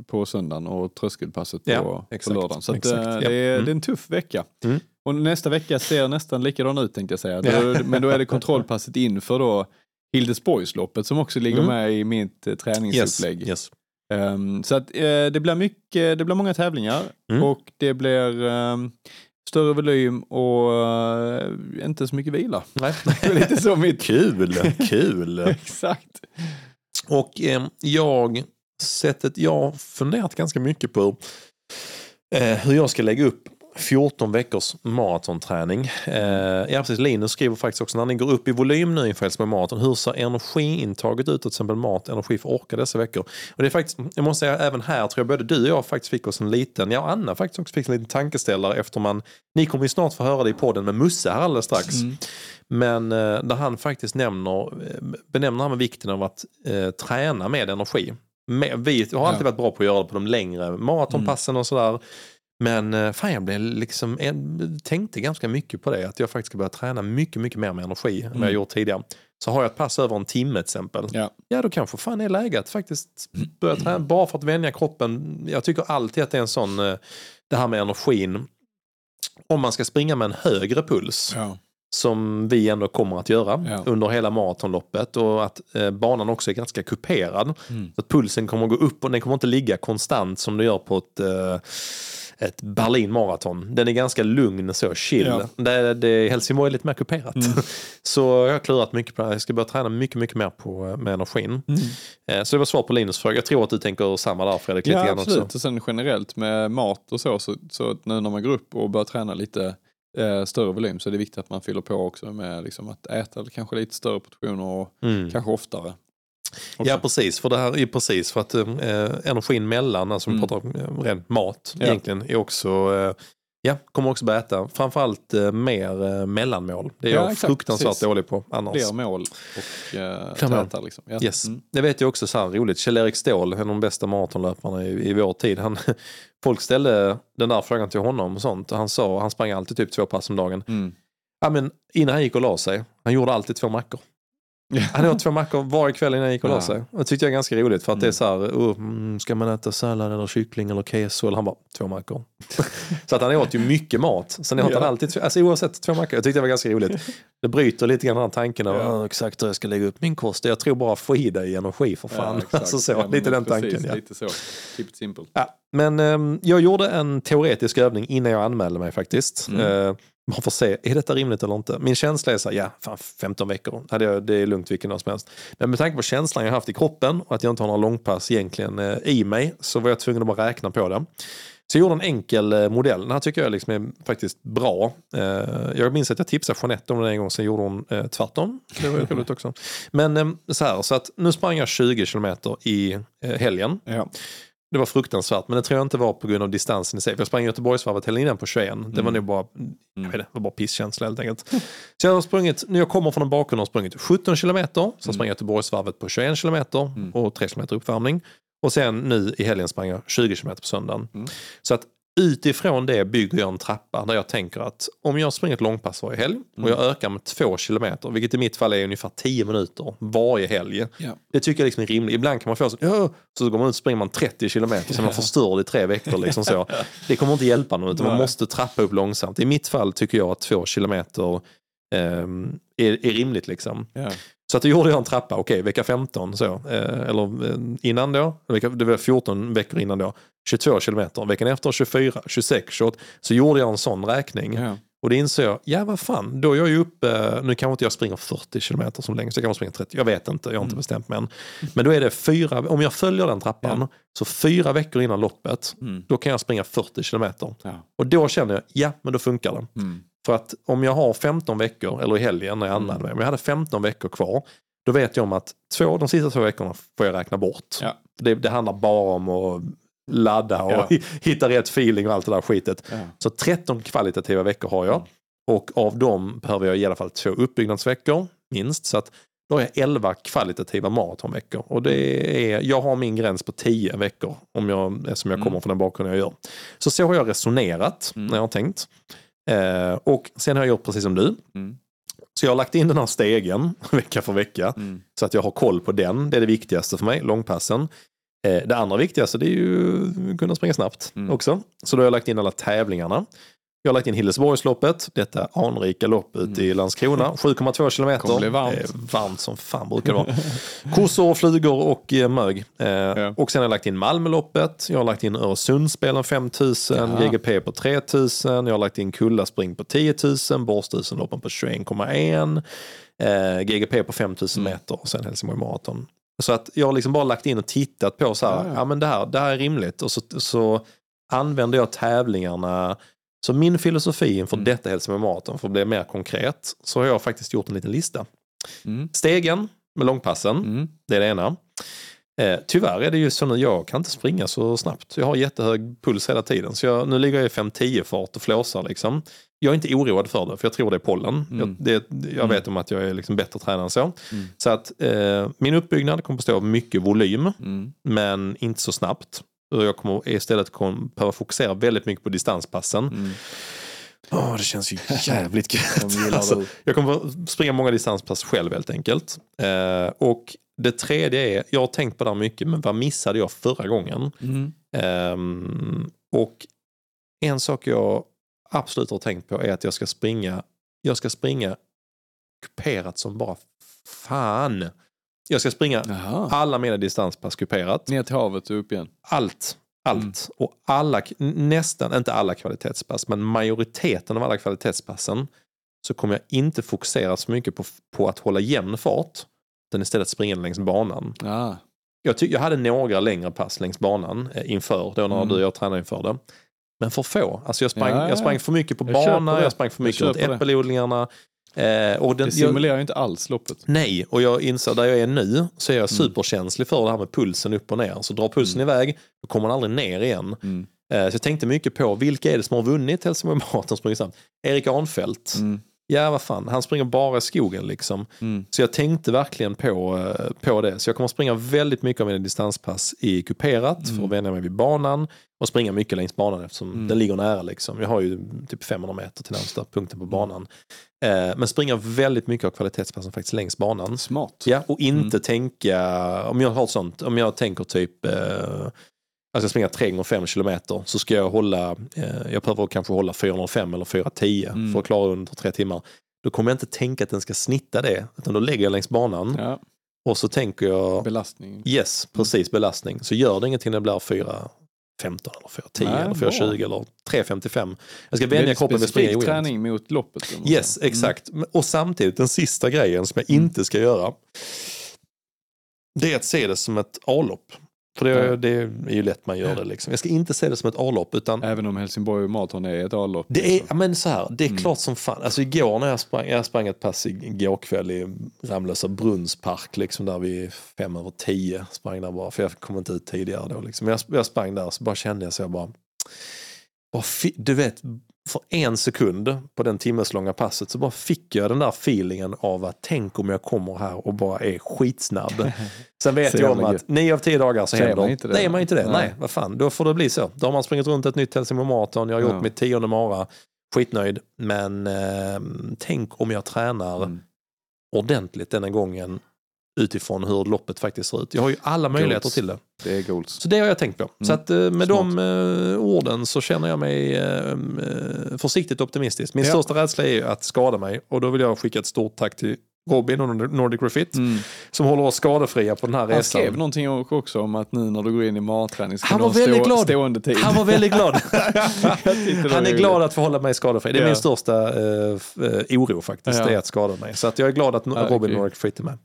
på söndagen och tröskelpasset på, Ja, på exakt, lördagen. Så att, exakt, eh, ja. det, är, Mm. det är en tuff vecka. Mm. Och nästa vecka ser nästan likadan ut tänkte jag säga. Då, men då är det kontrollpasset inför då Hildesborgsloppet som också ligger Mm. med i mitt eh, Yes, träningsupplägg. yes. Ehm, så att, eh, det, blir mycket, det blir många tävlingar Mm. och det blir ehm, större volym och eh, inte så mycket vila. Nej. <laughs> Lite så mitt... Kul, kul. <laughs> Exakt. Och eh, jag, sättet, jag har funderat ganska mycket på eh, hur jag ska lägga upp 14 veckors maratonträning. Eh, ja, precis. Linus skriver faktiskt också när ni går upp i volym nu inför Hälsingborg Marathon, hur ser energiintaget ut, till exempel mat, energi för orka dessa veckor? Och det är faktiskt, jag måste säga även här tror jag både du och jag faktiskt fick oss en liten, ja Anna faktiskt också fick en liten tankeställare efter man, ni kommer ju snart få höra det i podden med Musse här alldeles strax. Mm. Men eh, där han faktiskt nämner, eh, benämner han med vikten av att eh, träna med energi. Med, vi har alltid Ja. varit bra på att göra det på de längre maratonpassen och sådär. Men eh, fan jag blev liksom, en, tänkte ganska mycket på det, att jag faktiskt ska börja träna mycket, mycket mer med energi än vad jag Mm. gjort tidigare. Så har jag ett pass över en timme till exempel, Ja. ja då kanske fan är läge att faktiskt börja träna bara för att vänja kroppen. Jag tycker alltid att det är en sån, eh, det här med energin. Om man ska springa med en högre puls, Ja. som vi ändå kommer att göra Ja. under hela maratonloppet och att eh, banan också är ganska kuperad. Mm. Så att pulsen kommer att gå upp och den kommer inte ligga konstant som det gör på ett, eh, ett Berlin maraton. Den är ganska lugn, så chill. Ja. Det, det, Helsingborg är lite mer kuperat. Mm. <laughs> Så jag har klurat mycket på det här. Jag ska börja träna mycket, mycket mer på, eh, med energin. Mm. Eh, så det var svar på Linus fråga. Jag tror att du tänker samma där Fredrik, lite Ja, grann absolut. också. Och sen generellt med mat och så, så, så nu när man går upp och börjar träna lite eh, större volym så är det viktigt att man fyller på också med liksom, att äta kanske lite större portioner och Mm. kanske oftare. Också. Ja precis, för det här är precis för att eh, energin mellan, alltså Mm. vi pratar om eh, ren mat Ja. egentligen, är också, eh, ja, kommer också börja äta framförallt eh, mer eh, mellanmål. Det är Ja, jag exakt, fruktansvärt precis. dålig på annars. Fler mål och eh, tätare. Liksom. Ja. Yes. Mm. Det vet jag också så här roligt. Kjell-Erik Ståhl, en av de bästa maratonlöparna i, i vår tid. Han, <laughs> folk ställde den där frågan till honom och sånt. Han sa, han sprang alltid typ två pass om dagen. Mm. Ja, men innan han gick och la sig, han gjorde alltid två mackor. Han åt två mackor varje kväll innan han gick och la sig. Det tyckte jag är ganska roligt för att det är Mm. så här, oh, mm, ska man äta sallad eller kyckling eller keso? Eller han bara, två mackor. <laughs> så att han åt ju mycket mat. Sen åt Ja. han alltid, alltså oavsett två mackor. Jag tyckte det var ganska roligt. <laughs> Det bryter lite grann den här tanken av Ja. "Ah, exakt hur jag ska lägga upp min kost. Jag tror bara få i dig energi för fan. <laughs> Ja, alltså så, lite den precis, tanken. Lite så. Keep it simple. Men ehm, jag gjorde en teoretisk övning innan jag anmälde mig faktiskt. Mm. Eh, för att se, är detta rimligt eller inte? Min känsla är så här, ja, fan 15 veckor, hade jag, det är lugnt vilken dag som helst. Men med tanke på känslan jag haft i kroppen och att jag inte har några långpass egentligen eh, i mig så var jag tvungen att bara räkna på det. Så jag gjorde en enkel eh, modell. Den här tycker jag liksom är faktiskt bra. Eh, jag minns att jag tipsade Jeanette om den en gång, sen gjorde hon tvärtom. Det var <laughs> roligt också. Men så här, så att nu sprang jag 20 kilometer i helgen. Ja. Det var fruktansvärt, men det tror jag inte var på grund av distansen i sig. För jag sprang Göteborgsvarvet hela innan på 21. Det var Mm. nog bara, jag vet inte, var bara pisskänsla helt enkelt. Så jag har sprungit, när jag kommer från en bakgrund har sprungit 17 kilometer, sen sprang jag Göteborgsvarvet på 21 kilometer Mm. och 3 kilometer uppvärmning. Och sen nu i helgen sprang jag 20 kilometer på söndagen. Mm. Så att utifrån det bygger jag en trappa där jag tänker att om jag springer ett långpass varje helg och jag ökar med två kilometer, vilket i mitt fall är ungefär 10 minuter varje helg. Ja. Det tycker jag liksom är rimligt. Ibland kan man få så, ja, så går man ut och springer man 30 kilometer så man förstörd i tre veckor. Liksom så. <laughs> Det kommer inte hjälpa någon utan man måste trappa upp långsamt. I mitt fall tycker jag att två kilometer ehm, är, är rimligt. Liksom. Ja. Så att då gjorde jag en trappa, okej vecka 15 så, eh, eller eh, innan då, vecka- det var 14 veckor innan då, 22 kilometer, veckan efter 24, 26, 28, så gjorde jag en sån räkning. Ja. Och det insåg jag, ja vad fan, då är jag ju uppe, nu kanske inte jag springer 40 kilometer som längst, jag kan springa 30, jag vet inte, jag har inte bestämt mig än. Men då är det fyra, om jag följer den trappan, så fyra veckor innan loppet, Mm. då kan jag springa 40 kilometer. Ja. Och då känner jag, ja men då funkar det. Mm. För att om jag har 15 veckor, eller i helgen när jag anmälde mig, om jag hade 15 veckor kvar, då vet jag om att två, de sista två veckorna får jag räkna bort. Ja. Det, det handlar bara om att ladda och Ja. <laughs> hitta rätt feeling och allt det där skitet. Ja. Så 13 kvalitativa veckor har jag. Och av dem behöver jag i alla fall två uppbyggnadsveckor, minst. Så att då har jag 11 kvalitativa maratonveckor. Och det är, jag har min gräns på 10 veckor, om jag, eftersom jag kommer från den bakgrunden jag gör. Så så har jag resonerat när jag har tänkt. Eh, och sen har jag gjort precis som du. Mm. Så jag har lagt in den här stegen <laughs> vecka för vecka. Mm. Så att jag har koll på den. Det är det viktigaste för mig, långpassen. Eh, det andra viktigaste det är ju att kunna springa snabbt Mm. också. Så då har jag lagt in alla tävlingarna. Jag har lagt in Hillesborgsloppet, detta anrika lopp ute i Landskrona. <laughs> 7,2 kilometer. Bli varmt. Det är varmt som fan brukar det vara. Kossor, flugor och eh, mög. Eh, Och sen har jag lagt in Malmöloppet. Jag har lagt in Öresundsspelen 5000, Ja. GGP på 3000. Jag har lagt in Kullaspring på 10 000, Borstusenloppen på 21,1. Eh, GGP på 5000 Mm. meter och sen Helsingborg Marathon. Så att jag har liksom bara lagt in och tittat på så här, Ja, ja, ja. men det här, det här är rimligt. Och så, så använder jag tävlingarna. Så min filosofi inför Mm. detta Marathon, för att bli mer konkret, så har jag faktiskt gjort en liten lista. Mm. Stegen med långpassen, Mm. det är det ena. Eh, tyvärr är det ju så nu, jag kan inte springa så snabbt. Jag har jättehög puls hela tiden. Så jag, nu ligger jag i 5-10 fart och flåsar liksom. Jag är inte oroad för det, för jag tror det är pollen. Mm. Jag, det, jag Mm. vet om att jag är liksom bättre tränare än så. Mm. Så att eh, min uppbyggnad kommer bestå av mycket volym, Mm. men inte så snabbt. Och Jag kommer istället behöva fokusera väldigt mycket på distanspassen. Mm. Åh, det känns ju <laughs> jävligt gött. <laughs> Alltså, jag kommer springa många distanspass själv helt enkelt. Eh, och det tredje är, jag har tänkt på det här mycket, men vad missade jag förra gången? Mm. Ehm, och en sak jag absolut har tänkt på är att jag ska springa, jag ska springa kuperat som bara fan. Jag ska springa Jaha. alla mina distanspass kuperat. Ner till havet och upp igen. Allt. Allt. Mm. Och alla, nästan, inte alla kvalitetspass, men majoriteten av alla kvalitetspassen så kommer jag inte fokusera så mycket på, på att hålla jämn fart, utan istället springa längs banan. Ah. Jag, ty- jag hade några längre pass längs banan eh, inför, då när Mm. du och jag tränade inför det. Men för få. Alltså jag, sprang, Ja, ja, jag sprang ja. för mycket på Jag köper bana, det. jag sprang för mycket runt äppelodlingarna. Eh, den, Det simulerar ju inte alls loppet. Nej, och jag inser där jag är nu så är Mm. jag superkänslig för det här med pulsen upp och ner. Så drar pulsen iväg, då kommer den aldrig ner igen. Mm. Eh, Så jag tänkte mycket på vilka är det som har vunnit Helsingborg Marathon? Erik Arnfeldt. Mm. Ja, vad fan, han springer bara i skogen liksom. Mm. Så jag tänkte verkligen på, eh, på det. Så jag kommer springa väldigt mycket av mina distanspass i kuperat för att vänja mig vid banan och springa mycket längs banan eftersom Mm. den ligger nära. Liksom. Jag har ju typ 500 meter till närmsta punkten på banan. Eh, Men springa väldigt mycket av kvalitetspassen faktiskt längs banan. Smart. Ja, och inte tänka, om jag har sånt, om jag tänker typ eh, jag ska springa 3 gånger 5 kilometer så ska jag hålla, eh, jag behöver kanske hålla 405 eller 410 Mm. för att klara under tre timmar. Då kommer jag inte tänka att den ska snitta det, utan då lägger jag längs banan Ja. och så tänker jag Belastning. yes, precis belastning. Så gör det ingenting när det blir 415 eller 410 Nej, eller bra. 420 eller 355. Jag ska vänja kroppen vid springa träning mot loppet. Yes. Mm. exakt. Och samtidigt den sista grejen som jag inte ska göra. Det är att se det som ett A-lopp. För det, Ja. det är ju lätt man gör det. Liksom. Jag ska inte se det som ett A-lopp utan Även om Helsingborg Marathon är ett A-lopp. det är, liksom. men så här, det är Mm. klart som fan. Alltså igår när jag sprang, jag sprang ett pass igår kväll i Ramlösa brunnspark, liksom där vid fem över tio. Sprang där bara, för jag kom inte ut tidigare då. Liksom. Jag, jag sprang där så bara kände jag så jag bara, du vet, för en sekund på den timmeslånga passet så bara fick jag den där feelingen av att tänk om jag kommer här och bara är skitsnabb. <laughs> Sen vet Så jag om att nio av tio dagar så, Så händer man inte det. Nej, man inte det. Nej. Nej. vad fan, då får det bli så. Då har man sprungit runt ett nytt Helsingborg Marathon, jag har gjort Ja. mitt tionde mara, skitnöjd. Men eh, tänk om jag tränar Mm. ordentligt denna gången utifrån hur loppet faktiskt ser ut. Jag har ju alla möjligheter Goals. till det. Det är goals. Så det har jag tänkt på. Så att, eh, med Smart. de eh, orden så känner jag mig eh, försiktigt optimistisk. Min Ja. största rädsla är ju att skada mig och då vill jag skicka ett stort tack till Robin och Nordic Refit Mm. som håller oss skadefria på den här Han resan. skrev någonting också om att nu när du går in i matträning ska Han du var ha väldigt stå, glad. stående tid. Han var väldigt glad. <laughs> <laughs> Han är glad att få hålla mig skadefri. Det är Ja. min största eh, oro faktiskt, Ja. det är att skada mig. Så att jag är glad att Robin okej. Nordic Refit är med.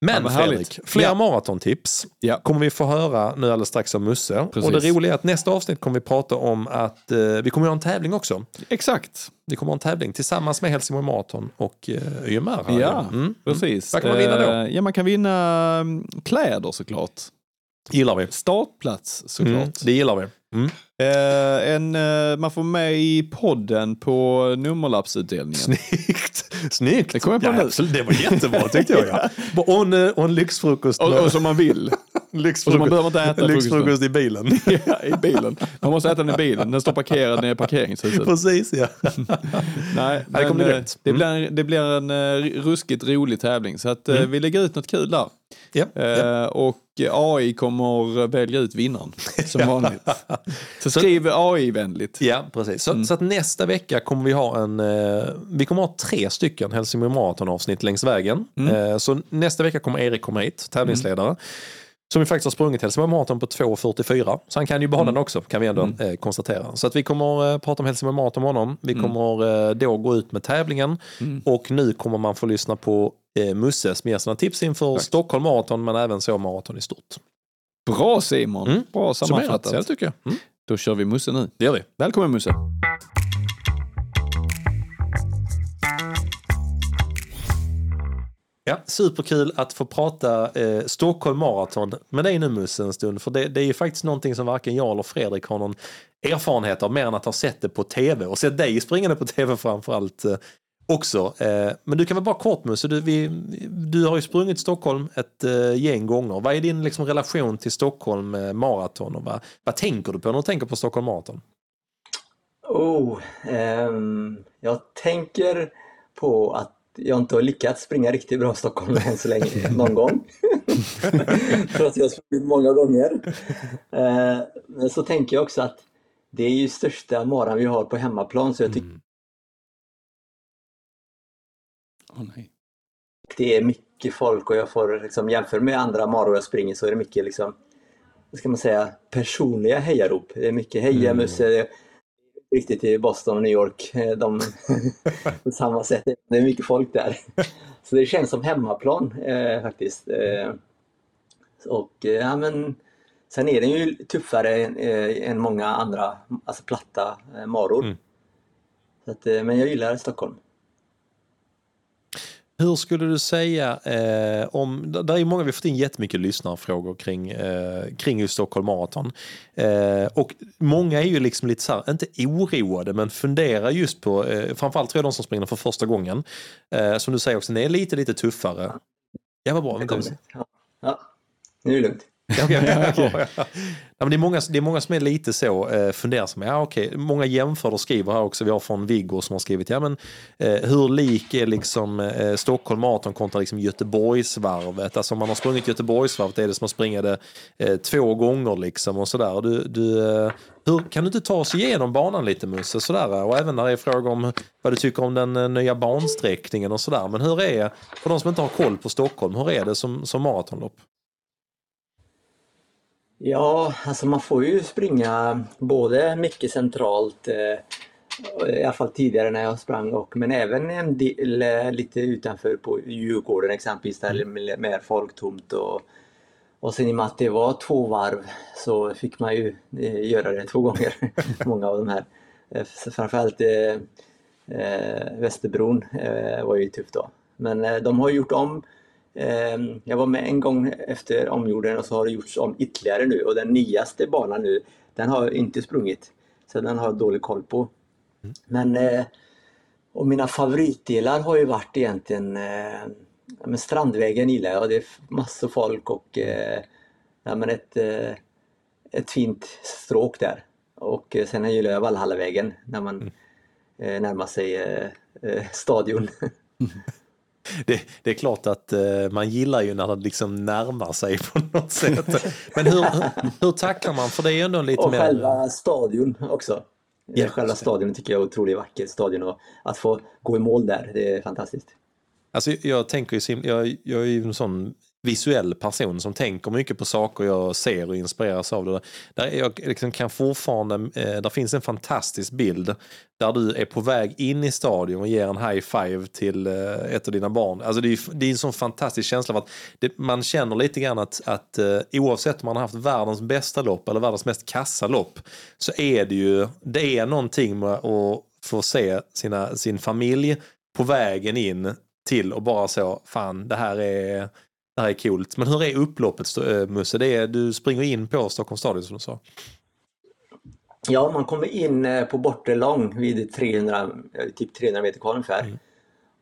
Men, Ja. Fredrik, fler Ja. maratontips Ja. kommer vi få höra nu alldeles strax av Musse. Precis. Och det roliga är att nästa avsnitt kommer vi prata om att eh, vi kommer ha en tävling också. Exakt. Vi kommer ha en tävling tillsammans med Helsingborg Marathon och eh, YMR. här. Ja, Mm. precis. Vad kan man vinna då? Eh, Ja, man kan vinna mm, kläder såklart. Gillar vi. Startplats såklart. Mm. Det gillar vi. Mm. Eh, en, eh, man får med i podden på nummerlappsutdelningen. Snyggt! Snyggt! Det kom jag på ja, absolut. Det var jättebra <laughs> tyckte jag. Ja. En, eh, och en lyxfrukost. Och, och som man vill. <laughs> Och så man behöver inte äta lyxfrukost i bilen. <laughs> Ja, I bilen. Man måste äta den i bilen. Den står parkerad nere i parkeringshuset. Precis ja. Nej, det kommer bli eh, grymt. det, blir, en- det blir en eh, ruskigt rolig tävling. Så att, eh, vi lägger ut något kul där. ja. ja. Eh, och AI kommer välja ut vinnaren som vanligt. Så skriv AI-vänligt. Ja, precis. Så, så att nästa vecka kommer vi ha en, eh, vi kommer ha tre stycken Helsingborg Marathon avsnitt längs vägen. Eh, så nästa vecka kommer Erik komma hit, tävlingsledare. Som ju faktiskt har sprungit Helsingborg Marathon på 2.44. Så han kan ju behålla den också, kan vi ändå eh, konstatera. Så att vi kommer eh, prata om Helsingborg Marathon med honom. Vi kommer eh, då gå ut med tävlingen. Och nu kommer man få lyssna på eh, Musse som ger sina tips inför Stockholm Marathon men även så maraton i stort. Bra Simon! Mm. Bra sammanfattat. ja, det tycker jag. Mm. Då kör vi Musse nu. Det gör vi. Välkommen Musse! Ja, superkul att få prata eh, Stockholm Marathon med dig nu Musse en stund. För det, det är ju faktiskt någonting som varken jag eller Fredrik har någon erfarenhet av mer än att ha sett det på tv och sett dig springande på tv framförallt eh, också. Eh, men du kan väl bara kort Musse, du, vi, du har ju sprungit Stockholm ett eh, gäng gånger. Vad är din liksom, relation till Stockholm eh, Marathon och vad, vad tänker du på när du tänker på Stockholm Marathon? Oh, ehm, jag tänker på att jag inte har lyckats springa riktigt bra i Stockholm än så länge, <laughs> någon gång. <laughs> Trots att jag har sprungit många gånger. Eh, men så tänker jag också att det är ju största maran vi har på hemmaplan så jag tycker Åh nej. det är mycket folk och jag får liksom jämför med andra maror jag springer så är det mycket liksom, vad ska man säga, personliga hejarop. Det är mycket heja Musse, riktigt i Boston och New York. eh, De, <laughs> på samma sätt. Det är mycket folk där. Så det känns som hemmaplan eh, faktiskt. Eh, och eh, ja, men sen är den ju tuffare än, eh, än många andra alltså platta eh, maror. Mm. Så att, men jag gillar Stockholm. Hur skulle du säga eh, om, där är många, vi har fått in jättemycket lyssnarfrågor kring, eh, kring just Stockholm Marathon. Eh, och många är ju liksom lite så här, inte oroade, men funderar just på, eh, framförallt tror jag de som springer för första gången. Eh, som du säger också, det är lite, lite tuffare. Ja, vad bra. Ja. ja, nu är det lugnt. Ja, <laughs> ja, men det, är många, det är många som är lite så eh, fundersamma. Ja, okej. Många jämför och skriver här också. Vi har från Viggo som har skrivit ja, men, eh, hur lik är liksom, eh, Stockholm Marathon kontra liksom, Göteborgsvarvet? Alltså om man har sprungit Göteborgsvarvet är det som att springa det eh, två gånger. Liksom, och sådär. Du, du, eh, hur, kan du inte ta oss igenom banan lite Musse? Sådär, och även när det är fråga om vad du tycker om den eh, nya bansträckningen och sådär. Men hur är, för de som inte har koll på Stockholm, hur är det som, som maratonlopp? Ja, alltså man får ju springa både mycket centralt, eh, i alla fall tidigare när jag sprang, och, men även en del eh, lite utanför på Djurgården exempelvis, där det är mer folktomt. Och, och sen i och med att det var två varv så fick man ju eh, göra det två gånger, <laughs> många av de här. Framförallt eh, Västerbron eh, var ju tufft då. Men eh, de har gjort om Jag var med en gång efter omgjorden och så har det gjorts om ytterligare nu och den nyaste banan nu den har inte sprungit. Så den har jag dålig koll på. Men eh, och mina favoritdelar har ju varit egentligen eh, men Strandvägen gillar jag. Det är massor folk och eh, ja, men ett, ett fint stråk där. Och sen gillar jag Valhallavägen när man Mm. närmar sig stadion. <laughs> Det, det är klart att eh, man gillar ju när det liksom närmar sig på något sätt. Men hur, hur, tacklar man? För det är ju ändå lite och mer... själva stadion också. Ja, själva stadion tycker jag är otroligt vacker stadion och att få gå i mål där, det är fantastiskt. Alltså jag tänker ju, jag, jag är ju en sån visuell person som tänker mycket på saker jag ser och inspireras av det. Där jag liksom kan fortfarande, eh, där finns en fantastisk bild där du är på väg in i stadion och ger en high five till eh, ett av dina barn. Alltså det är, det är en sån fantastisk känsla att det, man känner lite grann att, att eh, oavsett om man har haft världens bästa lopp eller världens mest kassa lopp så är det ju, det är någonting med att få se sina, sin familj på vägen in till och bara så, fan det här är, det här är coolt. Men hur är upploppet eh, Musse? Det är, du springer in på Stockholms stadion som du sa. Ja, man kommer in eh, på bortre lång vid 300, eh, typ 300 meter kvar ungefär. Mm.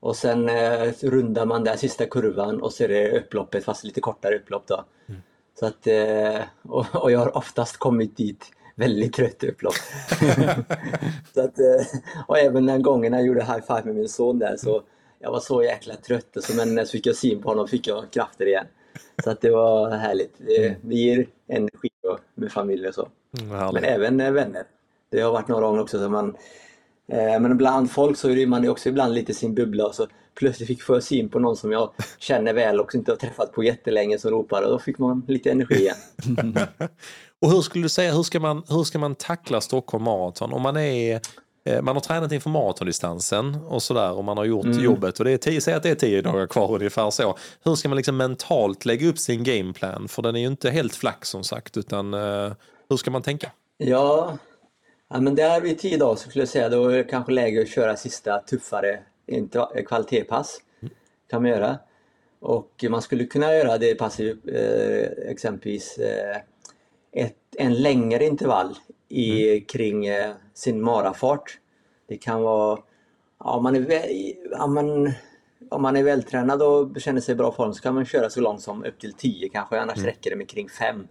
Och sen eh, rundar man där sista kurvan och så är det upploppet fast lite kortare upplopp då. Mm. Så att, eh, och, och jag har oftast kommit dit väldigt trött upplopp. <laughs> <laughs> så att, eh, och även den gången jag gjorde high five med min son där så jag var så jäkla trött och så, men så fick jag syn på honom fick jag krafter igen. Så att det var härligt. Det, det ger energi med familj och så. Mm. Men även eh, vänner. Det har varit några gånger också så man eh, men bland folk så är man också ibland lite sin bubbla och så plötsligt fick få syn på någon som jag känner väl och inte har träffat på jättelänge som ropar och då fick man lite energi igen. <laughs> Och hur skulle du säga, hur ska man, hur ska man tackla Stockholm Marathon? Om man är man har tränat inför maratondistansen och sådär och man har gjort jobbet och det är tio, säg att det är tio dagar kvar ungefär så. Hur ska man liksom mentalt lägga upp sin gameplan? För den är ju inte helt flack som sagt utan eh, hur ska man tänka? Ja, ja men där vid tio dagar så skulle jag säga då är det kanske läge att köra sista tuffare inte, kvalitetspass. kan man göra. Och man skulle kunna göra det passet eh, exempelvis eh, ett, en längre intervall i, kring eh, sin marafart. Det kan vara, ja, om, man är om, man, om man är vältränad och känner sig i bra form så kan man köra så långt som upp till 10 kanske, annars räcker det med kring 5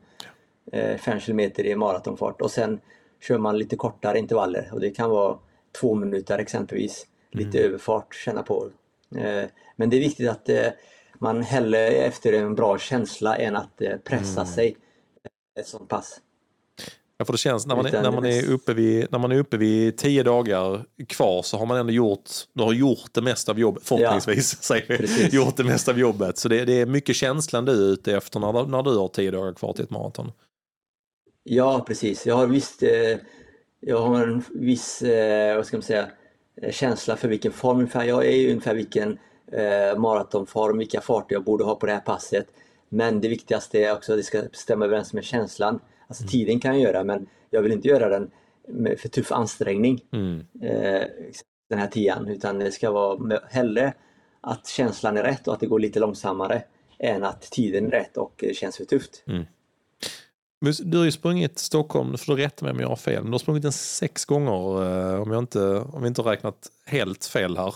eh, 5 kilometer i maratonfart och sen kör man lite kortare intervaller och det kan vara två minuter exempelvis. Lite överfart, känna på. Eh, men det är viktigt att eh, man hellre efter en bra känsla än att eh, pressa sig ett sånt pass. Ja, för det känns när man, är, när, man är uppe vid, när man är uppe vid tio dagar kvar så har man ändå gjort, du har gjort det mesta av jobbet, förhoppningsvis, säger vi. precis. gjort det mesta av jobbet. Så det, det är mycket känslan du är ute efter när, när du har tio dagar kvar till ett maraton. Ja, precis. Jag har visst, eh, jag har en viss, eh, vad ska man säga, eh, känsla för vilken form ungefär. Jag är ju ungefär vilken eh, maratonform, vilka farter jag borde ha på det här passet. Men det viktigaste är också att det ska stämma överens med känslan. Alltså tiden kan jag göra, men jag vill inte göra den med för tuff ansträngning. Mm. eh, den här tian utan det ska vara hellre att känslan är rätt och att det går lite långsammare än att tiden är rätt och känns för tufft. Men Du har ju sprungit Stockholm, du får du rätta mig om jag har fel, men du har sprungit den sex gånger eh, om jag inte, om vi inte har räknat helt fel här.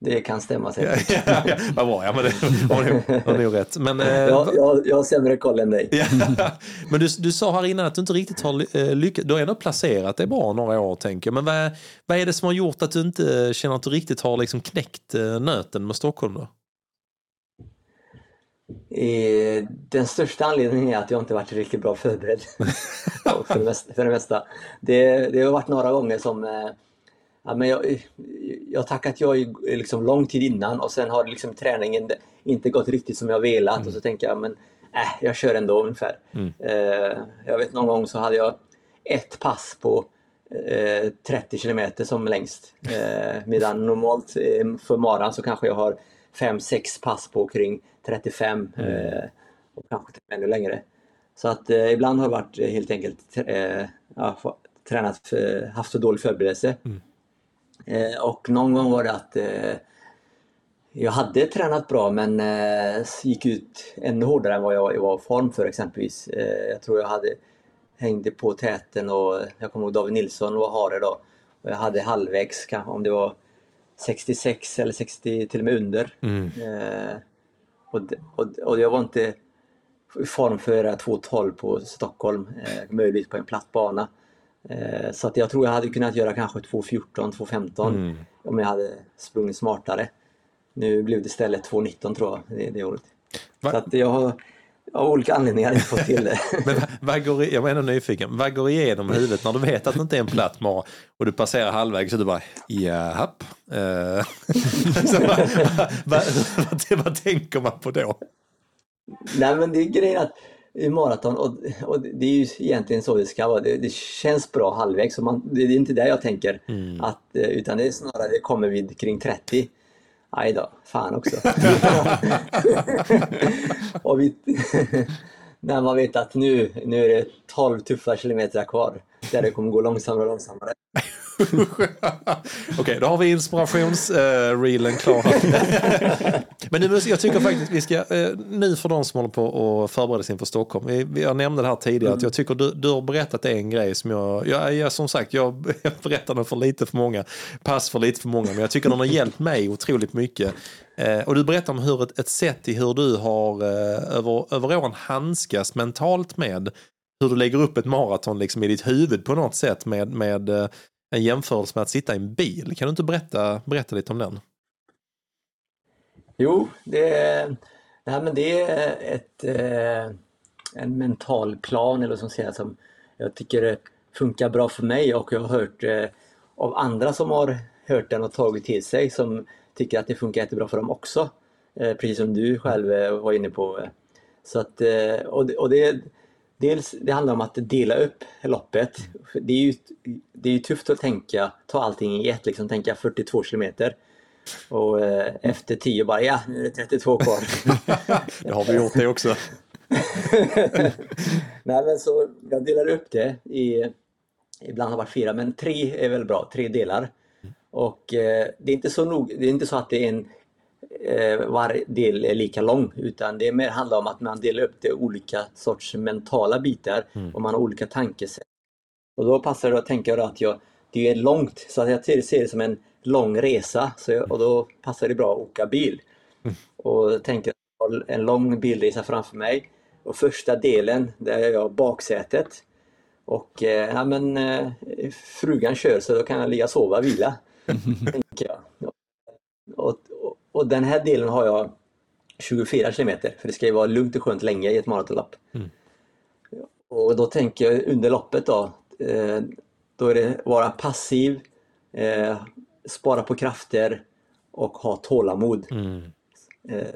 Det kan stämma Ja, säkert. ja, ja, vad bra, ja men det har nog- rätt. Men, eh, Jag, jag, jag har sämre koll än dig. Ja. <laughs> Men du, du sa här innan att du inte riktigt har eh, lyckats. Du har ändå placerat dig bra några år tänker jag. Men vad, vad är det som har gjort att du inte känner att du riktigt har liksom knäckt eh, nöten med Stockholm då? Den största anledningen är att jag inte varit riktigt bra förberedd. <laughs> för, det mesta, för det mesta. Det, det har varit några gånger som ja, men jag, jag tackat jag liksom lång tid innan och sen har liksom träningen inte gått riktigt som jag velat och så tänker jag men äh, jag kör ändå ungefär. Eh, jag vet någon gång så hade jag ett pass på eh, 30 kilometer som längst. Eh, medan <laughs> normalt eh, för maran så kanske jag har 5-6 pass på kring 35 eh, och kanske till ännu längre. Så att eh, ibland har jag varit helt enkelt ja, tränat, haft för dålig förberedelse. Eh, och någon gång var det att eh, jag hade tränat bra men eh, gick ut ännu hårdare än vad jag var i form för exempelvis. Eh, jag tror jag hade hängde på täten och jag kommer ihåg David Nilsson var hare då. Och jag hade halvvägs, kanske om det var 66 eller 60 till och med under. Eh, och, och, och jag var inte i form för att göra 2.12 på Stockholm, eh, möjligtvis på en platt bana. Eh, så att jag tror jag hade kunnat göra kanske 2.14, 2.15 om jag hade sprungit smartare. Nu blev det istället 2.19 tror jag det, det året. Va- Så att jag har av olika anledningar inte fått till det. <laughs> Men vad, vad går, jag var ändå nyfiken, vad går igenom huvudet när du vet att det inte är en platt mara och du passerar halvvägs och du bara japp. Eh, <laughs> så vad, vad, vad, vad tänker man på då? Nej men det är grejen att i maraton, och, och det är ju egentligen så det ska vara, det, det känns bra halvvägs. Man, det är inte det jag tänker. Att, eh, utan det är snarare det kommer vid kring 30. Aj då, fan också. <laughs> och vi, när man vet att nu, nu är det 12 tuffa kilometer kvar. Där det kommer gå långsammare och långsammare. <laughs> Okej, då har vi inspirationsreelen klar. här. <laughs> Men nu, jag tycker faktiskt vi ska, eh, nu för de som håller på och förbereder sig inför Stockholm. Vi, vi- jag nämnde det här tidigare, att jag tycker du, du har berättat en grej som jag, jag, jag som sagt, jag, <laughs> jag berättar den för lite för många, pass för lite för många, men jag tycker den har hjälpt mig otroligt mycket. Eh, och du berättar om hur ett, ett sätt i hur du har eh, över, över åren handskas mentalt med hur du lägger upp ett maraton liksom i ditt huvud på något sätt med, med eh, en jämförelse med att sitta i en bil. Kan du inte berätta, berätta lite om den? Jo, det är, nej, men det är ett, eh, en mental plan eller som säger som jag tycker funkar bra för mig och jag har hört eh, av andra som har hört den och tagit till sig som tycker att det funkar jättebra för dem också. Eh, precis som du själv eh, var inne på. Så att, eh, och det, och det, dels, det handlar om att dela upp loppet. Det är ju, det är ju tufft att tänka, ta allting i ett, liksom tänka 42 kilometer. Och eh, efter 10 bara, ja nu är det 32 kvar. <laughs> Det har vi gjort det också. <laughs> Nej men så jag delar upp det i, ibland har det varit fyra, men tre är väl bra, tre delar. Och eh, det är inte så nog, det är inte så att det är en varje del är lika lång utan det mer handlar om att man delar upp det i olika sorts mentala bitar och man har olika tankesätt. Och då passar det att tänka att jag, det är långt så att jag ser det som en lång resa jag, och då passar det bra att åka bil. Och tänker en lång bilresa framför mig och första delen där är jag baksätet. Och eh, ja, men, eh, frugan kör så då kan jag ligga och sova och vila. <laughs> tänker jag. Och, och, och den här delen har jag 24 kilometer för det ska ju vara lugnt och skönt länge i ett maratonlopp. Och då tänker jag under loppet då, eh, då är det vara passiv, eh, spara på krafter och ha tålamod. Eh,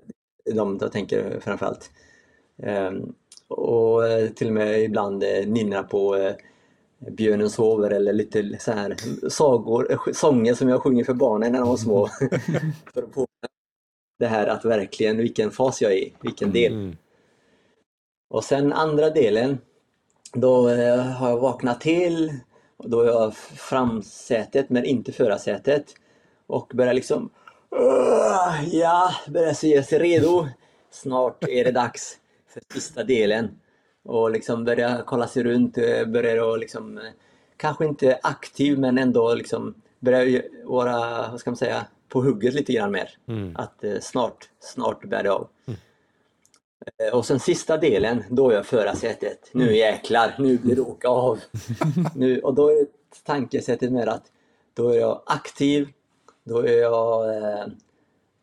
de jag tänker framförallt. Ehm, och eh, till och med ibland eh, nynna på eh, Björnen sover eller lite så här sagor, eh, sånger som jag sjunger för barnen när de var små. <laughs> för att det här att verkligen vilken fas jag är i, vilken del. Mm. Och sen andra delen, då eh, har jag vaknat till. Och då är jag framsätet men inte förarsätet. Och börjar liksom "Åh, Ja, börjar se sig redo. Snart är det dags för sista delen. Och liksom börja kolla sig runt, eh, börjar och liksom eh, Kanske inte aktiv men ändå liksom börja vara, vad ska man säga, på hugget lite grann mer. Att eh, snart, snart bär det av. Eh, Och sen sista delen, då är jag förarsätet. Nu jäklar, nu blir det åka av. <laughs> Nu, och då är tankesättet med att då är jag aktiv, då är jag, eh,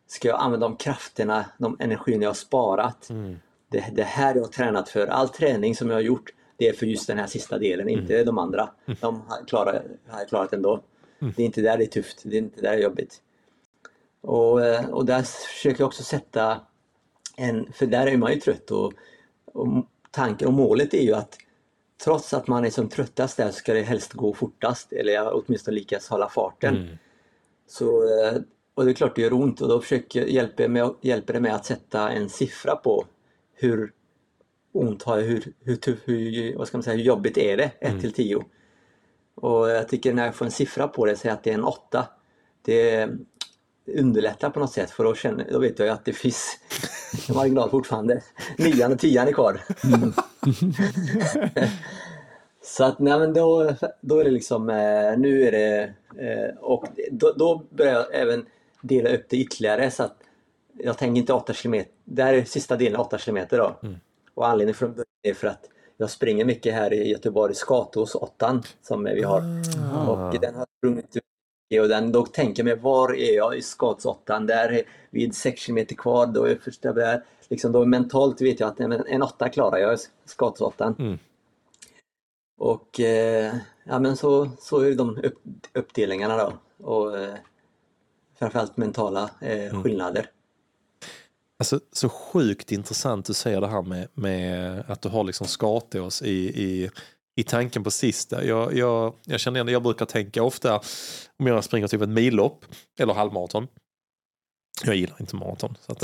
ska jag använda de krafterna, de energin jag har sparat. Det, det här jag har tränat för. All träning som jag har gjort, det är för just den här sista delen, inte de andra. De har klarat, har jag klarat ändå. Det är inte där det är tufft, det är inte där det är jobbigt. Och, eh, och där försöker jag också sätta en, för där är man ju trött och, och tanken och målet är ju att trots att man är som tröttast där så ska det helst gå fortast eller åtminstone lyckas hålla farten. Så, eh, och det är klart det gör ont och då försöker, hjälper, med, hjälper det med att sätta en siffra på hur ont har jag, hur, hur, hur, vad ska man säga, hur jobbigt är det? 1 till 10. Och jag tycker när jag får en siffra på det, säg att det är en 8. Det underlättar på något sätt för då, känner, då vet jag ju att det finns en <laughs> marginal fortfarande. Nian och tian är kvar. <laughs> Så att nej men då, då är det liksom, eh, nu är det, eh, och då, då börjar jag även dela upp det ytterligare så att jag tänker inte 8 km, det här är sista delen 8 km då. Och anledningen från början är för att jag springer mycket här i Göteborg, Skatås 8 som vi har. Och den har sprungit mycket och den, då tänker jag mig var är jag i 8 där är vid 6 km kvar, då är första där, liksom då mentalt vet jag att en, 8 klarar jag, 8 Mm. Och eh, ja men så, så är de upp, uppdelningarna då. Och eh, framförallt mentala eh, skillnader. Alltså, så sjukt intressant du säger det här med, med att du har liksom Skatås i, i, i tanken på sista. Jag, jag, jag känner igen det, jag brukar tänka ofta om jag springer typ ett millopp eller halvmaraton. Jag gillar inte maraton. Att,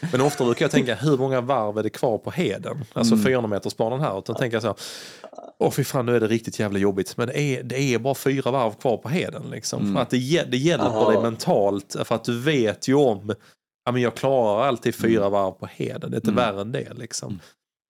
<laughs> men ofta brukar jag tänka hur många varv är det kvar på heden? Alltså Mm. 400 metersbanan här. Och då tänker jag så här, åh fy fan nu är det riktigt jävla jobbigt. Men det är, det är bara fyra varv kvar på heden. Liksom. Mm. För att det, det hjälper Aha. dig mentalt. För att du vet ju om, ja men jag klarar alltid fyra varv på heden. Det är inte Mm. värre än det liksom.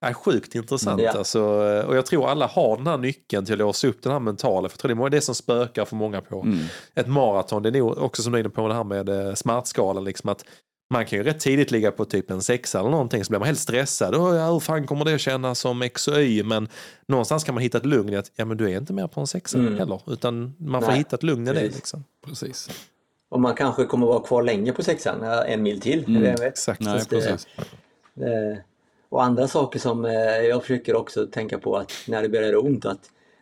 Är sjukt intressant Mm. Alltså. Och jag tror alla har den här nyckeln till att låsa upp den här mentala. För jag tror det är många- det som spökar för många på Mm. ett maraton. Det är nog också som du är inne på det här med eh, smärtskalan. Liksom att man kan ju rätt tidigt ligga på typ en sexa eller någonting så blir man helt stressad. Oh, ja, hur fan kommer det kännas som X och Y? Men någonstans kan man hitta ett lugn i att ja, men du är inte mer på en sexa Mm. heller. Utan man får Nej, hitta ett lugn i det. precis. Liksom. Precis. Och man kanske kommer vara kvar länge på sexan, en mil till. Mm. Exakt. Nej, Så det- precis. Och andra saker som eh, jag försöker också tänka på att när det börjar göra ont att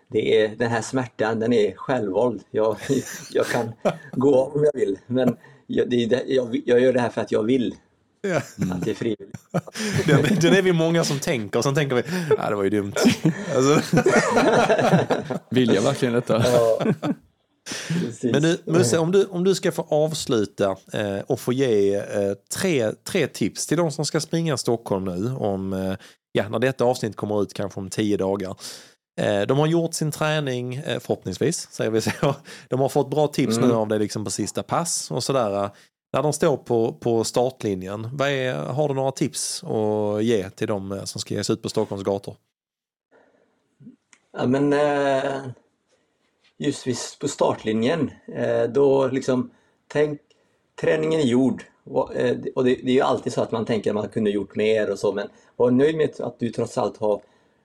det är, den här smärtan den är självvald. Jag, <laughs> jag kan gå av om jag vill men jag, det det- jag, jag gör det här för att jag vill. Ja. Att det är frivilligt. <laughs> Den, den är vi många som tänker och sen tänker vi, ja det var ju dumt. Alltså, <laughs> Vill jag verkligen detta? Ja, precis. men du, Musse, om du, om du ska få avsluta eh, och få ge eh, tre, tre tips till de som ska springa Stockholm nu om, eh, ja, när detta avsnitt kommer ut kanske om tio dagar. Eh, de har gjort sin träning, eh, förhoppningsvis, säger vi så. <laughs> De har fått bra tips nu Mm. av det liksom på sista pass och sådär. När de står på, på startlinjen, vad är, har du några tips att ge till de eh, som ska ge sig ut på Stockholms gator? Ja, men just på startlinjen, eh, då liksom tänk, träningen är gjord. Och, eh, och det, är ju alltid så att man tänker att man kunde gjort mer och så, men var nöjd med att du trots allt har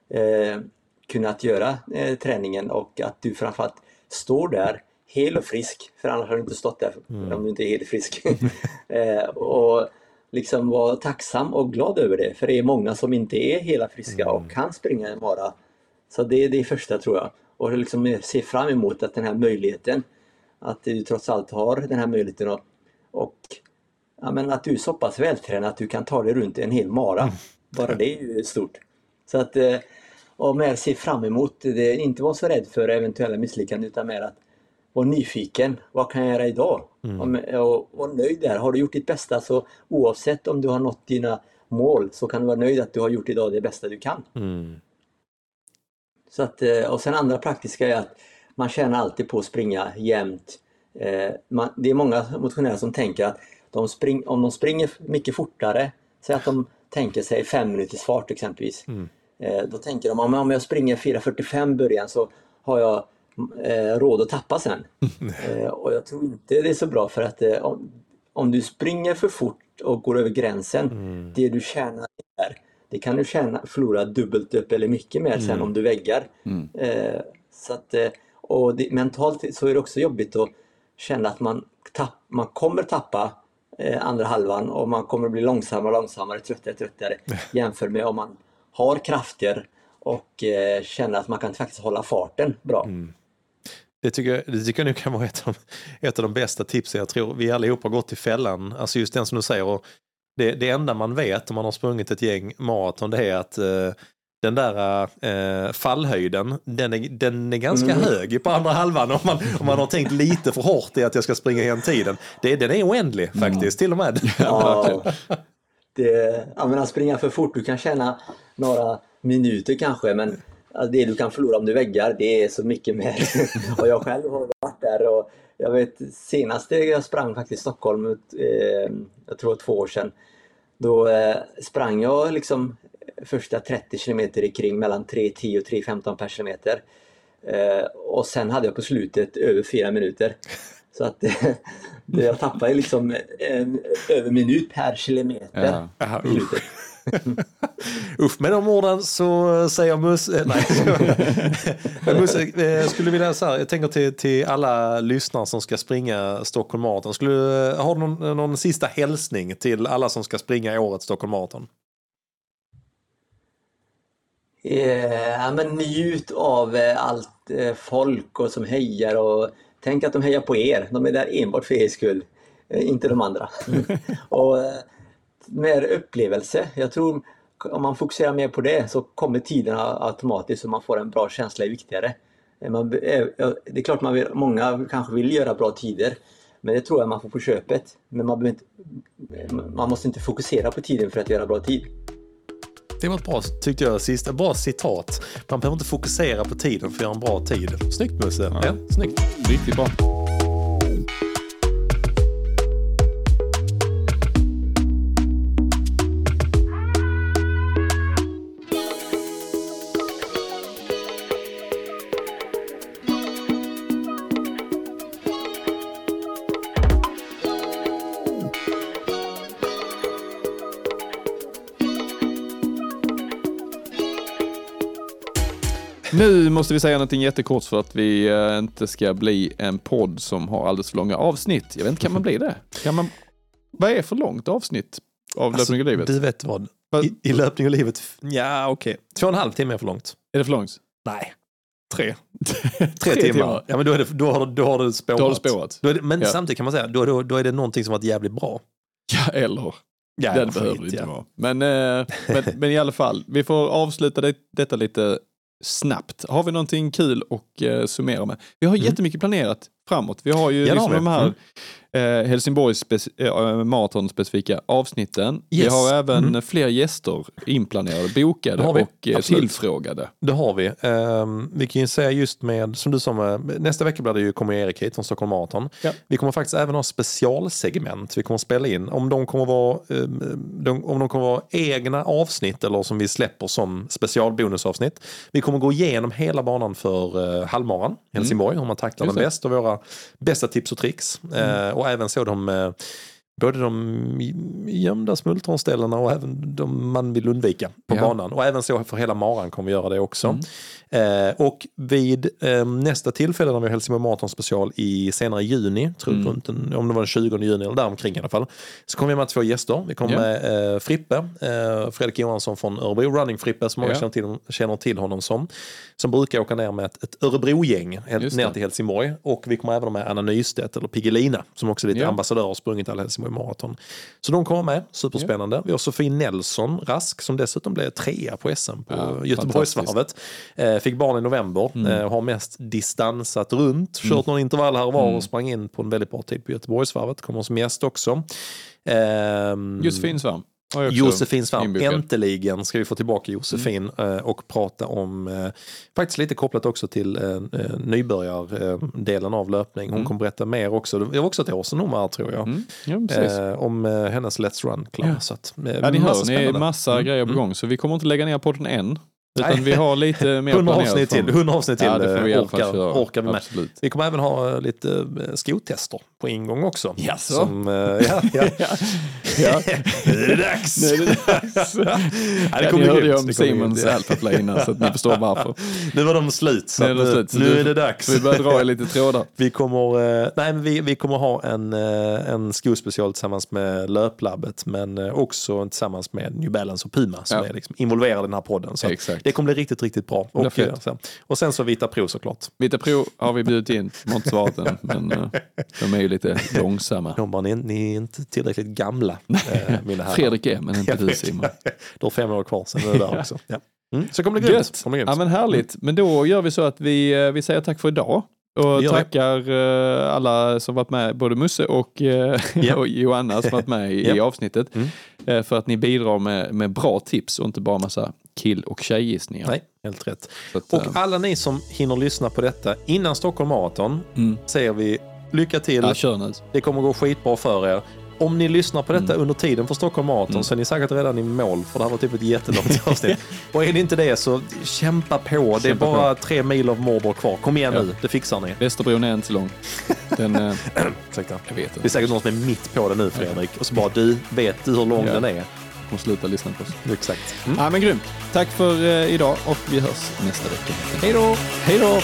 eh, kunnat göra eh, träningen och att du framförallt står där hel och frisk, för annars har du inte stått där om du inte är helt frisk. <laughs> eh, och liksom vara tacksam och glad över det, för det är många som inte är hela friska och kan springa en mara. Så det är det första tror jag. Och liksom se fram emot att den här möjligheten, att du trots allt har den här möjligheten och, och ja, men att du är så pass vältränad att du kan ta dig runt en hel mara. Bara det är ju stort. Så att, eh, och mer se fram emot det, inte vara så rädd för eventuella misslyckanden utan mer att vara nyfiken. Vad kan jag göra idag? Och, och vara nöjd där. Har du gjort ditt bästa så oavsett om du har nått dina mål så kan du vara nöjd att du har gjort idag det bästa du kan. Mm. Så att, eh, och sen andra praktiska är att man tjänar alltid på att springa jämnt. Eh, man, det är många motionärer som tänker att de spring, om de springer mycket fortare, säg att de tänker sig fem minuters fart exempelvis. Eh, då tänker de om om jag springer 4.45 början så har jag råd att tappa sen. <laughs> Och jag tror inte det är så bra för att om, om du springer för fort och går över gränsen, det du tjänar där, det kan du tjäna, förlora dubbelt upp eller mycket mer sen om du väggar. Mm. Eh, så att, eh, och det, mentalt så är det också jobbigt att känna att man, tapp, man kommer tappa eh, andra halvan och man kommer bli långsammare, långsammare, tröttare, tröttare <laughs> jämfört med om man har krafter och eh, känner att man kan faktiskt hålla farten bra. Det tycker, jag, det tycker jag nu kan vara ett av, ett av de bästa tipsen. Jag tror vi allihopa har gått i fällan. Alltså just den som du säger. Och det, det enda man vet om man har sprungit ett gäng maraton det är att eh, den där eh, fallhöjden, den är, den är ganska hög på andra halvan om man, om man har tänkt lite för hårt i att jag ska springa igen tiden. Det, den är oändlig faktiskt, till och med. Ja, <laughs> det, ja, men att springa för fort, du kan tjäna några minuter kanske men det du kan förlora om du väggar, det är så mycket mer. <laughs> och jag själv har varit där och jag vet senast jag sprang faktiskt Stockholm, eh, jag tror två år sedan, då eh, sprang jag liksom första 30 kilometer i kring mellan 3.10 och 3.15 per kilometer. Eh, och sen hade jag på slutet över fyra minuter. Så att <laughs> jag tappade liksom en, över minut per kilometer. Ja. Aha, på slutet. <laughs> Uff, med de orden så säger Musse... Nej, <laughs> Men Musse, eh, skulle vilja så här, jag tänker till, till alla lyssnare som ska springa Stockholm Marathon. Skulle, har du någon, någon sista hälsning till alla som ska springa i årets Stockholm Marathon? Eh, Ja, men njut av eh, allt eh, folk och som hejar och tänk att de hejar på er. De är där enbart för er skull, eh, inte de andra. <laughs> och eh, mer upplevelse. Jag tror om man fokuserar mer på det så kommer tiderna automatiskt och man får en bra känsla är viktigare. Man, eh, ja, det är klart man vill, många kanske vill göra bra tider men det tror jag man får på köpet. Men man, behöver inte, man måste inte fokusera på tiden för att göra bra tid. Det var ett bra, tyckte jag, sista, bra citat. Man behöver inte fokusera på tiden för att göra en bra tid. Snyggt Musse. Ja. snyggt. Riktigt bra. Nu måste vi säga någonting jättekort för att vi eh, inte ska bli en podd som har alldeles för långa avsnitt. Jag vet inte, kan man bli det? Kan man... Vad är för långt avsnitt av Alltså, Löpning i livet? Du vet vad? I, I löpning och livet, ja okej. Två och en halv timme är för långt. Är det för långt? Nej, tre. <laughs> Tre, timmar. Ja, men då, är det, då, har, då har du spårat. Då har du spårat. Då är det, men Ja. samtidigt kan man säga, då, då, då är det någonting som varit jävligt bra. Ja, eller? Ja, Den skit, behöver det inte ja. vara. Men, eh, men, men i alla fall, vi får avsluta det, detta lite snabbt. Har vi någonting kul att eh, summera med? Vi har jättemycket planerat framåt. Vi har ju Mm. Ja, liksom vi. de här eh, Helsingborgs speci- eh, maratonspecifika avsnitten. Vi Yes. har även Mm. fler gäster inplanerade, bokade vi. och eh, tillfrågade. Det har vi. Ehm, vi kan ju säga just med, som du sa, med, nästa vecka blir det ju kommer Erik hit från Stockholm Marathon. Ja. Vi kommer faktiskt även ha specialsegment vi kommer spela in. Om de kommer vara, ehm, de, om de kommer vara egna avsnitt eller som vi släpper som specialbonusavsnitt. Vi kommer gå igenom hela banan för uh, halvmaran i Helsingborg, hur man tacklar den bäst och våra bästa tips och tricks. Eh, och även så de eh, Både de gömda smultronställena och även de man vill undvika på Ja. banan. Och även så för hela maran kommer vi göra det också. Eh, och vid eh, nästa tillfälle när vi har Helsingborg Marathon special i senare juni, tror jag, runt en, om det var den 20 juni eller däromkring i alla fall, så kommer vi med två gäster. Vi kommer Ja. med eh, Frippe, eh, Fredrik Johansson från Örebro, Running Frippe som många Ja. känner, till, känner till honom som, som brukar åka ner med ett, ett Örebro-gäng ner till Helsingborg. Och vi kommer även med Anna Nystedt, eller Piggelina, som också är lite Ja. ambassadör och sprungit alla Helsingborg Marathon. Så de kommer med, superspännande. Vi har Sofie Nelson Rask som dessutom blev trea på SM på Ja, Göteborgsvarvet. Eh, fick barn i november, Mm. eh, har mest distansat runt, kört någon intervall här och var och sprang in på en väldigt bra tid på Göteborgsvarvet. Kommer som gäst också. Ehm, Josefin Svärm. Josefin inbokad. äntligen ska vi få tillbaka Josefin Mm. eh, och prata om, eh, faktiskt lite kopplat också till eh, nybörjardelen av löpning. Hon kommer berätta mer också, det var också ett år sedan hon var här tror jag. Mm. Ja, om hennes Let's Run Club. Ja. Så att, Ja, ni hör, ni är massa grejer på gång. Så vi kommer inte lägga ner podden än. Utan Nej. vi har lite <laughs> mer 100 planerat avsnitt till, från- 100 avsnitt till Ja, vi orkar, orkar vi med. Absolut. Vi kommer även ha lite skotester på ingång också. Jaså? Som, eh, <laughs> ja, ja. Ja. nu är det dags! Nu är det dags. ja, <laughs> Ja, det ni kommer hörde ju om Simons alfaplay innan så att ni förstår varför. <laughs> Nu var de slut, så Nu är det nu, slut, så nu du- är det dags. Vi börjar dra i lite trådar. Vi kommer, eh, nej, men vi, vi kommer ha en, eh, en skospecial tillsammans med Löplabbet men också tillsammans med New Balance och Puma som Ja. är liksom involverade i den här podden. Så Exakt. Det kommer bli riktigt, riktigt bra. Och, så, och sen så Vita Pro såklart. Vita Pro har vi bjudit in, de har inte svarat än. Men de är ju lite <laughs> långsamma. De bara, ni, ni är inte tillräckligt gamla, <laughs> eh, mina herrar. Fredrik är, men inte du Simon. <laughs> Du har fem år kvar, sen är det där också. Ja. Mm, så kommer det grymt. Gött. Kommer det Ja grymt. men härligt. Men då gör vi så att vi, eh, vi säger tack för idag. Och gör det. tackar eh, alla som varit med, både Musse och, eh, Ja. och Johanna som varit med i, i Ja. avsnittet. Mm. Eh, För att ni bidrar med, med bra tips och inte bara massa kill och tjejgissningar. Nej, helt rätt. Att, Och eh, alla ni som hinner lyssna på detta innan Stockholm Marathon mm. säger vi lycka till. Ja, kör nu. Det kommer gå skitbra för er. om ni lyssnar på detta under tiden för Stockholm Marathon så är ni säkert redan i mål för det här var typ ett jättelångt <laughs> avsnitt. och är ni inte det så kämpa på. Det är Kämpa bara tre mil av morbror kvar. Kom igen Ja. nu, det fixar ni. Västerbron är inte lång. Den, eh, <clears throat> Ursäkta. jag vet Det är inte. säkert någon som är mitt på det nu Fredrik. Och så bara du, vet du hur lång Ja. den är? kommer sluta lyssna på oss. Exakt. Mm. Ja, men grymt. Tack för eh, idag och vi hörs nästa vecka. Hej då! Hej då!